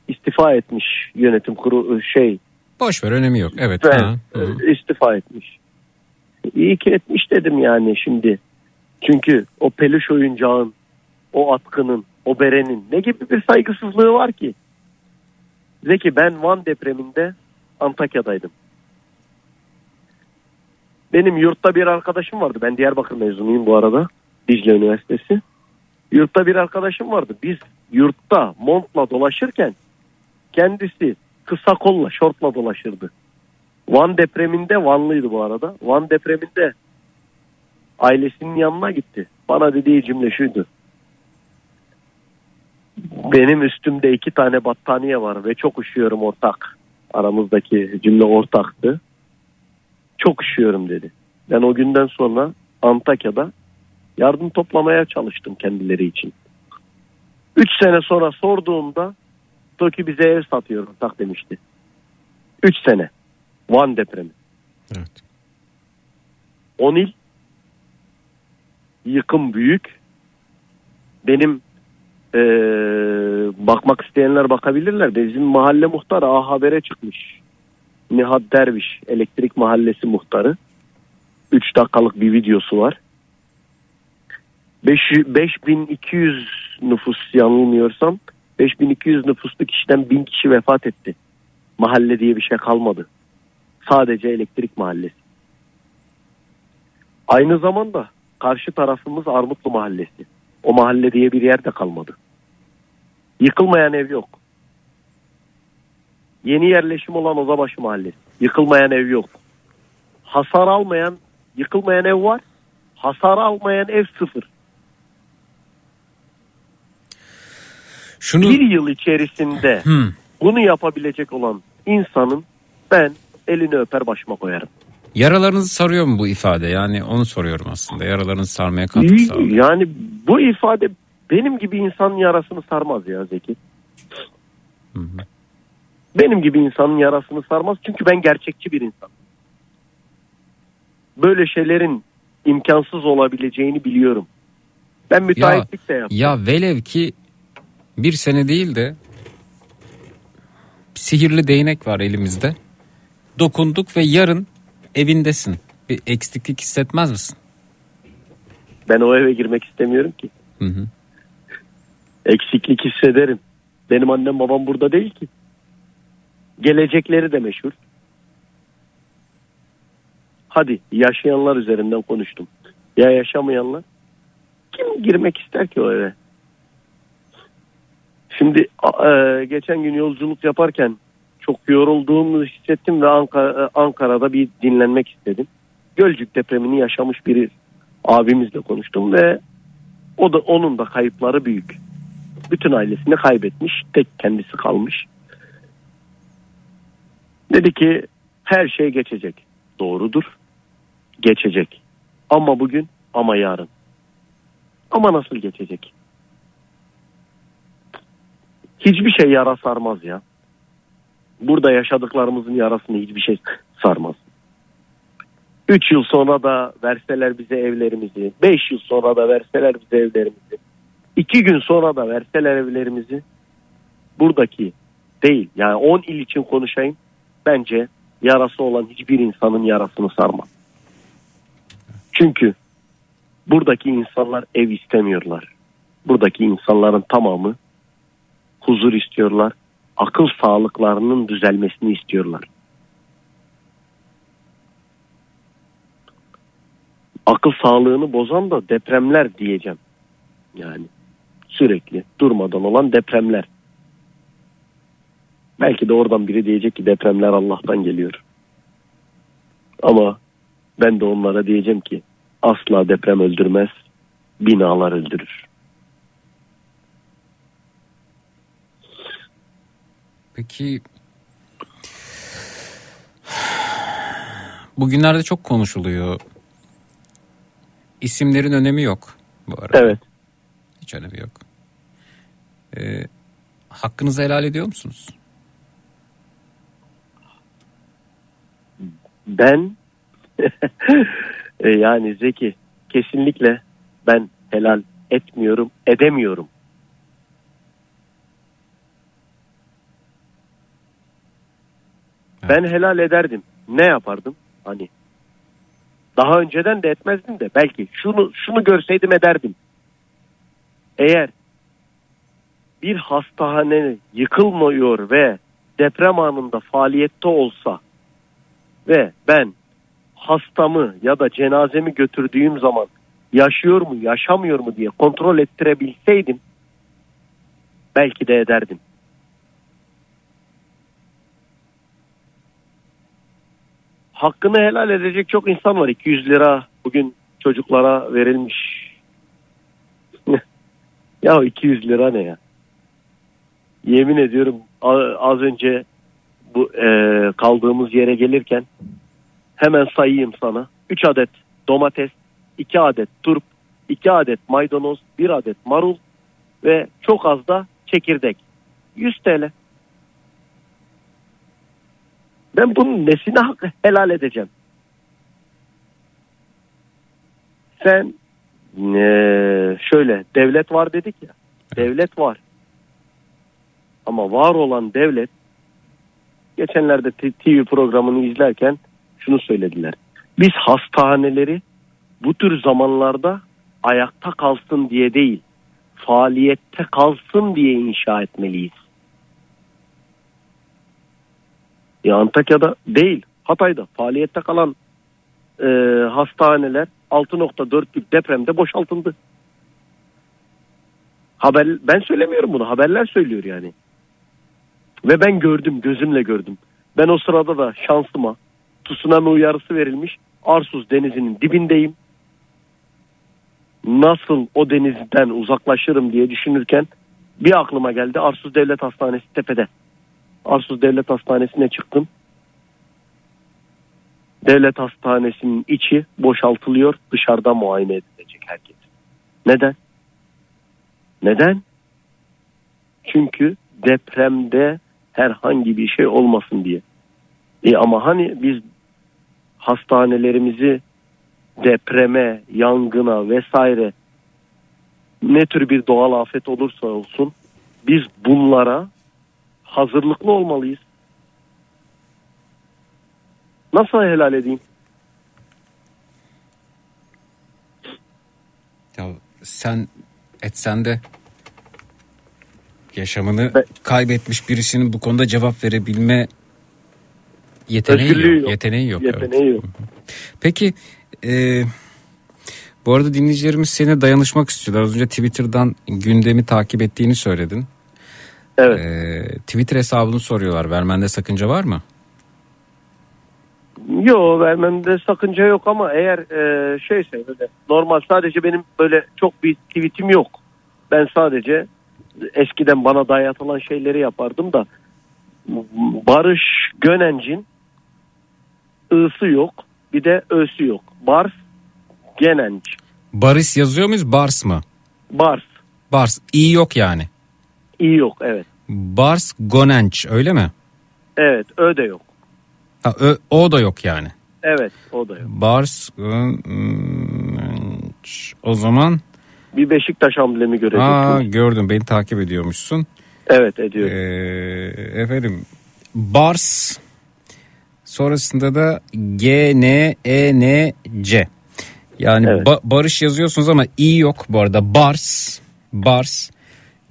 istifa etmiş yönetim kurulu şey Boş ver önemi yok. Evet. ve ha, hı istifa etmiş. İyi ki etmiş dedim yani şimdi. Çünkü o peluş oyuncağın, o atkının, o berenin ne gibi bir saygısızlığı var ki? Zeki ben Van depreminde Antakya'daydım. Benim yurtta bir arkadaşım vardı. Ben Diyarbakır mezunuyum bu arada. Dicle Üniversitesi. Yurtta bir arkadaşım vardı. Biz yurtta montla dolaşırken kendisi kısa kolla, şortla dolaşırdı. Van depreminde Vanlıydı bu arada. Van depreminde ailesinin yanına gitti. Bana dediği cümle şuydu. Benim üstümde iki tane battaniye var ve çok üşüyorum ortak. Aramızdaki cümle ortaktı. Çok üşüyorum dedi. Ben o günden sonra Antakya'da yardım toplamaya çalıştım kendileri için. Üç sene sonra sorduğumda TOKİ bize ev satıyor ortak demişti. 3 sene. Van depremi. Evet. 10 il. Yıkım büyük. Benim eee, bakmak isteyenler bakabilirler. Bizim mahalle muhtarı A Haber'e çıkmış. Nihat Derviş elektrik mahallesi muhtarı. 3 dakikalık bir videosu var. 5, 5200 nüfus yanılmıyorsam 5200 nüfuslu kişiden 1000 kişi vefat etti. Mahalle diye bir şey kalmadı. Sadece elektrik mahallesi. Aynı zamanda karşı tarafımız Armutlu mahallesi. O mahalle diye bir yer de kalmadı. Yıkılmayan ev yok. Yeni yerleşim olan Ozabaşı mahallesi. Yıkılmayan ev yok. Hasar almayan, yıkılmayan ev var. Hasar almayan ev sıfır. Şunu Bir yıl içerisinde Hmm. bunu yapabilecek olan insanın ben elini öper başıma koyarım. Yaralarınızı sarıyor mu bu ifade? Yani onu soruyorum aslında. Yaralarınızı sarmaya katkı sağlıyor. Yani bu ifade benim gibi insanın yarasını sarmaz ya Zeki. Benim gibi insanın yarasını sarmaz çünkü ben gerçekçi bir insan. Böyle şeylerin imkansız olabileceğini biliyorum. Ben müteahhitlik de yaptım. Ya velev ki bir sene değil de sihirli değnek var elimizde. Dokunduk ve yarın evindesin. Bir eksiklik hissetmez misin? Ben o eve girmek istemiyorum ki. Hı hı. Eksiklik hissederim. Benim annem babam burada değil ki. Gelecekleri de meşhur. Hadi yaşayanlar üzerinden konuştum. Ya yaşamayanlar? Kim girmek ister ki o eve? Şimdi e, geçen gün yolculuk yaparken çok yorulduğumu hissettim ve Ankara, e, Ankara'da bir dinlenmek istedim. Gölcük depremini yaşamış bir abimizle konuştum ve o da onun da kayıpları büyük. Bütün ailesini kaybetmiş, tek kendisi kalmış. Dedi ki her şey geçecek. Doğrudur. Geçecek. Ama bugün ama yarın. Ama nasıl geçecek? Hiçbir şey yara sarmaz ya. Burada yaşadıklarımızın yarasını hiçbir şey sarmaz. 3 yıl sonra da verseler bize evlerimizi, 5 yıl sonra da verseler bize evlerimizi, 2 gün sonra da verseler evlerimizi, buradaki değil yani 10 il için konuşayım bence yarası olan hiçbir insanın yarasını sarmaz. Çünkü buradaki insanlar ev istemiyorlar. Buradaki insanların tamamı huzur istiyorlar. Akıl sağlıklarının düzelmesini istiyorlar. Akıl sağlığını bozan da depremler diyeceğim. Yani sürekli durmadan olan depremler. Belki de oradan biri diyecek ki depremler Allah'tan geliyor. Ama ben de onlara diyeceğim ki asla deprem öldürmez, binalar öldürür. Peki bugünlerde çok konuşuluyor. İsimlerin önemi yok bu arada. Evet. Hiç önemi yok. Ee, hakkınızı helal ediyor musunuz? Ben [laughs] e, yani Zeki kesinlikle ben helal etmiyorum, edemiyorum. Ben helal ederdim. Ne yapardım? Hani daha önceden de etmezdim de belki şunu şunu görseydim ederdim. Eğer bir hastane yıkılmıyor ve deprem anında faaliyette olsa ve ben hastamı ya da cenazemi götürdüğüm zaman yaşıyor mu yaşamıyor mu diye kontrol ettirebilseydim belki de ederdim. Hakkını helal edecek çok insan var. 200 lira bugün çocuklara verilmiş. [laughs] ya 200 lira ne ya? Yemin ediyorum az önce bu e, kaldığımız yere gelirken hemen sayayım sana. 3 adet domates, 2 adet turp, 2 adet maydanoz, 1 adet marul ve çok az da çekirdek. 100 TL. Ben bunun nesine hak helal edeceğim? Sen eee, şöyle devlet var dedik ya. Devlet var. Ama var olan devlet geçenlerde TV programını izlerken şunu söylediler. Biz hastaneleri bu tür zamanlarda ayakta kalsın diye değil, faaliyette kalsın diye inşa etmeliyiz. Ya Antakya'da değil, Hatay'da faaliyette kalan e, hastaneler 6.4'lük depremde boşaltıldı. Haber ben söylemiyorum bunu, haberler söylüyor yani. Ve ben gördüm, gözümle gördüm. Ben o sırada da şansıma tsunami uyarısı verilmiş. Arsuz denizinin dibindeyim. Nasıl o denizden uzaklaşırım diye düşünürken bir aklıma geldi. Arsuz Devlet Hastanesi tepede. Arsuz Devlet Hastanesi'ne çıktım. Devlet Hastanesi'nin içi boşaltılıyor. Dışarıda muayene edilecek herkes. Neden? Neden? Çünkü depremde herhangi bir şey olmasın diye. E ama hani biz hastanelerimizi depreme, yangına vesaire ne tür bir doğal afet olursa olsun biz bunlara hazırlıklı olmalıyız. Nasıl helal edeyim? Ya sen etsen de yaşamını kaybetmiş birisinin bu konuda cevap verebilme yeteneği Özgürlüğü yok. yok. Yeteneği yok. evet. Yeteneği yok. Peki e, bu arada dinleyicilerimiz seninle dayanışmak istiyorlar. Az önce Twitter'dan gündemi takip ettiğini söyledin. Evet. E, Twitter hesabını soruyorlar. Vermende sakınca var mı? Yok vermemde sakınca yok ama eğer e, şeyse böyle normal sadece benim böyle çok bir tweetim yok. Ben sadece eskiden bana dayatılan şeyleri yapardım da Barış Gönenc'in ısı yok bir de ösü yok. Bars Genenç. Baris yazıyor muyuz? Bars mı? Bars. Bars. İyi yok yani. İyi yok evet. Bars Gonenç öyle mi? Evet ö de yok. Ha, ö- o da yok yani. Evet o da yok. Bars Gonenç. O zaman Bir Beşiktaş amblemi aa, göreceksiniz. gördüm beni takip ediyormuşsun. Evet ediyorum. Ee, efendim Bars sonrasında da G N E N C. Yani ba- barış yazıyorsunuz ama i yok bu arada. Bars, Bars,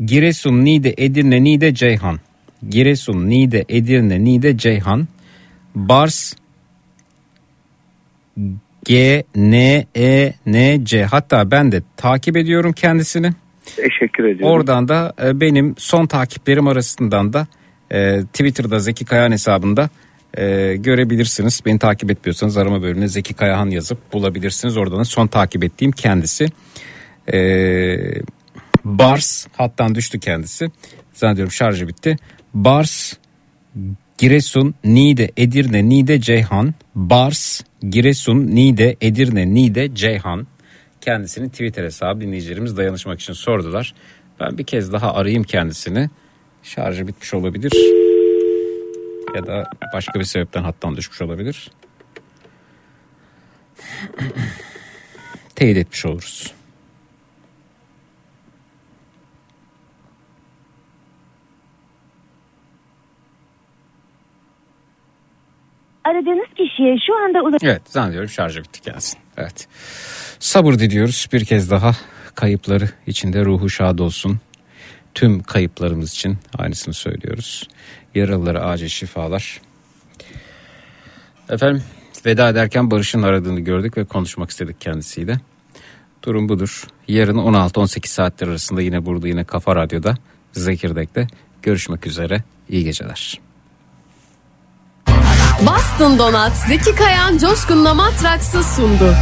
Giresun, Niğde, Edirne, Niğde, Ceyhan. Giresun, Niğde, Edirne, Niğde, Ceyhan. Bars, G, N, E, N, C. Hatta ben de takip ediyorum kendisini. Teşekkür ediyorum. Oradan da e, benim son takiplerim arasından da e, Twitter'da Zeki Kayahan hesabında e, görebilirsiniz. Beni takip etmiyorsanız arama bölümüne Zeki Kayahan yazıp bulabilirsiniz. Oradan da son takip ettiğim kendisi. E, Bars hattan düştü kendisi. Zannediyorum şarjı bitti. Bars Giresun, Niğde, Edirne, Niğde, Ceyhan. Bars, Giresun, Niğde, Edirne, Niğde, Ceyhan. Kendisinin Twitter hesabı dinleyicilerimiz dayanışmak için sordular. Ben bir kez daha arayayım kendisini. Şarjı bitmiş olabilir. Ya da başka bir sebepten hattan düşmüş olabilir. Teyit etmiş oluruz. Aradığınız kişiye şu anda ulaş... Evet zannediyorum şarjı bitti gelsin. Evet. Sabır diliyoruz bir kez daha kayıpları içinde ruhu şad olsun. Tüm kayıplarımız için aynısını söylüyoruz. Yaralılara acil şifalar. Efendim veda ederken Barış'ın aradığını gördük ve konuşmak istedik kendisiyle. Durum budur. Yarın 16-18 saatler arasında yine burada yine Kafa Radyo'da Zekirdek'te görüşmek üzere. İyi geceler. Boston Donat Zeki Kayan Coşkun'la Matraks'ı sundu.